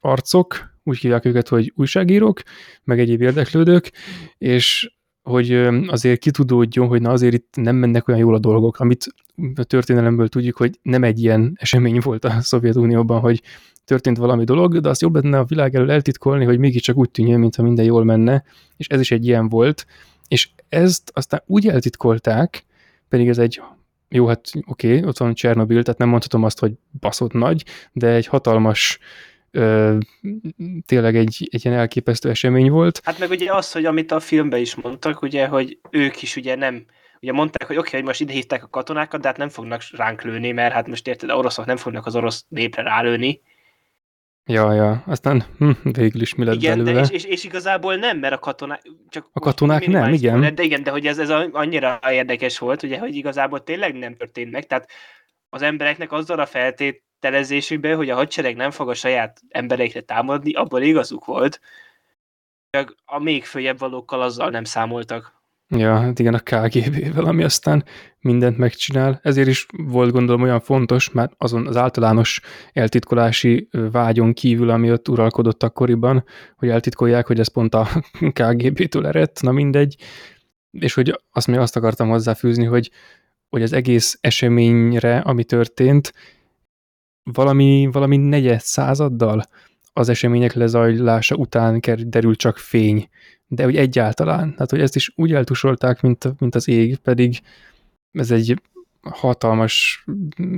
arcok, úgy hívják őket, hogy újságírók, meg egyéb érdeklődők, és hogy azért kitudódjon, hogy na azért itt nem mennek olyan jól a dolgok, amit a történelemből tudjuk, hogy nem egy ilyen esemény volt a Szovjetunióban, hogy történt valami dolog, de azt jobb lenne a világ elől eltitkolni, hogy mégiscsak úgy tűnjön, mintha minden jól menne, és ez is egy ilyen volt, és ezt aztán úgy eltitkolták, pedig ez egy jó, hát oké, okay, ott van Csernobil, tehát nem mondhatom azt, hogy baszott nagy, de egy hatalmas ö, tényleg egy, egy ilyen elképesztő esemény volt. Hát meg ugye az, hogy amit a filmben is mondtak, ugye, hogy ők is ugye nem, ugye mondták, hogy oké, okay, hogy most ide hívták a katonákat, de hát nem fognak ránk lőni, mert hát most érted, oroszok nem fognak az orosz népre rálőni. Ja, ja, aztán hm, végül is mi lett Igen, de belőle. és, és, és, igazából nem, mert a katonák csak A katonák nem, igen. spoiler, De igen, de hogy ez, ez annyira érdekes volt, ugye, hogy igazából tényleg nem történt meg, tehát az embereknek azzal a feltételezésükben, hogy a hadsereg nem fog a saját embereikre támadni, abban igazuk volt. Csak a még följebb valókkal azzal nem számoltak. Ja, hát igen, a KGB-vel, ami aztán mindent megcsinál. Ezért is volt gondolom olyan fontos, mert azon az általános eltitkolási vágyon kívül, ami ott uralkodott akkoriban, hogy eltitkolják, hogy ez pont a KGB-től eredt, na mindegy. És hogy azt még azt akartam hozzáfűzni, hogy, hogy az egész eseményre, ami történt, valami, valami negyed századdal az események lezajlása után derül csak fény de úgy egyáltalán. Tehát, hogy ezt is úgy eltusolták, mint, mint az ég, pedig ez egy hatalmas,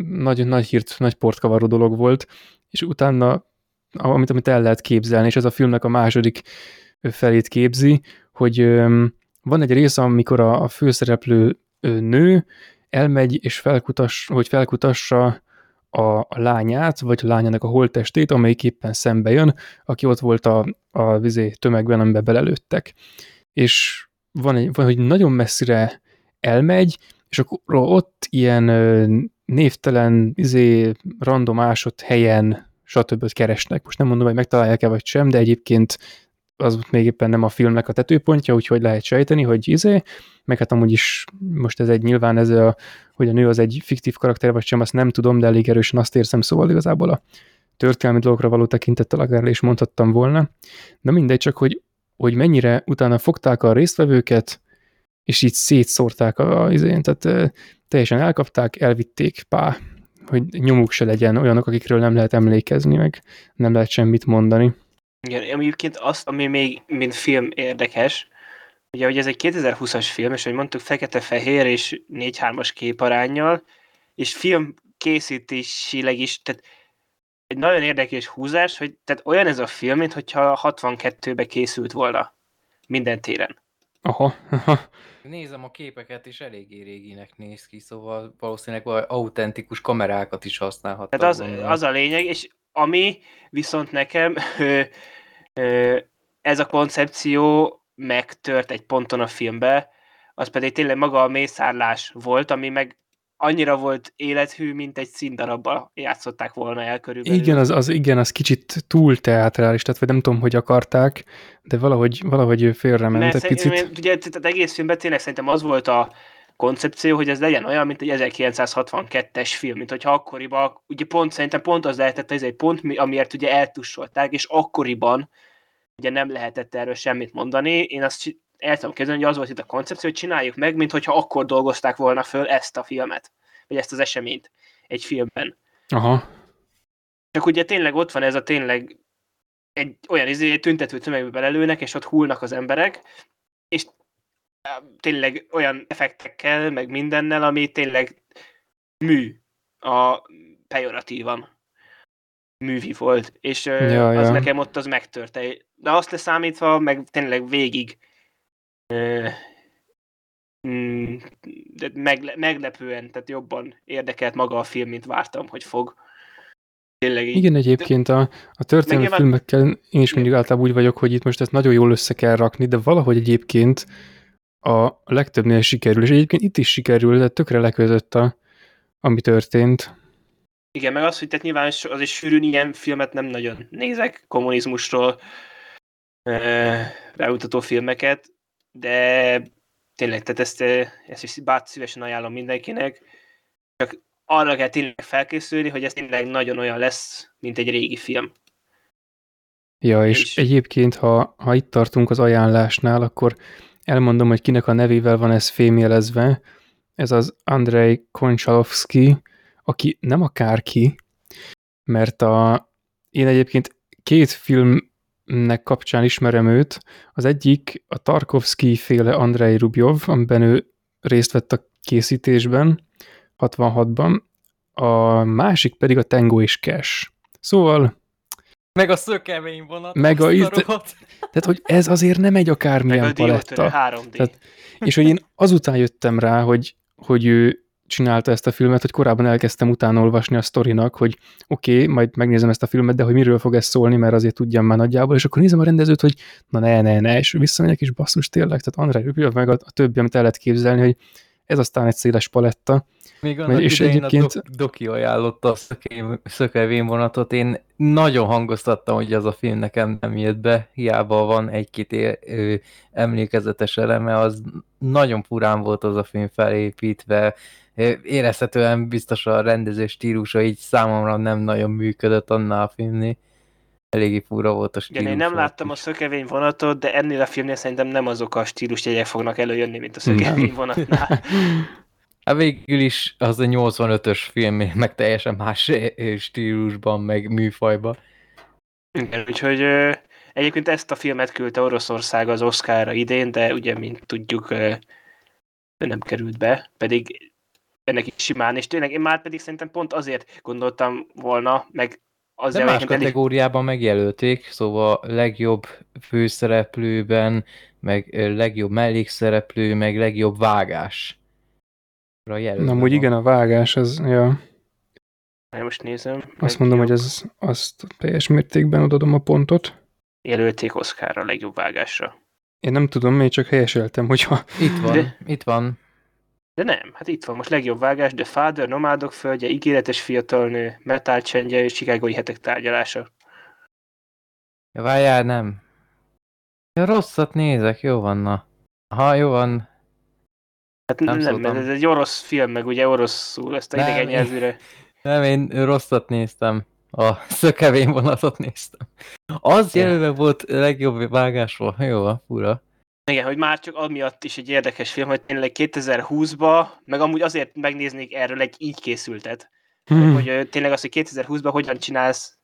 nagy, nagy hírt, nagy portkavaró dolog volt, és utána, amit, amit el lehet képzelni, és ez a filmnek a második felét képzi, hogy van egy rész, amikor a, a főszereplő nő elmegy, és felkutass, hogy felkutassa a, lányát, vagy a lányának a holttestét, amelyik éppen szembe jön, aki ott volt a, a vizé tömegben, amiben belelőttek. És van, egy, van, hogy nagyon messzire elmegy, és akkor ott ilyen névtelen, izé, random ásott helyen, stb. keresnek. Most nem mondom, hogy megtalálják-e vagy sem, de egyébként az még éppen nem a filmnek a tetőpontja, úgyhogy lehet sejteni, hogy izé, meg hát amúgy is most ez egy nyilván ez a, hogy a nő az egy fiktív karakter, vagy sem, azt nem tudom, de elég erősen azt érzem, szóval igazából a történelmi dolgokra való tekintettel akár is mondhattam volna. Na mindegy, csak hogy, hogy mennyire utána fogták a résztvevőket, és így szétszórták a izén, tehát teljesen elkapták, elvitték, pá, hogy nyomuk se legyen olyanok, akikről nem lehet emlékezni, meg nem lehet semmit mondani. Igen, ami egyébként azt, ami még mint film érdekes, ugye, hogy ez egy 2020-as film, és hogy mondtuk, fekete-fehér és 4-3-as képarányjal, és film készítésileg is, tehát egy nagyon érdekes húzás, hogy tehát olyan ez a film, mintha 62-be készült volna minden téren. Aha. Nézem a képeket, és eléggé réginek néz ki, szóval valószínűleg autentikus kamerákat is használhattak. Tehát az, az a lényeg, és ami viszont nekem ö, ö, ez a koncepció megtört egy ponton a filmbe, az pedig tényleg maga a mészárlás volt, ami meg annyira volt élethű, mint egy színdarabba játszották volna el körülbelül. Igen, az, az, igen, az kicsit túl teátrális, tehát vagy nem tudom, hogy akarták, de valahogy, valahogy félrement egy picit. mert ugye tehát egész filmben tényleg szerintem az volt a koncepció, hogy ez legyen olyan, mint egy 1962-es film, mint hogyha akkoriban, ugye pont szerintem pont az lehetett, ez egy pont, mi- amiért ugye eltussolták, és akkoriban ugye nem lehetett erről semmit mondani. Én azt el tudom képzelni, hogy az volt itt a koncepció, hogy csináljuk meg, mint hogyha akkor dolgozták volna föl ezt a filmet, vagy ezt az eseményt egy filmben. Aha, Csak ugye tényleg ott van ez a tényleg egy olyan izé, tüntető tömegbe belelőnek, és ott hullnak az emberek, és tényleg olyan effektekkel, meg mindennel, ami tényleg mű a pejoratívan művi volt, és Ja, az ja. nekem ott az megtörte. De azt leszámítva, meg tényleg végig mm, de megle- meglepően, tehát jobban érdekelt maga a film, mint vártam, hogy fog. Tényleg így. igen, egyébként a, a történelmi filmekkel én is mindig általában úgy vagyok, hogy itt most ezt nagyon jól össze kell rakni, de valahogy egyébként a legtöbbnél sikerül, és egyébként itt is sikerül, de tökre leközött a, ami történt. Igen, meg az, hogy tehát nyilván so- azért sűrűn ilyen filmet nem nagyon nézek, kommunizmusról bemutató filmeket, de tényleg, tehát ezt, ezt is bát szívesen ajánlom mindenkinek, csak arra kell tényleg felkészülni, hogy ez tényleg nagyon olyan lesz, mint egy régi film. Ja, és, És- egyébként, ha, ha itt tartunk az ajánlásnál, akkor elmondom, hogy kinek a nevével van ez fémjelezve. Ez az Andrei Konchalovsky, aki nem akárki, mert a, én egyébként két filmnek kapcsán ismerem őt. Az egyik a Tarkovsky féle Andrei Rubjov, amiben ő részt vett a készítésben, 66-ban. A másik pedig a Tango és Cash. Szóval Meg a szökemény vonat. Meg a rohadt. Tehát, hogy ez azért nem egy Meg akármilyen a Diótörő paletta. 3D. Tehát- És hogy én azután jöttem rá, hogy, hogy ő csinálta ezt a filmet, hogy korábban elkezdtem utána olvasni a sztorinak, hogy oké, okay, majd megnézem ezt a filmet, de hogy miről fog ez szólni, mert azért tudjam már nagyjából, és akkor nézem a rendezőt, hogy na ne, ne, ne, és visszamegyek, és basszus tényleg, tehát André Rubio, meg a, a többi, amit el lehet képzelni, hogy ez aztán egy széles paletta. Még annak és egyébként- a dok- Doki ajánlotta a szökevén vonatot, én nagyon hangoztattam, hogy ez a film nekem nem jött be, hiába van egy-két emlékezetes eleme, az nagyon furán volt az a film felépítve, érezhetően biztos a rendező stílusa így számomra nem nagyon működött annál a filmnél. Eléggé fura volt a stílus. Igen, én nem láttam a szökevény vonatot, de ennél a filmnél szerintem nem azok a stílusjegyek fognak előjönni, mint a szökevény vonatnál. Hát végül is az a 85-ös film, meg teljesen más stílusban, meg műfajban. Igen, úgyhogy egyébként ezt a filmet küldte Oroszország az Oscarra idén, de ugye, mint tudjuk, nem került be, pedig ennek is simán, és tényleg én már pedig szerintem pont azért gondoltam volna, meg az De más kategóriában megjelölték, szóval legjobb főszereplőben, meg legjobb mellékszereplő, meg legjobb vágás. Na, amúgy igen, a vágás, az, ja, Most nézem. azt mondom, hogy ez, azt teljes mértékben odadom a pontot. Jelölték Oscarra a legjobb vágásra. Én nem tudom, én csak helyeseltem, hogyha Itt van, De- itt van. De nem, hát itt van most legjobb vágás, The Father, Nomádok földje, Ígéretes fiatalnő, Metal csendje és Chicagói hetek tárgyalása. Ja, várjál, nem. Ja, rosszat nézek, jó van, na. Ha, jó van. Hát Nem nem, nem ez egy orosz film, meg ugye oroszul, ezt a Nem, idegen nyelvűre. Nem, én rosszat néztem. A szökevén vonatot néztem. Az jelölve volt legjobb vágásról. Jó, fura. Igen, hogy már csak amiatt is egy érdekes film, hogy tényleg 2020-ba, meg amúgy azért megnéznék erről egy így készültet. Hmm. Hogy tényleg az, hogy 2020-ban hogyan csinálsz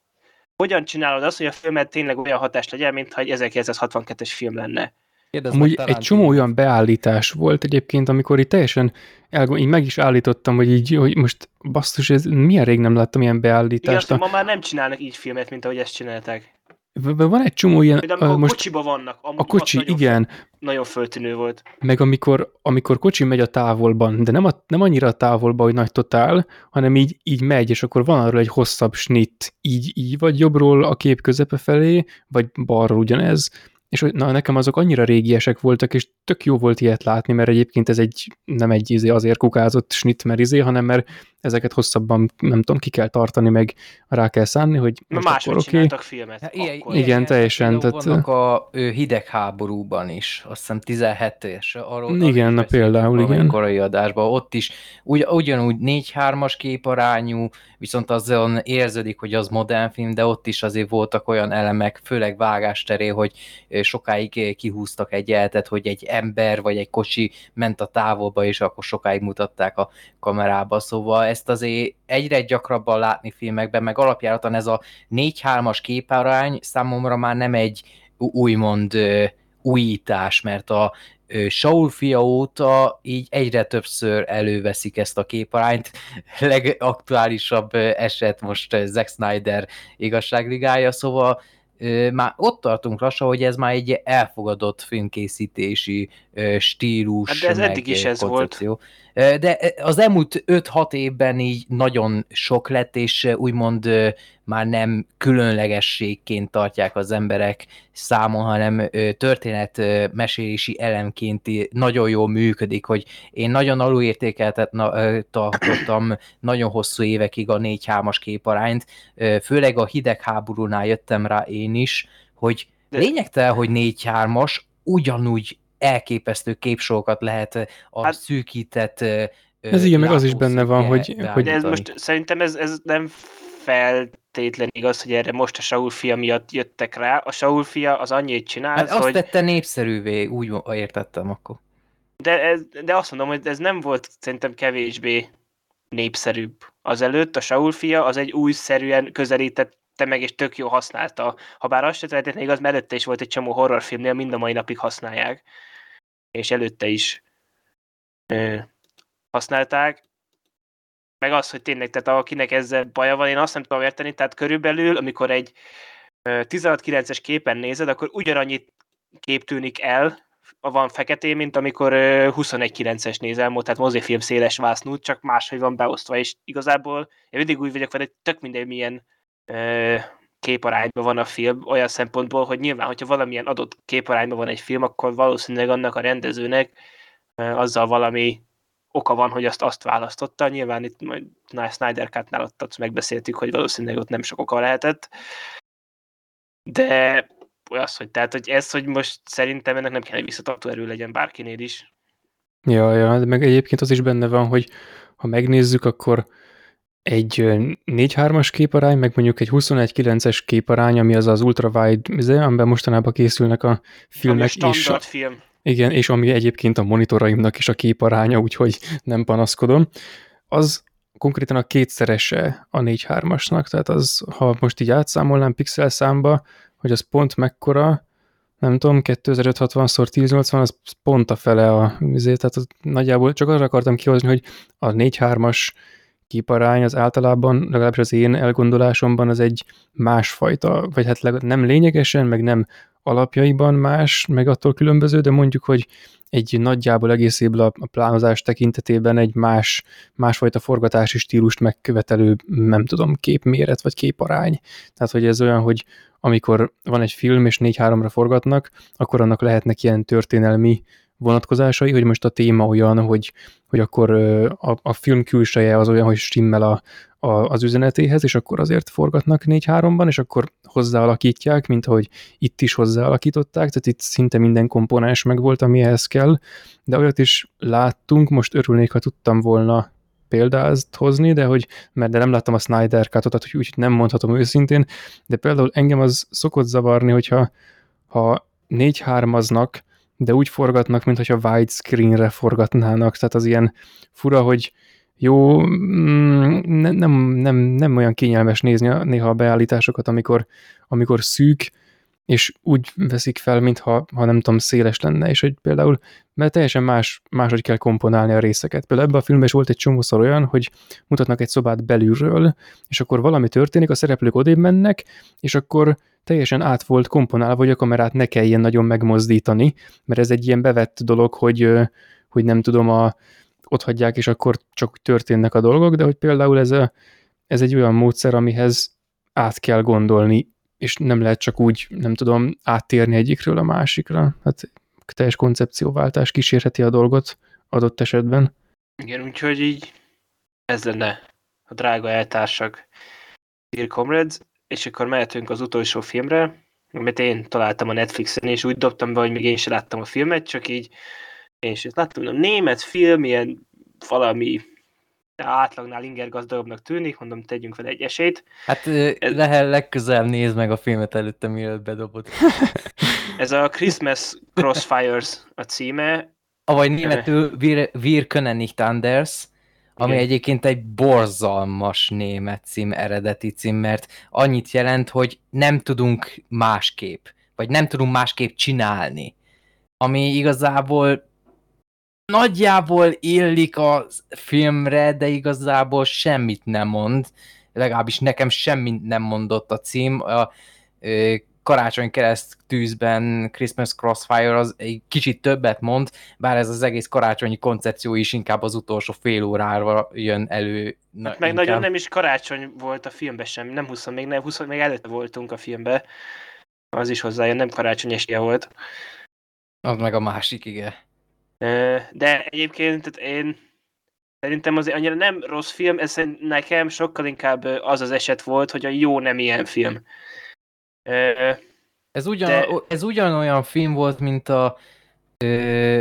hogyan csinálod azt, hogy a filmet tényleg olyan hatás legyen, mintha egy 1962-es film lenne. Kérdezd Amúgy egy csomó olyan beállítás volt egyébként, amikor itt teljesen elgond, így meg is állítottam, hogy így, hogy most basszus, ez milyen rég nem láttam ilyen beállítást. hogy ma már nem csinálnak így filmet, mint ahogy ezt csinálták. Van egy csomó ilyen, Például amikor most kocsiba vannak. a kocsi, nagyon, igen, Nagyon föltűnő volt. meg amikor, amikor kocsi megy a távolban, de nem, a, nem annyira a távolba, hogy nagy totál, hanem így, így megy, és akkor van arról egy hosszabb snit, így, így vagy jobbról a kép közepe felé, vagy balról ugyanez, és hogy- na, nekem azok annyira régiesek voltak, és tök jó volt ilyet látni, mert egyébként ez egy, nem egy izé azért kukázott snit, mert izé, hanem mert ezeket hosszabban, nem tudom, ki kell tartani, meg rá kell szánni, hogy most máshogy akkor csináltak filmet. Hát ilyen- akkor. Igen, ilyen teljesen, tehát- Vannak a hidegháborúban is, azt hiszem 17-es, arról, arról Igen, na például, igen. korai adásban, ott is ugy, ugyanúgy 4-3-as képarányú, viszont azon érződik, hogy az modern film, de ott is azért voltak olyan elemek, főleg vágás terén, hogy sokáig ö, kihúztak egy eltet, hogy egy ember vagy egy kocsi ment a távolba, és akkor sokáig mutatták a kamerába, szóval ezt azért egyre gyakrabban látni filmekben, meg alapjáraton ez a 4-3-as képarány számomra már nem egy úgymond újítás, mert a Saul fia óta így egyre többször előveszik ezt a képarányt. Legaktuálisabb eset most Zack Snyder igazságligája, szóval már ott tartunk lassan, hogy ez már egy elfogadott filmkészítési stílus, Hát de ez eddig is ez volt. koncepció. Ö, De az elmúlt 5-6 évben így nagyon sok lett, és úgymond már nem különlegességként tartják az emberek számon, hanem ö, történet ö, mesélési elemként nagyon jól működik, hogy én nagyon alulértékeltet tartottam nagyon hosszú évekig a 4-3-as képarányt, főleg a hidegháborúnál jöttem rá én is, hogy lényegtel, hogy 4-3-as ugyanúgy elképesztő képsorokat lehet a Hát- szűkített Ez igen, meg az is benne van, hogy- hogy- De ez most szerintem ez, ez nem feltétlen igaz, hogy erre most a Saul fia miatt jöttek rá. A Saul fia az annyit csinál, Hát azt hogy... tette népszerűvé, úgy értettem akkor. De, ez, de azt mondom, hogy ez nem volt szerintem kevésbé népszerűbb. Azelőtt a Saul fia az egy újszerűen közelítette meg, és tök jó használta. Ha bár azt se feltétlenül igaz, mert előtte is volt egy csomó horrorfilmnél, mind a mai napig használják. És előtte is ö, használták. Meg az, hogy tényleg, tehát akinek ezzel baja van, én azt nem tudom érteni, tehát körülbelül, amikor egy ö, 16-9-es képen nézed, akkor ugyanannyit kép tűnik el, van feketén, mint amikor ö, 21-9-es nézel, tehát mozifilm széles vásznút, csak máshogy van beosztva, és igazából én mindig úgy vagyok vele, hogy tök mindegy, milyen képarányban van a film, olyan szempontból, hogy nyilván, hogyha valamilyen adott képarányban van egy film, akkor valószínűleg annak a rendezőnek azzal valami oka van, hogy azt azt választotta. Nyilván itt majd Na- Snyder Cut-nál ott, ott megbeszéltük, hogy valószínűleg ott nem sok oka lehetett. De az, hogy tehát, hogy ez, hogy most szerintem ennek nem kell, hogy visszatartó erő legyen bárkinél is. Ja, ja, de meg egyébként az is benne van, hogy ha megnézzük, akkor egy ö, 4-3-as képarány, meg mondjuk egy 21-9-es képarány, ami az az ultrawide, amiben mostanában készülnek a Ami a filmek, és, standard film. igen, és ami egyébként a monitoraimnak is a képaránya, úgyhogy nem panaszkodom, az konkrétan a kétszerese a 4-3-asnak, tehát az, ha most így átszámolnám pixel számba, hogy az pont mekkora, nem tudom, 2560x1080, az pont a fele a vizé, tehát az nagyjából csak arra akartam kihozni, hogy a 4-3-as képarány az általában, legalábbis az én elgondolásomban az egy másfajta, vagy hát nem lényegesen, meg nem alapjaiban más, meg attól különböző, de mondjuk, hogy egy nagyjából egészéből a, plánozás tekintetében egy más, másfajta forgatási stílust megkövetelő, nem tudom, képméret vagy képarány. Tehát, hogy ez olyan, hogy amikor van egy film és 4-3-ra forgatnak, akkor annak lehetnek ilyen történelmi vonatkozásai, hogy most a téma olyan, hogy, hogy akkor a, a film külseje az olyan, hogy stimmel a, a, az üzenetéhez, és akkor azért forgatnak 4-3-ban, és akkor hozzáalakítják, mint ahogy itt is hozzáalakították, tehát itt szinte minden komponens megvolt, ami ehhez kell, de olyat is láttunk, most örülnék, ha tudtam volna példázt hozni, de hogy, mert de nem láttam a Snyder Cut-ot, tehát úgy nem mondhatom őszintén, de például engem az szokott zavarni, hogyha ha 4-3-aznak, de úgy forgatnak, mintha widescreenre forgatnának, tehát az ilyen fura, hogy jó, mm, ne, nem, nem, nem olyan kényelmes nézni a, néha a beállításokat, amikor, amikor szűk, és úgy veszik fel, mintha ha nem tudom, széles lenne, és hogy például, mert teljesen más, máshogy kell komponálni a részeket. Például ebben a filmben is volt egy csomószor olyan, hogy mutatnak egy szobát belülről, és akkor valami történik, a szereplők odébb mennek, és akkor teljesen át volt komponálva, hogy a kamerát ne kelljen nagyon megmozdítani, mert ez egy ilyen bevett dolog, hogy, hogy nem tudom, a, ott hagyják, és akkor csak történnek a dolgok, de hogy például ez, a, ez egy olyan módszer, amihez át kell gondolni és nem lehet csak úgy, nem tudom, áttérni egyikről a másikra. Hát teljes koncepcióváltás kísérheti a dolgot adott esetben. Igen, úgyhogy így ez lenne a drága eltársak Dear Comrades, és akkor mehetünk az utolsó filmre, amit én találtam a Netflixen, és úgy dobtam be, hogy még én sem láttam a filmet, csak így én is láttam, a német film, ilyen valami átlagnál inger gazdagabbnak tűnik, mondom, tegyünk vele egy esélyt. Hát Ez... lehet legközelebb nézd meg a filmet előtte, mielőtt bedobod. Ez a Christmas Crossfires a címe. Avagy németül Wir, Wir können nicht anders, ami Igen. egyébként egy borzalmas német cím, eredeti cím, mert annyit jelent, hogy nem tudunk másképp, vagy nem tudunk másképp csinálni. Ami igazából nagyjából illik a filmre, de igazából semmit nem mond. Legalábbis nekem semmit nem mondott a cím. A, ö, karácsony kereszt tűzben Christmas Crossfire az egy kicsit többet mond, bár ez az egész karácsonyi koncepció is inkább az utolsó fél órára jön elő. Na, hát meg inkább. nagyon nem is karácsony volt a filmben sem, nem 20, még nem 20, még előtte voltunk a filmben. Az is hozzájön, nem karácsony esélye volt. Az meg a másik, igen. De egyébként tehát én szerintem azért annyira nem rossz film, ez nekem sokkal inkább az az eset volt, hogy a jó nem ilyen film. Ez, ugyan, de... ez ugyanolyan film volt, mint a ö,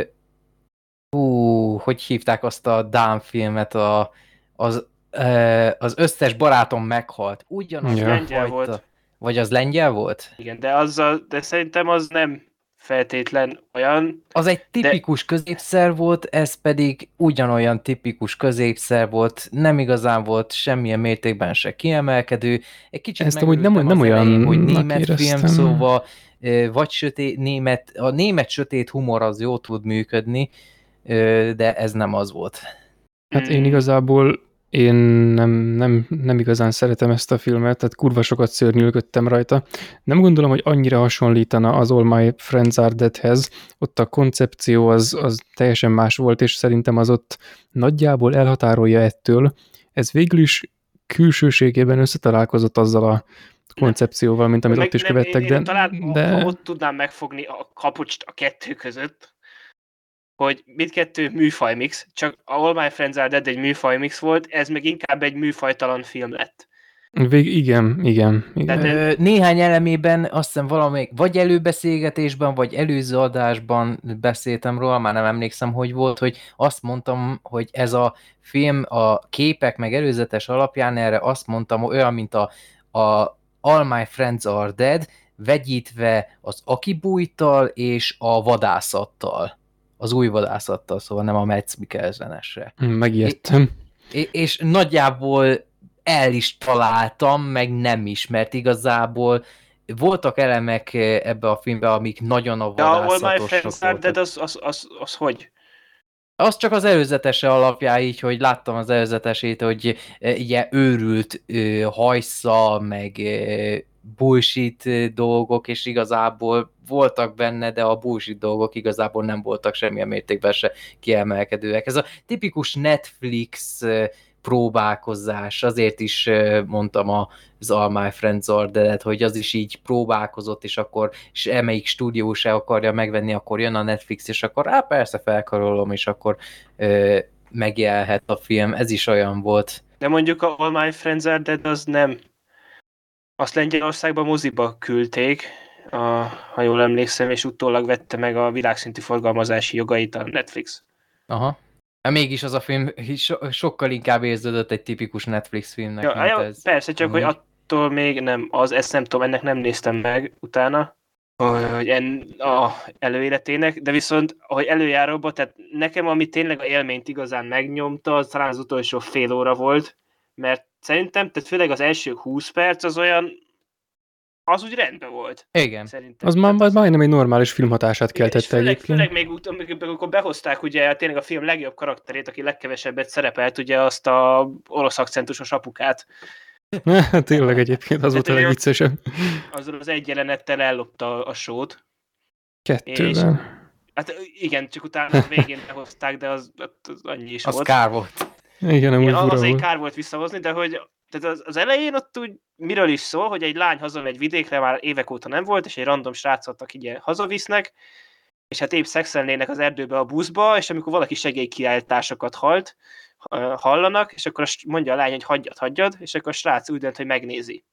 ú, hogy hívták azt a Dán filmet, a, az, ö, az összes barátom meghalt. Ugyanaz ja. lengyel volt. Vagy az lengyel volt? Igen, de, azzal, de szerintem az nem feltétlen olyan. Az egy tipikus de... középszer volt, ez pedig ugyanolyan tipikus középszer volt, nem igazán volt semmilyen mértékben se kiemelkedő. Egy kicsit Ezt amúgy nem, nem olyan elején, hogy német éreztem. film, szóval vagy sötét, német, a német sötét humor az jó tud működni, de ez nem az volt. Hát én igazából én nem, nem, nem igazán szeretem ezt a filmet, tehát kurva sokat szörnyűlködtem rajta. Nem gondolom, hogy annyira hasonlítana az All My Friends Are Dead-hez. Ott a koncepció az, az teljesen más volt, és szerintem az ott nagyjából elhatárolja ettől. Ez végül is külsőségében összetalálkozott azzal a koncepcióval, mint amit Meg ott is nem, követtek. Én, én de, talán de... ott tudnám megfogni a kapucst a kettő között, hogy mindkettő műfajmix, csak All My Friends Are Dead egy műfajmix volt, ez meg inkább egy műfajtalan film lett. Vég, igen, igen. igen. Tehát, néhány elemében azt hiszem valamelyik, vagy előbeszélgetésben, vagy előző adásban beszéltem róla, már nem emlékszem, hogy volt, hogy azt mondtam, hogy ez a film a képek meg előzetes alapján erre azt mondtam, olyan, mint a, a All My Friends Are Dead, vegyítve az akibújtal és a vadászattal az új vadászattal, szóval nem a Metz Mikkelsenesre. Hm, megijedtem. És, és nagyjából el is találtam, meg nem is, mert igazából voltak elemek ebbe a filmbe, amik nagyon a vadászatosok voltak. De az, az, az, az hogy? Az csak az előzetese alapján így, hogy láttam az előzetesét, hogy ugye őrült hajsza, meg bullshit dolgok, és igazából voltak benne, de a bullshit dolgok igazából nem voltak semmilyen mértékben se kiemelkedőek. Ez a tipikus Netflix próbálkozás, azért is mondtam az All My Friends Ordered, hogy az is így próbálkozott, és akkor és emelyik stúdió se akarja megvenni, akkor jön a Netflix, és akkor á, persze felkarolom, és akkor ö, megjelhet a film, ez is olyan volt. De mondjuk a All My Friends Are Dead az nem azt Lengyelországban moziba küldték, a, ha jól emlékszem, és utólag vette meg a világszintű forgalmazási jogait a Netflix. Aha. Hát mégis az a film so, sokkal inkább érződött egy tipikus Netflix filmnek, ja, mint ja, ez. Persze, csak Ami... hogy attól még nem, az, ezt nem tudom, ennek nem néztem meg utána. hogy en, a előéletének, de viszont, ahogy előjáróban, tehát nekem, ami tényleg a élményt igazán megnyomta, az talán az utolsó fél óra volt, mert szerintem, tehát főleg az első 20 perc az olyan, az úgy rendben volt. Igen. Szerintem. Az már majd majdnem egy normális filmhatását és keltette főleg, egyébként. főleg még amikor amikor behozták ugye tényleg a film legjobb karakterét, aki legkevesebbet szerepelt, ugye azt a orosz akcentusos apukát. Tényleg egyébként az volt a legviccesebb. Azzal az egy jelenettel ellopta a sót. Kettővel. Hát igen, csak utána a végén behozták, de az, az annyi is Az volt. kár volt. Igen, Igen, fura azért volt. kár volt visszahozni, de hogy tehát az, az elején ott úgy miről is szól, hogy egy lány hazamegy vidékre, már évek óta nem volt, és egy random srácot, aki ugye hazavisznek, és hát épp szexelnének az erdőbe a buszba, és amikor valaki segélykiáltásokat halt, hallanak, és akkor azt mondja a lány, hogy hagyjad, hagyjad, és akkor a srác úgy dönt, hogy megnézi.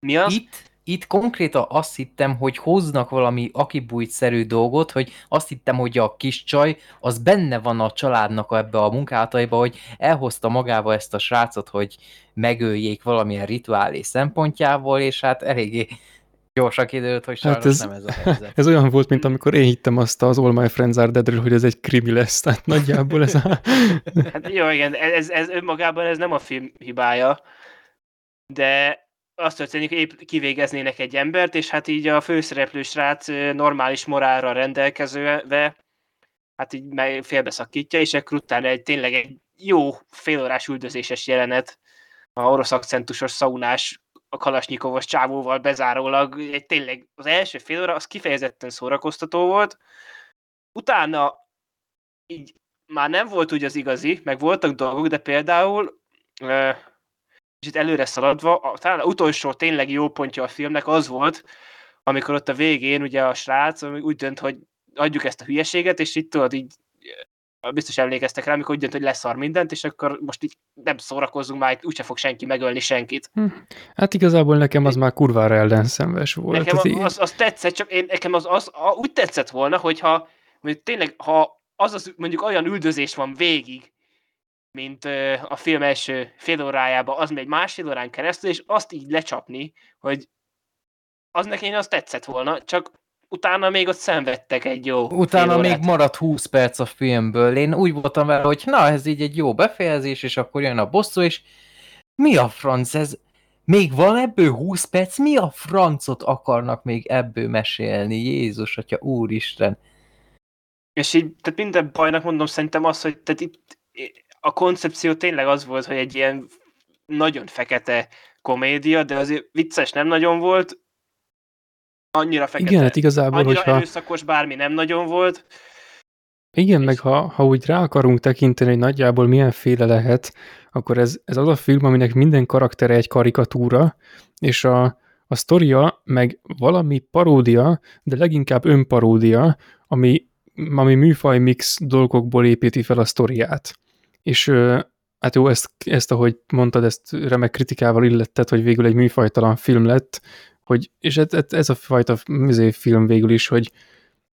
Mi az? Itt, itt konkrétan azt hittem, hogy hoznak valami akibújt-szerű dolgot, hogy azt hittem, hogy a kis csaj, az benne van a családnak ebbe a munkátaiba, hogy elhozta magával ezt a srácot, hogy megöljék valamilyen rituálé szempontjából, és hát eléggé gyorsan kiderült, hogy sajnos Hát ez- nem ez a helyzet. Ez olyan volt, mint amikor én hittem azt az All My Friends Are Deadről, hogy ez egy krimi lesz. Tehát nagyjából ez a... Hát jó, igen, ez, ez önmagában ez nem a film hibája, de azt történik, hogy épp kivégeznének egy embert, és hát így a főszereplő srác normális morálra rendelkezőve, hát így félbeszakítja, és akkor utána egy tényleg egy jó félórás üldözéses jelenet. A orosz akcentusos szaunás a kalasnyikovos csávóval bezárólag, egy tényleg az első fél óra az kifejezetten szórakoztató volt, utána így már nem volt úgy az igazi, meg voltak dolgok, de például kicsit előre szaladva, a, talán a utolsó tényleg jó pontja a filmnek az volt, amikor ott a végén ugye a srác úgy dönt, hogy adjuk ezt a hülyeséget, és itt tudod így biztos emlékeztek rá, amikor úgy dönt, hogy leszar mindent, és akkor most így nem szórakozzunk már, itt úgyse fog senki megölni senkit. Hát igazából nekem az már kurvára ellenszenves volt. Nekem az, az, az tetszett, csak én, nekem az, az a, úgy tetszett volna, hogyha hogy tényleg, ha az, az mondjuk olyan üldözés van végig, mint a film első fél órájában, az megy másfél órán keresztül, és azt így lecsapni, hogy az nekem az tetszett volna, csak utána még ott szenvedtek egy jó Utána még maradt 20 perc a filmből. Én úgy voltam vele, hogy na, ez így egy jó befejezés, és akkor jön a bosszú, és mi a franc ez? Még van ebből 20 perc? Mi a francot akarnak még ebből mesélni? Jézus, atya, úristen. És így, tehát minden bajnak mondom szerintem az, hogy tehát itt a koncepció tényleg az volt, hogy egy ilyen nagyon fekete komédia, de azért vicces nem nagyon volt, annyira fekete, Igen, hát igazából, annyira hogyha... erőszakos bármi nem nagyon volt, Igen, És- meg ha, ha úgy rá akarunk tekinteni, hogy nagyjából milyenféle lehet, akkor ez, ez az a film, aminek minden karaktere egy karikatúra, és a, a sztoria meg valami paródia, de leginkább önparódia, ami, ami műfaj mix dolgokból építi fel a sztoriát. És hát jó, ezt, ezt, ahogy mondtad, ezt remek kritikával illetted, hogy végül egy műfajtalan film lett, hogy, és ez, ez- ez a fajta izé, film végül is, hogy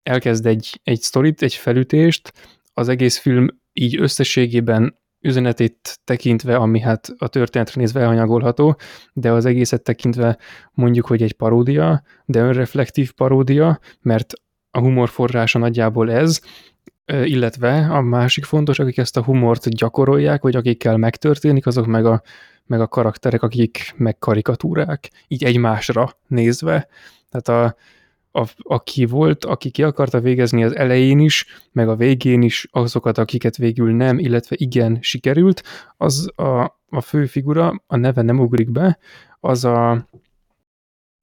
elkezd egy, egy sztorit, egy felütést, az egész film így összességében üzenetét tekintve, ami hát a történetre nézve elhanyagolható, de az egészet tekintve mondjuk, hogy egy paródia, de önreflektív paródia, mert a humor forrása nagyjából ez, illetve a másik fontos, akik ezt a humort gyakorolják, vagy akikkel megtörténik, azok meg a, meg a karakterek, akik meg karikatúrák, így egymásra nézve. Tehát a, a, aki volt, aki ki akarta végezni az elején is, meg a végén is azokat, akiket végül nem, illetve igen sikerült, az a, a fő figura, a neve nem ugrik be, az a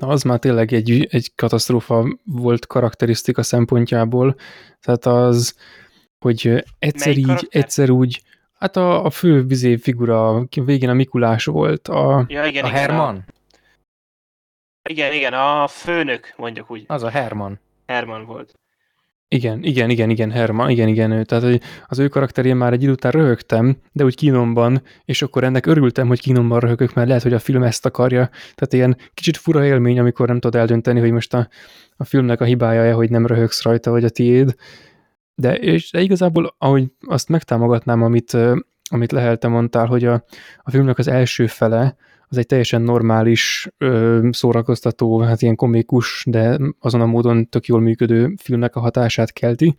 Na, az már tényleg egy, egy katasztrófa volt karakterisztika szempontjából, tehát az, hogy egyszer Melyik így, karakter? egyszer úgy, hát a, a fő vizé figura, végén a Mikulás volt, a, Ja, igen, A igen, Herman? A, igen, igen, a főnök, mondjuk úgy. Az a Herman. Herman volt. Igen, igen, igen, igen, Herma, igen, igen, ő. Tehát hogy az ő karakterén már egy idő után röhögtem, de úgy kínomban, és akkor ennek örültem, hogy kínomban röhögök, mert lehet, hogy a film ezt akarja. Tehát ilyen kicsit fura élmény, amikor nem tudod eldönteni, hogy most a, a filmnek a hibája, hogy nem röhögsz rajta, vagy a tiéd. De, és, de igazából, ahogy azt megtámogatnám, amit, amit Lehelte mondtál, hogy a, a filmnek az első fele, az egy teljesen normális, ö, szórakoztató, hát ilyen komikus, de azon a módon tök jól működő filmnek a hatását kelti.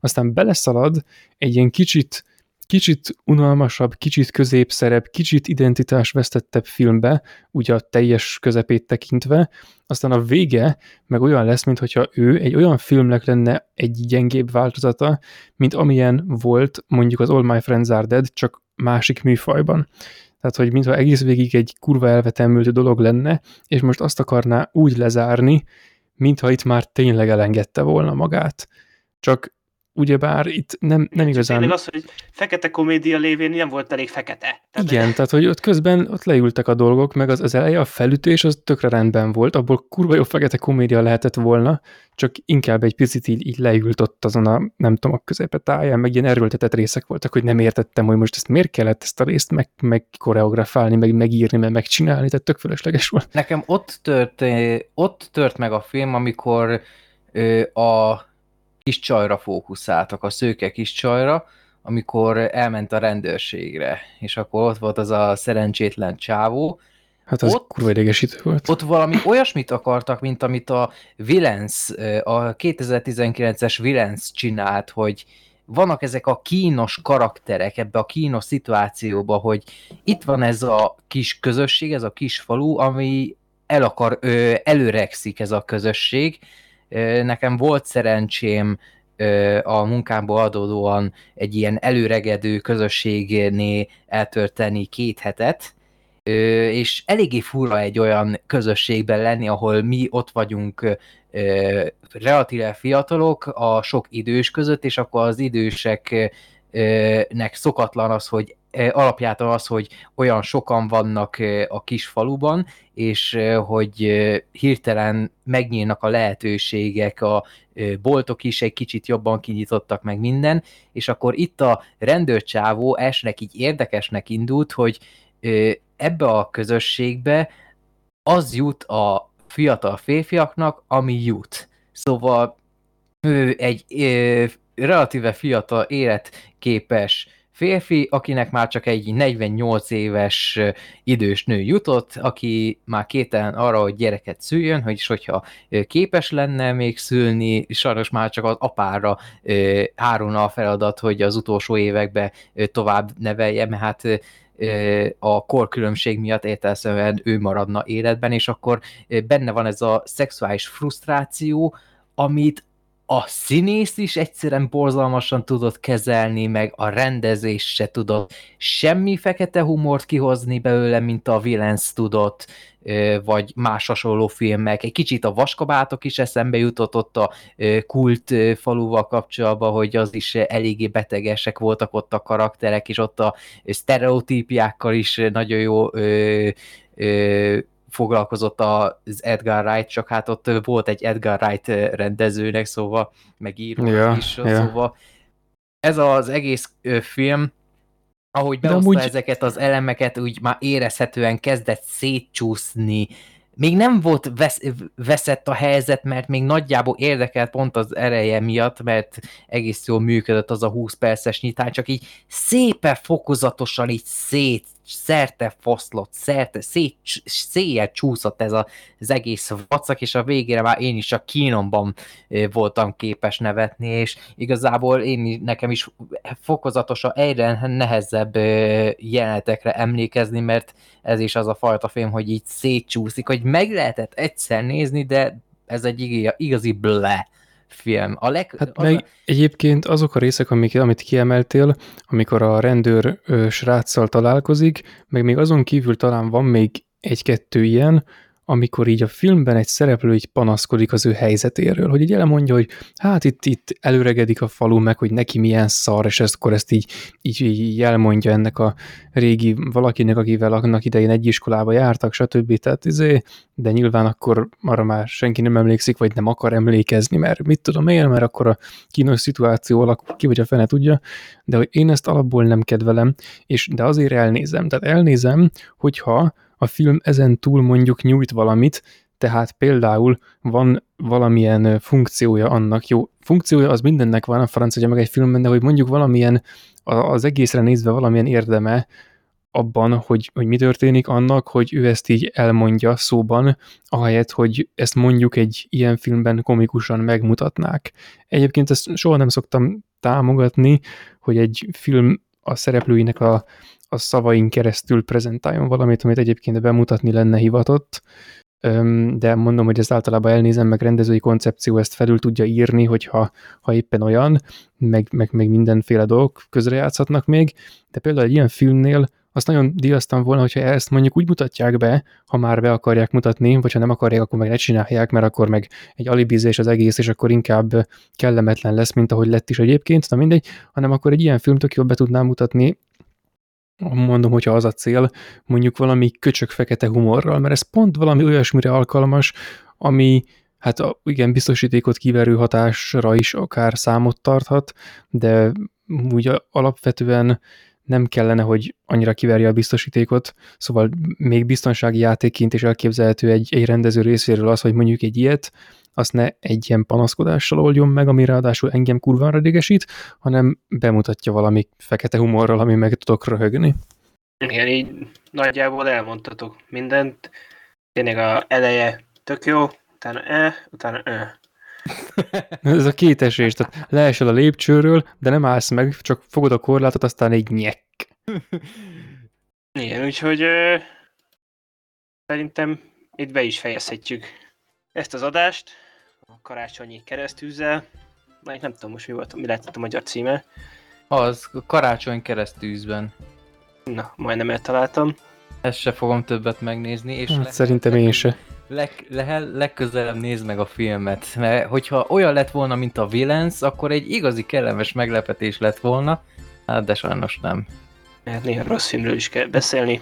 Aztán beleszalad egy ilyen kicsit kicsit unalmasabb, kicsit középszerebb, kicsit identitásvesztettebb filmbe, ugye a teljes közepét tekintve, aztán a vége meg olyan lesz, mintha ő egy olyan filmnek lenne egy gyengébb változata, mint amilyen volt mondjuk az All My Friends Are Dead, csak másik műfajban. Tehát, hogy mintha egész végig egy kurva elvetemült dolog lenne, és most azt akarná úgy lezárni, mintha itt már tényleg elengedte volna magát. Csak ugyebár itt nem, nem igazán... Tényleg az, hogy fekete komédia lévén nem volt elég fekete. Tehát Igen, tehát hogy ott közben ott leültek a dolgok, meg az, az eleje, a felütés az tökre rendben volt, abból kurva jó fekete komédia lehetett volna, csak inkább egy picit így, így leült ott azon a, nem tudom, a táján, meg ilyen erőltetett részek voltak, hogy nem értettem, hogy most ezt miért kellett ezt a részt meg, meg koreografálni, meg megírni, meg megcsinálni, tehát tök fölösleges volt. Nekem ott tört, ott tört meg a film, amikor a kis csajra fókuszáltak, a szőke kis csajra, amikor elment a rendőrségre, és akkor ott volt az a szerencsétlen csávó. Hát az ott, kurva idegesítő volt. Ott valami olyasmit akartak, mint amit a Villains, a 2019-es Villains csinált, hogy vannak ezek a kínos karakterek ebbe a kínos szituációba, hogy itt van ez a kis közösség, ez a kis falu, ami el akar, előrekszik ez a közösség, Nekem volt szerencsém a munkámból adódóan egy ilyen előregedő közösségnél eltörteni két hetet, és eléggé fura egy olyan közösségben lenni, ahol mi ott vagyunk relatíve fiatalok a sok idős között, és akkor az időseknek szokatlan az, hogy alapjától az, hogy olyan sokan vannak a kis faluban, és hogy hirtelen megnyílnak a lehetőségek, a boltok is egy kicsit jobban kinyitottak meg minden, és akkor itt a rendőrcsávó esnek így érdekesnek indult, hogy ebbe a közösségbe az jut a fiatal férfiaknak, ami jut. Szóval ő egy relatíve fiatal, életképes férfi, akinek már csak egy 48 éves idős nő jutott, aki már kételen arra, hogy gyereket szüljön, hogy is hogyha képes lenne még szülni, sajnos már csak az apára hárulna a feladat, hogy az utolsó években tovább nevelje, mert hát a korkülönbség miatt értelmszerűen ő maradna életben, és akkor benne van ez a szexuális frusztráció, amit a színész is egyszerűen borzalmasan tudott kezelni, meg a rendezés se tudott semmi fekete humort kihozni belőle, mint a Villains tudott, vagy más hasonló filmek. Egy kicsit a vaskabátok is eszembe jutott ott a kult faluval kapcsolatban, hogy az is eléggé betegesek voltak ott a karakterek, és ott a sztereotípiákkal is nagyon jó foglalkozott az Edgar Wright, csak hát ott volt egy Edgar Wright rendezőnek, szóval megíró yeah, is, yeah. szóval ez az egész film, ahogy behozta amúgy... ezeket az elemeket, úgy már érezhetően kezdett szétcsúszni, még nem volt vesz, veszett a helyzet, mert még nagyjából érdekelt pont az ereje miatt, mert egész jól működött az a 20 perces nyitás, csak így szépen fokozatosan így szét szerte foszlott, szerte, szét, széjjel csúszott ez a, az egész vacak, és a végére már én is csak kínomban voltam képes nevetni, és igazából én nekem is fokozatosan egyre nehezebb jelenetekre emlékezni, mert ez is az a fajta film, hogy így szétcsúszik, hogy meg lehetett egyszer nézni, de ez egy igazi ble film. A leg, hát az meg a... egyébként azok a részek, amik, amit kiemeltél, amikor a rendőr ö, sráccal találkozik, meg még azon kívül talán van még egy-kettő ilyen, amikor így a filmben egy szereplő így panaszkodik az ő helyzetéről, hogy így elmondja, hogy hát itt, itt előregedik a falu meg, hogy neki milyen szar, és ezt, akkor ezt így, így, így elmondja ennek a régi valakinek, akivel annak idején egy iskolába jártak, stb. Tehát izé, de nyilván akkor arra már senki nem emlékszik, vagy nem akar emlékezni, mert mit tudom én, mert akkor a kínos szituáció alakul ki, vagy a fene tudja, de hogy én ezt alapból nem kedvelem, és de azért elnézem. Tehát elnézem, hogyha a film ezen túl mondjuk nyújt valamit, tehát például van valamilyen funkciója annak, jó, funkciója az mindennek van a francia meg egy filmben, de hogy mondjuk valamilyen az egészre nézve valamilyen érdeme abban, hogy, hogy mi történik annak, hogy ő ezt így elmondja szóban, ahelyett, hogy ezt mondjuk egy ilyen filmben komikusan megmutatnák. Egyébként ezt soha nem szoktam támogatni, hogy egy film a szereplőinek a, a szavain keresztül prezentáljon valamit, amit egyébként bemutatni lenne hivatott, de mondom, hogy ezt általában elnézem, meg rendezői koncepció ezt felül tudja írni, hogyha ha éppen olyan, meg, meg, meg mindenféle dolgok közrejátszhatnak még, de például egy ilyen filmnél azt nagyon díjaztam volna, hogyha ezt mondjuk úgy mutatják be, ha már be akarják mutatni, vagy ha nem akarják, akkor meg ne csinálják, mert akkor meg egy alibizés az egész, és akkor inkább kellemetlen lesz, mint ahogy lett is egyébként, na mindegy, hanem akkor egy ilyen filmt tök jobb be tudnám mutatni, mondom, hogyha az a cél, mondjuk valami köcsök fekete humorral, mert ez pont valami olyasmire alkalmas, ami hát a, igen, biztosítékot kiverő hatásra is akár számot tarthat, de úgy alapvetően nem kellene, hogy annyira kiverje a biztosítékot, szóval még biztonsági játékként is elképzelhető egy, egy rendező részéről az, hogy mondjuk egy ilyet, azt ne egy ilyen panaszkodással oldjon meg, ami ráadásul engem kurvára idegesít, hanem bemutatja valami fekete humorral, ami meg tudok röhögni. Igen, így nagyjából elmondtatok mindent. Tényleg a eleje tök jó, utána e, utána e. Ez a két esés, tehát leesel a lépcsőről, de nem állsz meg, csak fogod a korlátot, aztán egy nyek. Igen, úgyhogy ö, szerintem itt be is fejezhetjük ezt az adást a karácsonyi keresztűzzel. Már nem tudom most mi volt, mi lett a magyar címe. Az karácsony keresztűzben. Na, majdnem eltaláltam. Ezt se fogom többet megnézni. És hát szerintem én se leg, le, legközelebb nézd meg a filmet, mert hogyha olyan lett volna, mint a Villains, akkor egy igazi kellemes meglepetés lett volna, hát de sajnos nem. Hát néha rossz filmről is kell beszélni.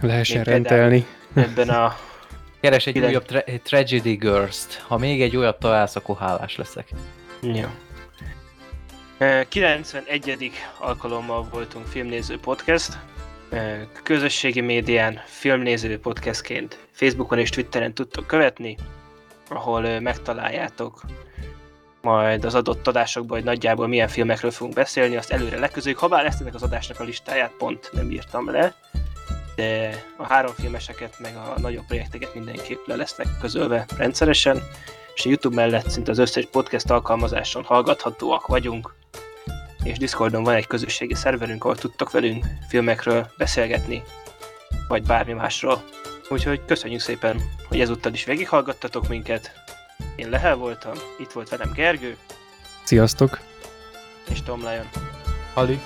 Lehessen rendelni. Ebben a... Keres egy Kilen... újabb tra- Tragedy Girls-t. Ha még egy olyat találsz, akkor hálás leszek. Jó. 91. alkalommal voltunk Filmnéző Podcast közösségi médián, filmnéző podcastként Facebookon és Twitteren tudtok követni, ahol megtaláljátok majd az adott adásokban, hogy nagyjából milyen filmekről fogunk beszélni, azt előre legközöljük, ha bár ezt ennek az adásnak a listáját pont nem írtam le, de a három filmeseket, meg a nagyobb projekteket mindenképp le lesznek közölve rendszeresen, és a YouTube mellett szinte az összes podcast alkalmazáson hallgathatóak vagyunk, és Discordon van egy közösségi szerverünk, ahol tudtok velünk filmekről beszélgetni, vagy bármi másról. Úgyhogy köszönjük szépen, hogy ezúttal is végighallgattatok minket. Én Lehel voltam, itt volt velem Gergő. Sziasztok! És Tom Lion. Halli!